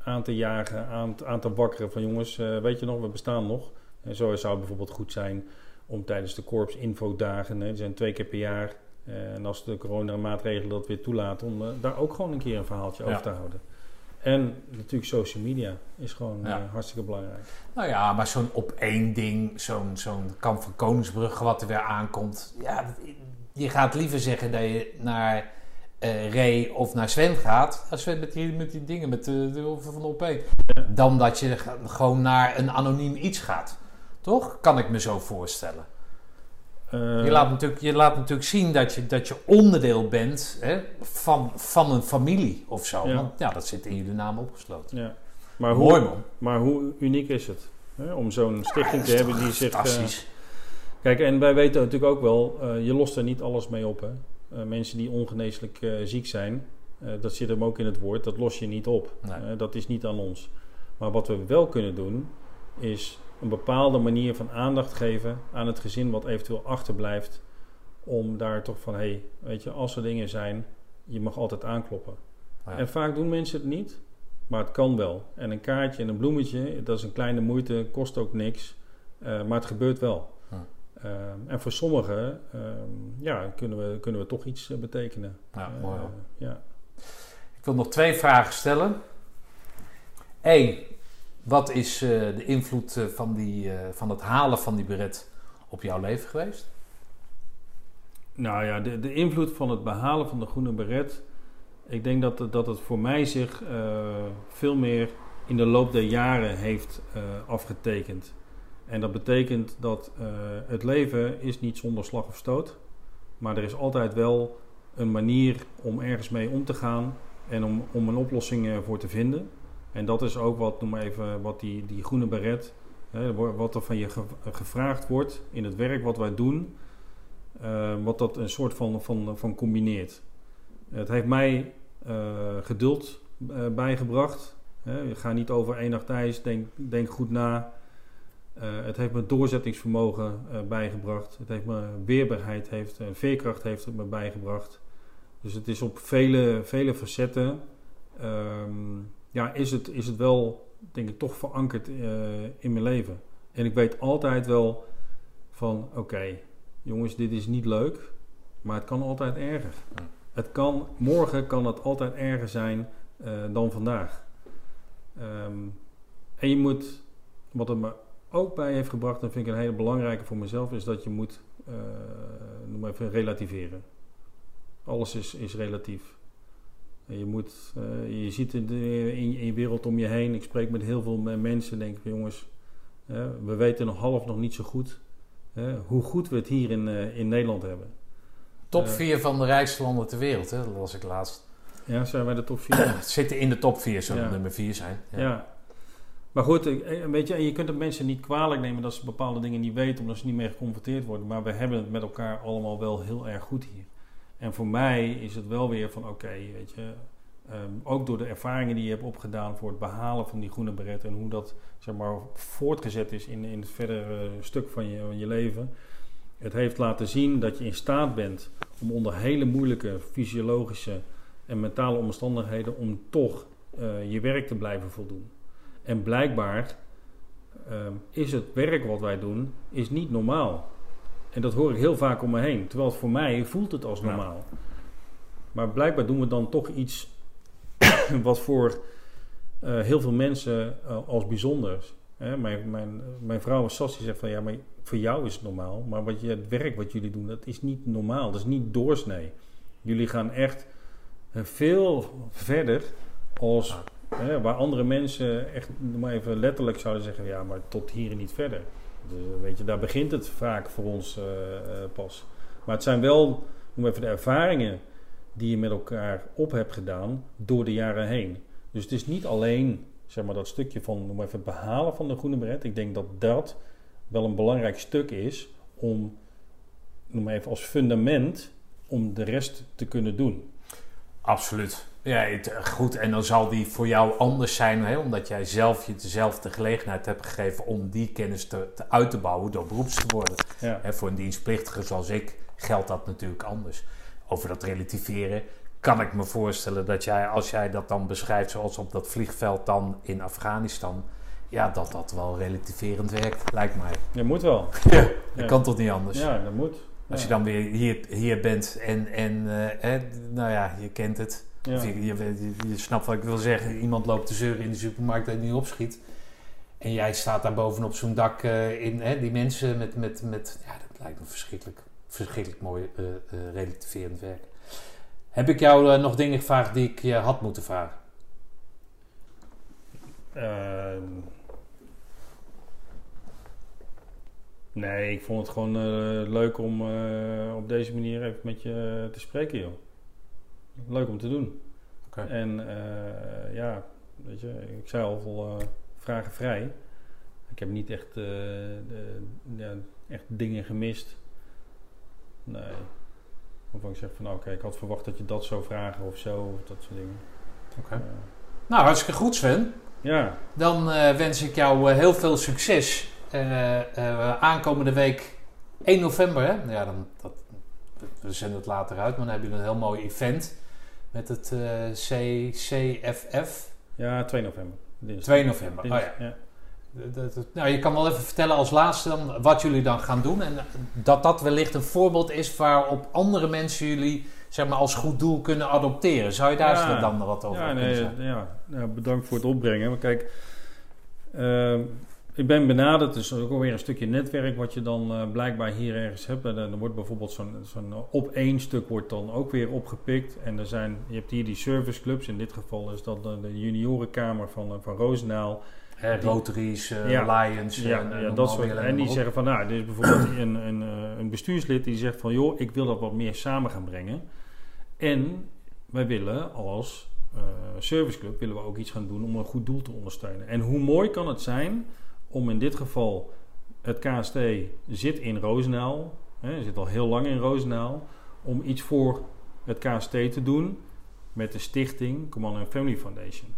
aan te jagen, aan, te- aan te wakkeren van jongens, eh, weet je nog, we bestaan nog. En zo zou het bijvoorbeeld goed zijn om tijdens de korps infodagen, hè, die zijn twee keer per jaar, eh, en als de coronamaatregelen dat weer toelaten, om eh, daar ook gewoon een keer een verhaaltje Ja. over te houden. En natuurlijk social media is gewoon Ja. eh, hartstikke belangrijk. Nou ja, maar zo'n op één ding, zo'n zo'n kamp van Koningsbrugge wat er weer aankomt. Ja, dat- je gaat liever zeggen dat je naar eh Ray of naar Sven gaat. Als Sven met die, met die dingen met de, de van op één. Dan dat je gewoon naar een anoniem iets gaat. Toch? Kan ik me zo voorstellen. Eh, Je laat natuurlijk, je laat natuurlijk zien dat je, dat je onderdeel bent hè, van, van een familie of zo. Ja. Want ja, dat zit in jullie naam opgesloten. Ja. Maar, Mooi hoe, man. maar hoe uniek is het? Hè? Om zo'n stichting Ja, te hebben die zich... eh, Fantastisch. kijk, en wij weten natuurlijk ook wel, eh, je lost er niet alles mee op. Hè? Mensen die ongeneeslijk ziek zijn, dat zit hem ook in het woord, dat los je niet op. Nee. Dat is niet aan ons. Maar wat we wel kunnen doen, is een bepaalde manier van aandacht geven aan het gezin wat eventueel achterblijft. Om daar toch van, hé, hey, weet je, als er dingen zijn, je mag altijd aankloppen. Ja. En vaak doen mensen het niet, maar het kan wel. En een kaartje en een bloemetje, dat is een kleine moeite, kost ook niks. eh, maar het gebeurt wel. Ja. Eh, en voor sommigen ehm, ja, kunnen, we, kunnen we toch iets eh, betekenen. Ja, Eh, mooi ja. Ik wil nog twee vragen stellen. Eén, wat is eh, de invloed eh, van, die, eh, van het halen van die beret op jouw leven geweest? Nou ja, de, de invloed van het behalen van de groene beret. Ik denk dat, dat het voor mij zich veel meer in de loop der jaren heeft afgetekend. En dat betekent dat het leven is niet zonder slag of stoot. Maar er is altijd wel een manier om ergens mee om te gaan en om, om een oplossing voor te vinden. En dat is ook wat, noem maar even, wat die, die groene beret, hè, wat er van je ge- gevraagd wordt in het werk wat wij doen. Eh, wat dat een soort van, van, van combineert. Het heeft mij eh, geduld eh, bijgebracht. Hè, ga niet over één nacht ijs, denk, denk goed na. Eh, het heeft me doorzettingsvermogen bijgebracht. Het heeft me weerbaarheid, heeft, veerkracht heeft het me bijgebracht. Dus het is op vele, vele facetten. ehm, ja, is het, is het wel, denk ik, toch verankerd eh, in mijn leven. En ik weet altijd wel van, oké, jongens, dit is niet leuk, maar het kan altijd erger. Het kan, morgen kan het altijd erger zijn eh, dan vandaag. Ehm, en je moet, wat het me ook bij heeft gebracht, en vind ik een hele belangrijke voor mezelf, is dat je moet, eh, noem maar even, relativeren. Alles is, is relatief. Je, moet, eh, je ziet in, de, in, je- in je wereld om je heen, ik spreek met heel veel me- mensen, denk ik, jongens, eh, we weten nog half nog niet zo goed eh, hoe goed we het hier in, eh, in Nederland hebben. Top Eh. 4 van de rijkste landen ter wereld, hè? dat las ik laatst. Ja, zijn wij de top 4? Het zitten in de top 4, zullen Ja. nummer 4 zijn. Ja. Maar goed, eh, weet je, en je kunt het mensen niet kwalijk nemen dat ze bepaalde dingen niet weten, omdat ze niet mee geconfronteerd worden. Maar we hebben het met elkaar allemaal wel heel erg goed hier. En voor mij is het wel weer van, oké, weet je, ehm, ook door de ervaringen die je hebt opgedaan voor het behalen van die groene beret en hoe dat, zeg maar, voortgezet is in, in het verdere stuk van je, van je leven. Het heeft laten zien dat je in staat bent om onder hele moeilijke fysiologische en mentale omstandigheden om toch eh, je werk te blijven voldoen. En blijkbaar ehm, is het werk wat wij doen is niet normaal. En dat hoor ik heel vaak om me heen. Terwijl het voor mij voelt het als Ja. normaal. Maar blijkbaar doen we dan toch iets wat voor eh, heel veel mensen eh, als bijzonder. Hè? Mijn, mijn, mijn vrouw Sas die zegt van ja, maar voor jou is het normaal. Maar wat je, het werk wat jullie doen, dat is niet normaal. Dat is niet doorsnee. Jullie gaan echt eh, veel verder als hè, waar andere mensen echt maar even letterlijk zouden zeggen: ja, maar tot hier en niet verder. Dus, weet je, daar begint het vaak voor ons eh, eh, pas. Maar het zijn wel, noem even de ervaringen die je met elkaar op hebt gedaan door de jaren heen. Dus het is niet alleen zeg maar, dat stukje van noem even het behalen van de groene beret. Ik denk dat dat wel een belangrijk stuk is om, noem even als fundament, om de rest te kunnen doen. Absoluut. Ja, het- goed. En dan zal die voor jou anders zijn, hè, omdat jij zelf jezelf de gelegenheid hebt gegeven om die kennis te, te uit te bouwen door beroeps te worden. Ja. Hè, voor een dienstplichtige zoals ik geldt dat natuurlijk anders. Over dat relativeren kan ik me voorstellen dat jij, als jij dat dan beschrijft zoals op dat vliegveld dan in Afghanistan, ja, dat dat wel relativerend werkt, lijkt mij. Je moet wel. Ja, dat Ja. kan toch niet anders? Ja, dat moet. Als je dan weer hier, hier bent en, en eh, nou ja, je kent het. Ja. Je, je, je- je snapt wat ik wil zeggen. Iemand loopt te zeuren in de supermarkt dat hij niet opschiet. En jij staat daar bovenop zo'n dak eh, in hè, die mensen met, met, met... Ja, dat lijkt me verschrikkelijk, verschrikkelijk mooi eh, eh, relativerend werk. Heb ik jou nog dingen gevraagd die ik je had moeten vragen? Ehm, nee, ik vond het gewoon eh, leuk om eh, op deze manier even met je te spreken, joh. Leuk om te doen. En eh, ja, weet je, ik zei al, uh, vragen vrij. Ik heb niet echt, eh, de, ja, echt dingen gemist. Nee. Waarvan ik zeg van, oké, ik had verwacht dat je dat zou vragen of zo, of dat soort dingen. Oké. Eh, Nou, hartstikke goed Sven. ja, Dan eh, wens ik jou eh, heel veel succes. Eh, eh, aankomende week 1 november, hè? Ja, dan, dat, we zenden het later uit, maar dan heb je een heel mooi event met het eh, CCFF. ja, 2 november. Dinsdag. 2 november, oh ja. ja. Dat- dat- nou, je kan wel even vertellen als laatste dan wat jullie dan gaan doen. En dat dat wellicht een voorbeeld is waarop andere mensen jullie zeg maar, als goed doel kunnen adopteren. Zou je daar Ja. dan wat over Ja, kunnen nee, zeggen? ja, ja, bedankt voor het opbrengen. Maar kijk, ehm, ik ben benaderd, dus ook alweer een stukje netwerk wat je dan eh, blijkbaar hier ergens hebt. En dan wordt bijvoorbeeld zo'n zo'n op één stuk wordt dan ook weer opgepikt. En er zijn, je hebt hier die serviceclubs, in dit geval is dat de, de juniorenkamer van, eh, van Roosendaal. Hè, Rotaries, eh, Ja. Lions. Ja, en, ja, dat soort. En die op. zeggen van, nou, er is bijvoorbeeld een, een, eh, een bestuurslid die zegt van, joh, ik wil dat wat meer samen gaan brengen. En wij willen als eh, serviceclub willen we ook iets gaan doen om een goed doel te ondersteunen. En hoe mooi kan het zijn om in dit geval het KST zit in Roosendaal, hè, zit al heel lang in Roosendaal, om iets voor het KST te doen met de stichting Command and Family Foundation.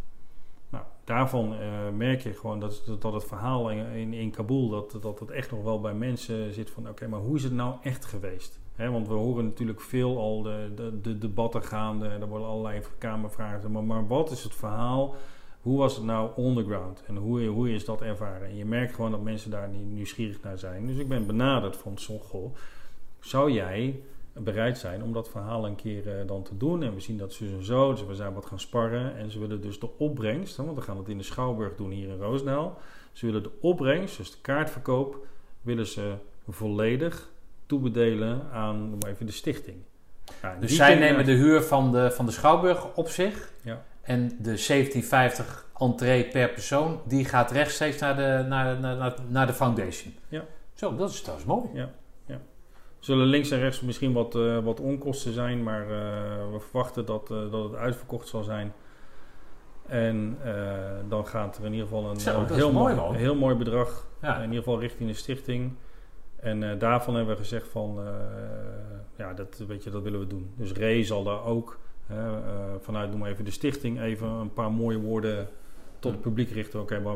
Nou, daarvan eh, merk je gewoon dat, dat het verhaal in, in, Kabul, dat, dat het echt nog wel bij mensen zit van oké, maar hoe is het nou echt geweest? Want we horen natuurlijk veel al de, de, de debatten gaande, er worden allerlei kamervragen, maar, maar wat is het verhaal? Hoe was het nou underground en hoe, hoe is dat ervaren? En je merkt gewoon dat mensen daar niet nieuwsgierig naar zijn. Dus ik ben benaderd van Sochel. Zou jij bereid zijn om dat verhaal een keer eh, dan te doen? En we zien dat ze en zo, dus we zijn wat gaan sparren. En ze willen dus de opbrengst, want we gaan het in de Schouwburg doen hier in Roosendaal. Ze willen de opbrengst, dus de kaartverkoop, willen ze volledig toebedelen aan noem maar even de stichting. Nou, en Dus zij nemen de huur van de, van de Schouwburg op zich. Ja. En de 1750 entree per persoon, die gaat rechtstreeks naar de, naar, naar, naar, naar de foundation. Ja. Zo, dat is trouwens mooi. zullen links en rechts misschien wat, eh, wat onkosten zijn, maar eh, we verwachten dat, eh, dat het uitverkocht zal zijn. En dan gaat er in ieder geval een, Zo, heel, mooi, mooi, heel mooi bedrag, Ja. in ieder geval richting de stichting. En daarvan hebben we gezegd van, ja, dat, weet je, dat willen we doen. Dus Ray zal daar ook vanuit, noem maar even de stichting, even een paar mooie woorden tot het publiek richten. Oké, maar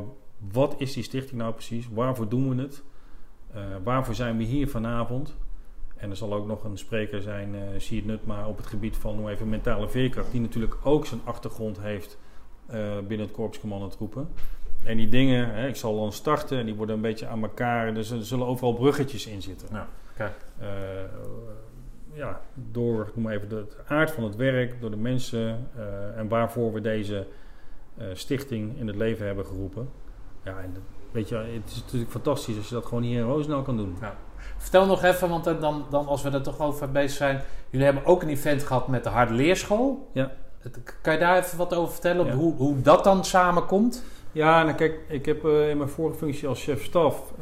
wat is die stichting nou precies? Waarvoor doen we het? Eh, waarvoor zijn we hier vanavond? En er zal ook nog een spreker zijn, eh Siert Nutma, op het gebied van hoe even mentale veerkracht, die natuurlijk ook zijn achtergrond heeft eh, binnen het Korps Commando Troepen. En die dingen, hè, ik zal dan starten en die worden een beetje aan elkaar, dus er zullen overal bruggetjes in zitten. Ja. Eh, ja, door noem maar even de, aard van het werk, door de mensen eh, en waarvoor we deze eh, stichting in het leven hebben geroepen. Ja, en weet je, het is natuurlijk fantastisch als je dat gewoon hier in Roosendaal kan doen. Vertel nog even, want eh, dan, dan als we er toch over bezig zijn. Jullie hebben ook een event gehad met de Harde Leerschool. Ja. Kan je daar even wat over vertellen? Ja. Hoe, hoe dat dan samenkomt? Ja, nou kijk, ik heb in mijn vorige functie als chef staf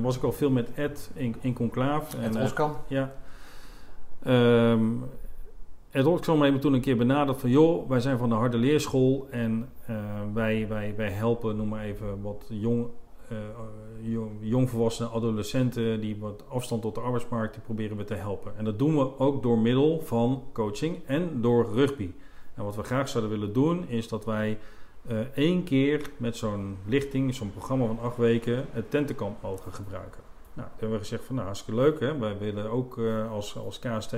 was ik al veel met Ed in, in Conclave. Het eh, Oskan? Ja. Ehm Ed Oxfam heeft me toen een keer benaderd van... joh, wij zijn van de harde leerschool en eh, wij, wij, wij helpen, noem maar even, wat jong, eh, jong, jongvolwassenen, adolescenten... die wat afstand tot de arbeidsmarkt, die proberen we te helpen. En dat doen we ook door middel van coaching en door rugby. En wat we graag zouden willen doen, is dat wij eh, één keer met zo'n lichting, zo'n programma van acht weken, het tentenkamp mogen gebruiken. Nou, toen hebben we gezegd van nou, hartstikke leuk hè. Wij willen ook eh, als, als KST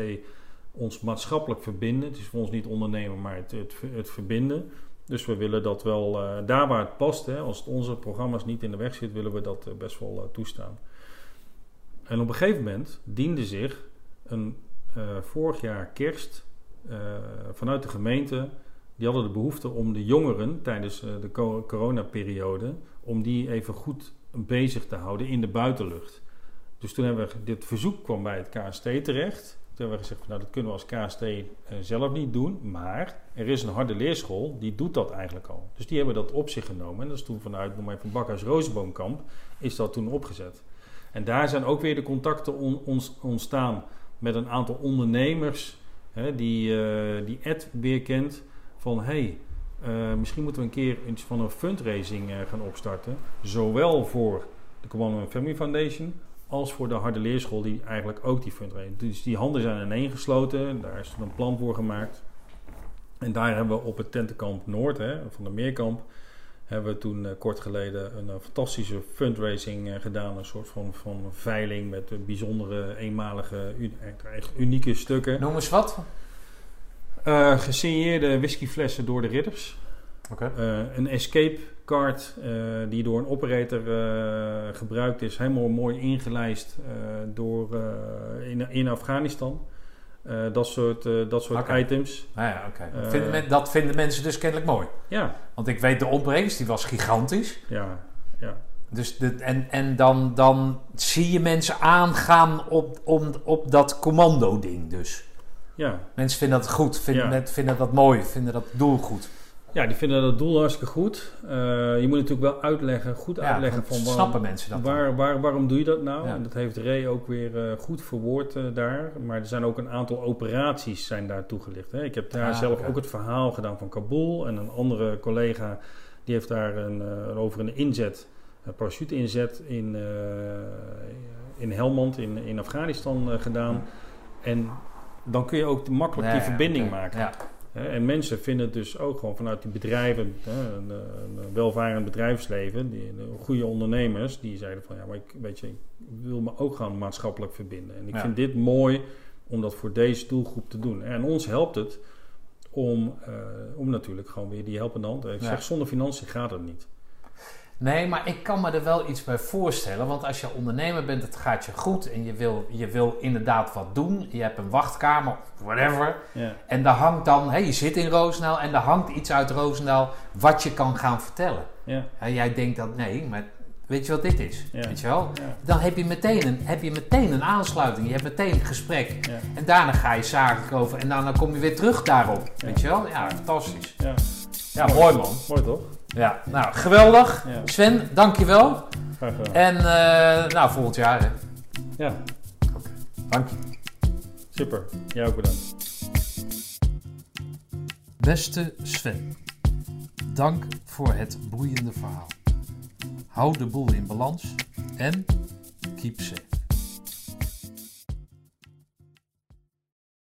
ons maatschappelijk verbinden. Het is voor ons niet ondernemen, maar het, het, het verbinden. Dus we willen dat wel eh, daar waar het past. Hè, als het onze programma's niet in de weg zit, willen we dat eh, best wel toestaan. En op een gegeven moment diende zich een vorig jaar kerst vanuit de gemeente. Die hadden de behoefte om de jongeren tijdens de co- coronaperiode, om die even goed bezig te houden in de buitenlucht. Dus toen hebben we, dit verzoek kwam bij het KST terecht. Toen hebben we gezegd, van, nou dat kunnen we als KST eh, zelf niet doen. Maar er is een harde leerschool, die doet dat eigenlijk al. Dus die hebben dat op zich genomen. En dat is toen vanuit, noem maar even, Bakhuis Rozenboomkamp, is dat toen opgezet. En daar zijn ook weer de contacten on- ontstaan met een aantal ondernemers hè, die, eh, die Ed weer kent. Van hey, eh, misschien moeten we een keer iets van een fundraising gaan opstarten. Zowel voor de Commando and Family Foundation als voor de harde leerschool die eigenlijk ook die fundraising. Dus die handen zijn ineengesloten. Daar is een plan voor gemaakt. En daar hebben we op het tentenkamp Noord hè, van de Meerkamp hebben we toen eh, kort geleden een eh, fantastische fundraising eh, gedaan. Een soort van, van veiling met bijzondere, eenmalige, echt, unieke stukken. Noem eens wat. Gesigneerde whiskyflessen door de ridders. Oké. Eh, een escape card eh, die door een operator eh, gebruikt is. Helemaal mooi ingelijst eh, door, in, in Afghanistan. Dat soort, dat soort items. Nou ja, oké. Eh, Vinden men- dat vinden mensen dus kennelijk mooi. Ja, Want ik weet, de opbrengst die was gigantisch. ja, ja. Dus de, en en dan, dan zie je mensen aangaan op, om, op dat commando-ding dus. ja. Mensen vinden dat goed, vinden, Ja. vinden dat mooi, vinden dat doel goed. Ja, die vinden dat doel hartstikke goed. Eh, je moet natuurlijk wel uitleggen, goed uitleggen van waar- snappen mensen dat waar, waar, waarom doe je dat nou? Ja. En dat heeft Ray ook weer eh, goed verwoord eh, daar. Maar er zijn ook een aantal operaties zijn daar toegelicht. Hè. Ik heb daar Ah, zelf ook het verhaal gedaan van Kabul. En een andere collega die heeft daar een, over een inzet, een parachute-inzet in, eh, in Helmand in, in Afghanistan gedaan. En dan kun je ook makkelijk die verbinding maken. Ja. En mensen vinden het dus ook gewoon vanuit die bedrijven, een, een welvarend bedrijfsleven, die, de goede ondernemers, die zeiden van ja, maar ik, weet je, ik wil me ook gewoon maatschappelijk verbinden. En ik Ja. vind dit mooi om dat voor deze doelgroep te doen. En ons helpt het om, eh, om natuurlijk gewoon weer die helpende hand. Ik Ja. zeg, zonder financiën gaat het niet. Nee, maar ik kan me er wel iets bij voorstellen. Want als je ondernemer bent, het gaat je goed. En je wil, je wil inderdaad wat doen. Je hebt een wachtkamer, whatever. Ja, En daar hangt dan, hé, je zit in Roosendaal. En daar hangt iets uit Roosendaal wat je kan gaan vertellen. ja, En jij denkt dat, nee, maar weet je wat dit is? Ja. Weet je wel? Dan heb je, meteen een, heb je meteen een aansluiting. Je hebt meteen een gesprek. En daarna ga je zakelijk over. En daarna kom je weer terug daarop. Ja. Weet je wel? Ja, fantastisch. ja. Ja, mooi man. Mooi toch? Ja, nou, geweldig. Ja. Sven, dankjewel. Graag gedaan. En eh, nou, volgend jaar. Hè. Ja, Dank je. super. Jij ook bedankt. Beste Sven, dank voor het boeiende verhaal. Hou de boel in balans en keep safe.